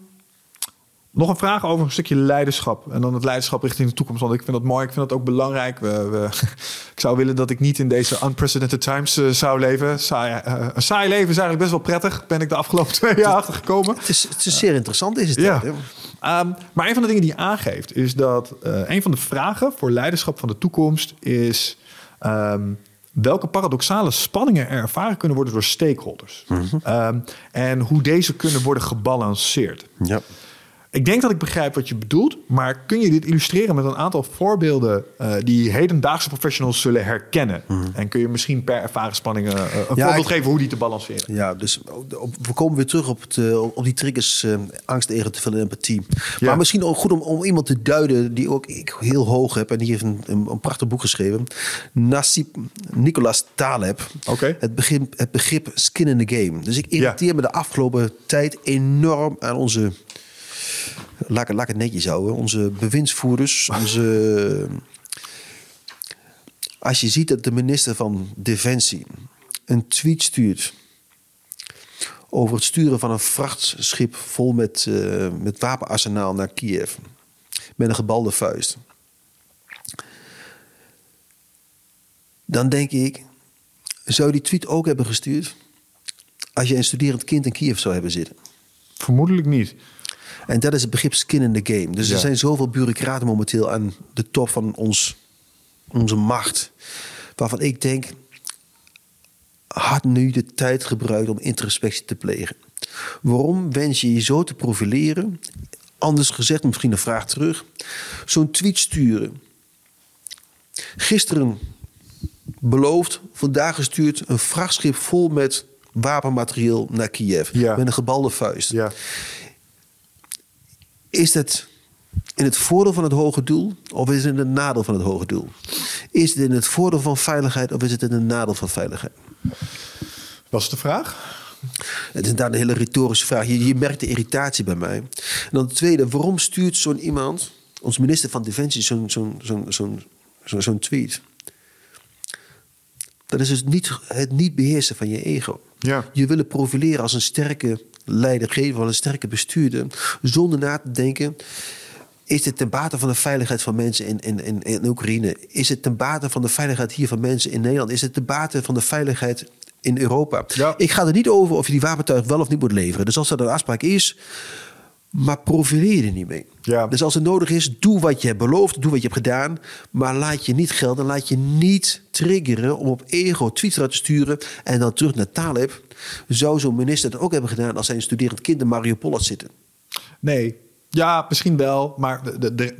nog een vraag over een stukje leiderschap. En dan het leiderschap richting de toekomst. Want ik vind dat mooi, ik vind dat ook belangrijk. We, we, ik zou willen dat ik niet in deze unprecedented times uh, zou leven. Saai, uh, een saai leven is eigenlijk best wel prettig. Ben ik de afgelopen twee jaar achtergekomen. Het is, het is zeer interessant, is het. Ja. Um, maar een van de dingen die je aangeeft... is dat uh, een van de vragen voor leiderschap van de toekomst is... Um, welke paradoxale spanningen er ervaren kunnen worden door stakeholders. Mm -hmm. um, en hoe deze kunnen worden gebalanceerd. Ja. Ik denk dat ik begrijp wat je bedoelt, maar kun je dit illustreren met een aantal voorbeelden uh, die hedendaagse professionals zullen herkennen? Mhm. En kun je misschien per ervaren spanningen uh, een ja, voorbeeld ik, geven hoe die te balanceren? Ja, dus op, we komen weer terug op, het, uh, op die triggers angst, ego, te veel empathie. Ja. Maar misschien ook goed om, om iemand te duiden die ook ik heel hoog heb en die heeft een, een, een prachtig boek geschreven. Nasib Nicolas Taleb. Okay. Het, begrip, het begrip skin in the game. Dus ik irriteer ja. me de afgelopen tijd enorm aan onze laat ik, laat ik het netjes houden. Onze bewindsvoerders, onze... Als je ziet dat de minister van Defensie een tweet stuurt over het sturen van een vrachtschip vol met, uh, met wapenarsenaal naar Kiev. Met een gebalde vuist. Dan denk ik, zou die tweet ook hebben gestuurd als je een studerend kind in Kiev zou hebben zitten? Vermoedelijk niet. En dat is het begrip skin in the game. Dus ja. er zijn zoveel bureaucraten momenteel aan de top van ons, onze macht. Waarvan ik denk, had nu de tijd gebruikt om introspectie te plegen. Waarom wens je je zo te profileren? Anders gezegd, misschien een vraag terug. Zo'n tweet sturen. Gisteren beloofd, vandaag gestuurd een vrachtschip vol met wapenmaterieel naar Kiev. Ja. Met een gebalde vuist. Ja. Is het in het voordeel van het hoge doel of is het in het nadeel van het hoge doel? Is het in het voordeel van veiligheid of is het in het nadeel van veiligheid? Was de vraag? Het is inderdaad een hele retorische vraag. Je, je merkt de irritatie bij mij. En dan het tweede, waarom stuurt zo'n iemand, ons minister van Defensie, zo'n zo'n zo'n zo'n zo'n zo'n tweet? Dat is dus niet, het niet beheersen van je ego. Ja. Je willen profileren als een sterke leidergever, als een sterke bestuurder, zonder na te denken. Is het ten bate van de veiligheid van mensen in, in, in, in Oekraïne? Is het ten bate van de veiligheid hier van mensen in Nederland? Is het ten bate van de veiligheid in Europa? Ja. Ik ga er niet over of je die wapentuig wel of niet moet leveren. Dus als dat een afspraak is, maar profileer er niet mee. Ja. Dus als het nodig is, doe wat je hebt beloofd, doe wat je hebt gedaan. Maar laat je niet gelden, laat je niet triggeren om op ego tweets te sturen. En dan terug naar Taleb. Zou zo'n minister dat ook hebben gedaan als hij een studerend kind in Mariupol had zitten? Nee. Ja, misschien wel. Maar de, de, de,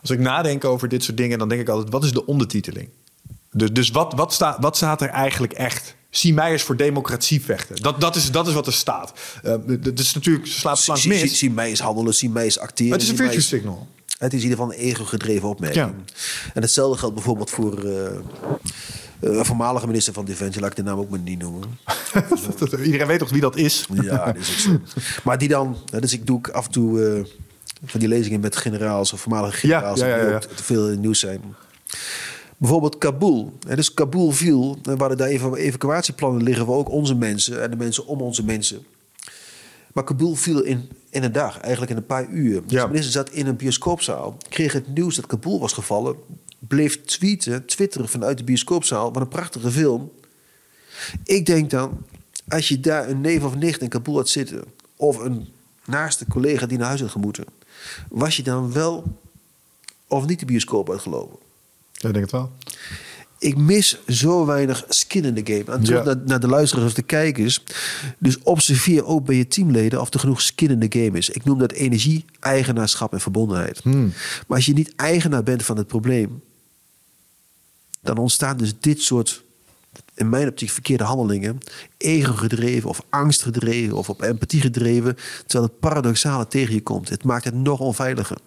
als ik nadenk over dit soort dingen, dan denk ik altijd: wat is de ondertiteling? Dus, dus wat, wat, staat, wat staat er eigenlijk echt? Zie mij eens voor democratie vechten. Dat, dat, is, dat is wat er staat. Uh, dat is natuurlijk, ze slaat plank mis. Zie, zie, mij eens handelen, zie mij eens acteren. Het is een virtue signal. Het is in ieder geval een ego-gedreven opmerking. Ja. En hetzelfde geldt bijvoorbeeld voor uh, Een voormalige minister van Defensie, laat ik de naam ook maar niet noemen. Iedereen weet toch wie dat is? Ja, dat is ook zo. Maar die dan, dus ik doe ook af en toe eh, van die lezingen met generaals of voormalige generaals Ja, ja, ja, die ook te veel nieuws zijn. Bijvoorbeeld Kabul. Hè, dus Kabul viel, en we hadden daar even evacuatieplannen liggen voor ook onze mensen en de mensen om onze mensen. Maar Kabul viel in, in een dag, eigenlijk in een paar uur. Dus Ja. de minister zat in een bioscoopzaal, kreeg het nieuws dat Kabul was gevallen, bleef tweeten, twitteren vanuit de bioscoopzaal. Wat een prachtige film. Ik denk dan, als je daar een neef of nicht in Kabul had zitten, of een naaste collega die naar huis had gemoeten, was je dan wel of niet de bioscoop uitgelopen? Ja, ik denk het wel. Ik mis zo weinig skin in the game. En terug Ja. naar, naar de luisteraars of de kijkers. Dus observeer ook bij je teamleden of er genoeg skin in the game is. Ik noem dat energie, eigenaarschap en verbondenheid. Hmm. Maar als je niet eigenaar bent van het probleem, dan ontstaan dus dit soort, in mijn optiek, verkeerde handelingen. Ego gedreven of angst gedreven of op empathie gedreven. Terwijl het paradoxale tegen je komt. Het maakt het nog onveiliger.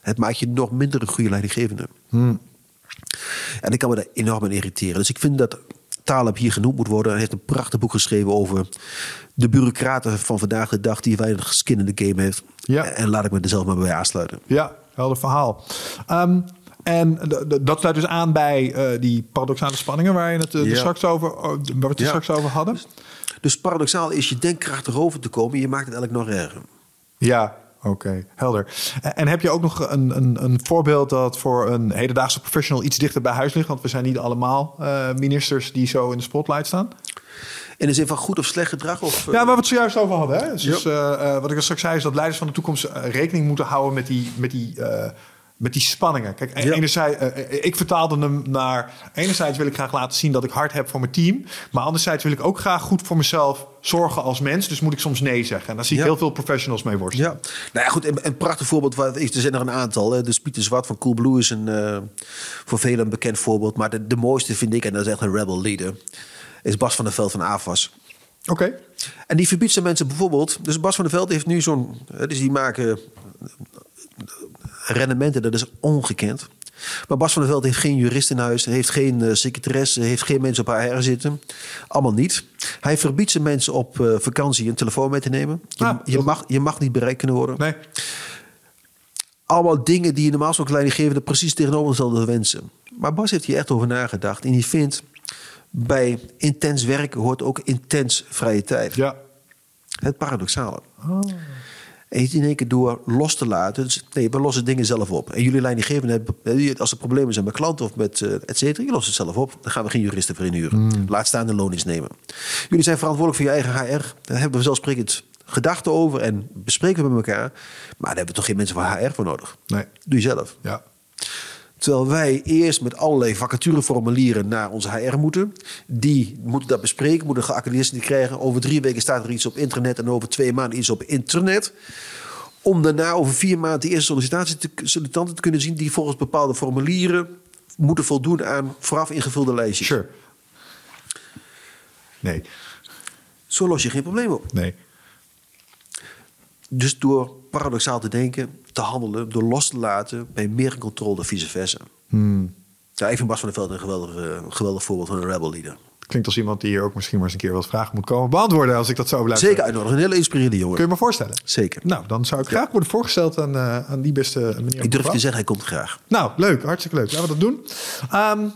Het maakt je nog minder een goede leidinggevende. En ik kan me daar enorm aan irriteren. Dus ik vind dat Taleb hier genoemd moet worden. Hij heeft een prachtig boek geschreven over de bureaucraten van vandaag de dag die weinig skin in de game heeft. Ja. En laat ik me er zelf maar bij aansluiten. Ja, helder verhaal. Ehm, en dat sluit dus aan bij eh, die paradoxale spanningen waar, je het, eh, Ja. straks over, oh, waar we het Ja. straks over hadden. Dus paradoxaal is je denkkracht erover te komen. Je maakt het eigenlijk nog erger. Ja, oké, helder. En, heb je ook nog een, een, een voorbeeld dat voor een hedendaagse professional iets dichter bij huis ligt? Want we zijn niet allemaal eh, ministers die zo in de spotlight staan. In de zin van goed of slecht gedrag? Of, Ja, waar we het zojuist over hadden. Hè? Dus, eh, eh, wat ik al straks zei is dat leiders van de toekomst rekening moeten houden met die, met die, met die spanningen. Kijk, Ja. enerzijds, eh, eh, ik vertaalde hem naar... Enerzijds wil ik graag laten zien dat ik hard heb voor mijn team. Maar anderzijds wil ik ook graag goed voor mezelf zorgen als mens. Dus moet ik soms nee zeggen. En daar zie ik Ja. heel veel professionals mee worstelen. Ja, nou ja, goed. Een, een prachtig voorbeeld. Waar, er zijn er een aantal. Hè. Dus Pieter Zwart van Coolblue is een, eh, voor velen een bekend voorbeeld. Maar de, de mooiste vind ik, en dat is echt een rebel leader, is Bas van der Veld van AFAS. Oké. En die verbiedt zijn mensen bijvoorbeeld. Dus Bas van der Veld heeft nu zo'n. Dus die maken rendementen, dat is ongekend. Maar Bas van der Veld heeft geen jurist in huis, heeft geen eh, secretaresse, heeft geen mensen op HR zitten. Allemaal niet. Hij verbiedt zijn mensen op eh, vakantie een telefoon mee te nemen. Je, Ah, je, mag, je mag niet bereikt kunnen worden. Nee. Allemaal dingen die je normaal zo'n leidinggevende precies tegenovergestelde wensen. Maar Bas heeft hier echt over nagedacht. En die vindt, bij intens werken hoort ook intens vrije tijd. Ja. Het paradoxale. En je in één keer door los te laten. Dus, nee, we lossen dingen zelf op. En jullie leidinggevenden, hebben- als er problemen zijn met klanten of met eh et cetera, je lost het zelf op. Dan gaan we geen juristen voor inhuren. Laat staan de loondienst nemen. Jullie zijn verantwoordelijk voor je eigen HR. Daar hebben we vanzelfsprekend gedachten over en bespreken we met elkaar. Maar daar hebben we toch geen mensen van HR voor nodig. Nee. Doe je zelf. Ja. Terwijl wij eerst met allerlei vacatureformulieren naar onze HR moeten. Die moeten dat bespreken, moeten geaccrediteerd krijgen. Over drie weken staat er iets op internet en over twee maanden iets op internet. Om daarna over vier maanden de eerste sollicitatie te, sollicitanten te kunnen zien... die volgens bepaalde formulieren moeten voldoen aan vooraf ingevulde lijstjes. Sure. Nee. Zo los je geen probleem op. Nee. Dus door paradoxaal te denken, te handelen, door los te laten... ben je meer in controle dan vice versa. Ja, ik vind Bas van der Veld een geweldig, eh, geweldig voorbeeld van een rebel leader. Klinkt als iemand die hier ook misschien maar eens een keer wat vragen moet komen beantwoorden. Als ik dat zo blijf. Zeker uitnodigen. Een hele inspirerende jongen. Kun je me voorstellen? Zeker. Nou, dan zou ik graag worden voorgesteld aan, eh, aan die beste meneer. Ik durf te zeggen, hij komt graag. Nou, leuk. Hartstikke leuk. Laten we dat doen. Ehm,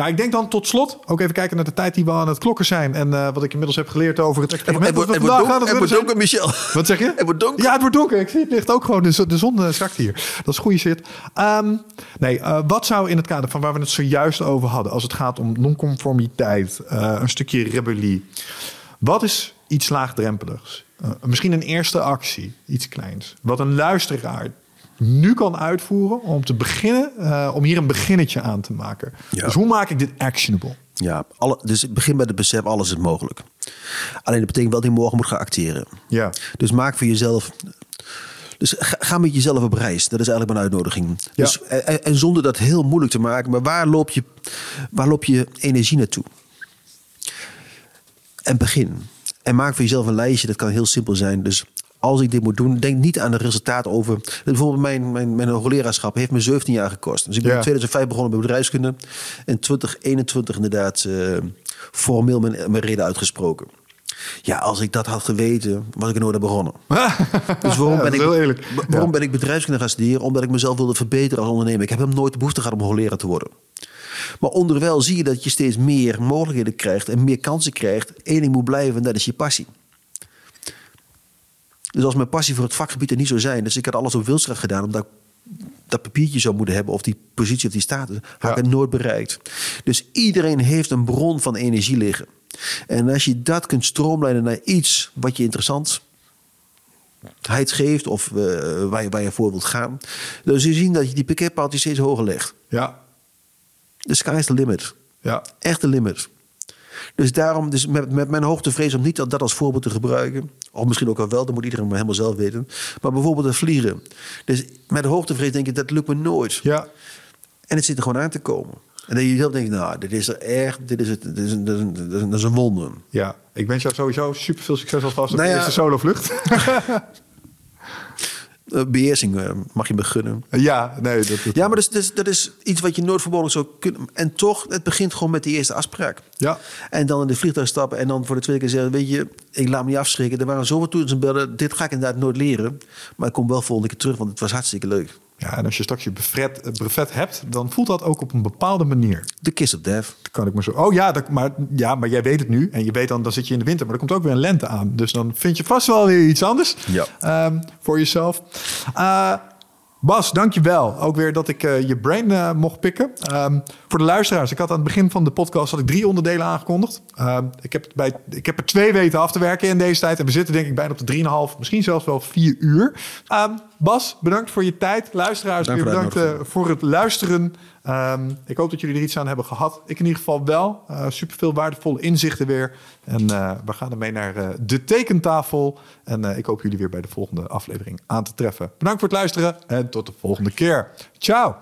nou, ik denk dan tot slot ook even kijken naar de tijd die we aan het klokken zijn. En eh, wat ik inmiddels heb geleerd over het experiment. Het wordt het donker, het wordt. Michel. Wat zeg je? Het wordt donker. Ja, het wordt donker. Ik zie het ligt ook gewoon. De, zon- de zon eh, zakt hier. Dat is goede shit. Ehm, nee, eh, wat zou in het kader van waar we het zojuist over hadden... als het gaat om nonconformiteit, eh, een stukje rebellie... wat is iets laagdrempeligs? Misschien een eerste actie, iets kleins. Wat een luisteraar nu kan uitvoeren om te beginnen... eh, om hier een beginnetje aan te maken. Ja. Dus hoe maak ik dit actionable? Ja, alle, dus het begint met het besef, alles is mogelijk. Alleen dat betekent wel dat je morgen moet gaan acteren. Ja. Dus maak voor jezelf... Dus ga, ga met jezelf op reis. Dat is eigenlijk mijn uitnodiging. Ja. Dus, en, en zonder dat heel moeilijk te maken. Maar waar loop je, waar loop je energie naartoe? En begin. En maak voor jezelf een lijstje. Dat kan heel simpel zijn. Dus als ik dit moet doen, denk niet aan de resultaten over. Bijvoorbeeld mijn, mijn, mijn hoogleraarschap heeft me 17 jaar gekost. Dus ik ben Ja. in 2005 begonnen met bedrijfskunde. En 2021 inderdaad eh, formeel mijn, mijn reden uitgesproken. Ja, als ik dat had geweten, was ik nooit aan begonnen. Dus waarom, Ja, ben, ik, waarom Ja. ben ik bedrijfskunde gaan studeren? Omdat ik mezelf wilde verbeteren als ondernemer. Ik heb hem nooit de behoefte gehad om hoogleraar te worden. Maar onderwijl zie je dat je steeds meer mogelijkheden krijgt en meer kansen krijgt. Eén ding moet blijven en dat is je passie. Dus als mijn passie voor het vakgebied er niet zou zijn, dus ik had alles op wilskracht gedaan omdat ik dat papiertje zou moeten hebben of die positie of die status, had Ja. ik het nooit bereikt. Dus iedereen heeft een bron van energie liggen. En als je dat kunt stroomlijnen naar iets wat je interessant geeft of eh, waar, je, waar je voor wilt gaan, dan zul je zien dat je die parkeerpaaltjes steeds hoger legt. Ja, De sky is the limit. ja. Echt de limit. Dus daarom, dus met, met mijn hoogtevrees om niet dat, dat als voorbeeld te gebruiken. Of misschien ook al wel, dat moet iedereen maar helemaal zelf weten. Maar bijvoorbeeld het vliegen. Dus met de hoogtevrees denk ik, dat lukt me nooit. ja. En het zit er gewoon aan te komen. En dan je zelf denkt, nou, dit is er echt, dit is, het, dit is, een, dit is, een, dit is een- dat is een wonder. Ja, ik wens jou sowieso super veel succes alvast op Nou de ja. eerste solovlucht. Eh, beheersing eh, mag je me gunnen. ja, nee, dat, dat- Ja, maar dat is, dat, is, dat is iets wat je nooit verborgen zou kunnen. En toch, het begint gewoon met die eerste afspraak. Ja. En dan in de vliegtuig stappen en dan voor de tweede keer zeggen... weet je, ik laat me niet afschrikken. Er waren zoveel toetsen en bellen. Dit ga ik inderdaad nooit leren. Maar ik kom wel volgende keer terug, want het was hartstikke leuk. Ja, en als je straks je brevet, eh, brevet hebt, dan voelt dat ook op een bepaalde manier. De kiss of death. Dat kan ik me zo. Oh ja, dat, maar, ja, maar jij weet het nu. En je weet dan, dan zit je in de winter. Maar er komt ook weer een lente aan. Dus dan vind je vast wel weer iets anders Ja. ehm, voor jezelf. Eh, Bas, dankjewel. Ook weer dat ik eh, je brain eh, mocht pikken. Ehm, voor de luisteraars, ik had aan het begin van de podcast had ik drie onderdelen aangekondigd. Ehm, ik, heb bij, ik heb er twee weten af te werken in deze tijd. En we zitten denk ik bijna op de 3,5, misschien zelfs wel vier uur. Ehm, Bas, bedankt voor je tijd. Luisteraars, Dank weer bedankt eh, voor het luisteren. Ehm, ik hoop dat jullie er iets aan hebben gehad. Ik in ieder geval wel. Uh, Super veel waardevolle inzichten weer. En eh, we gaan ermee naar eh, de tekentafel. En eh, ik hoop jullie weer bij de volgende aflevering aan te treffen. Bedankt voor het luisteren en tot de volgende keer. Ciao.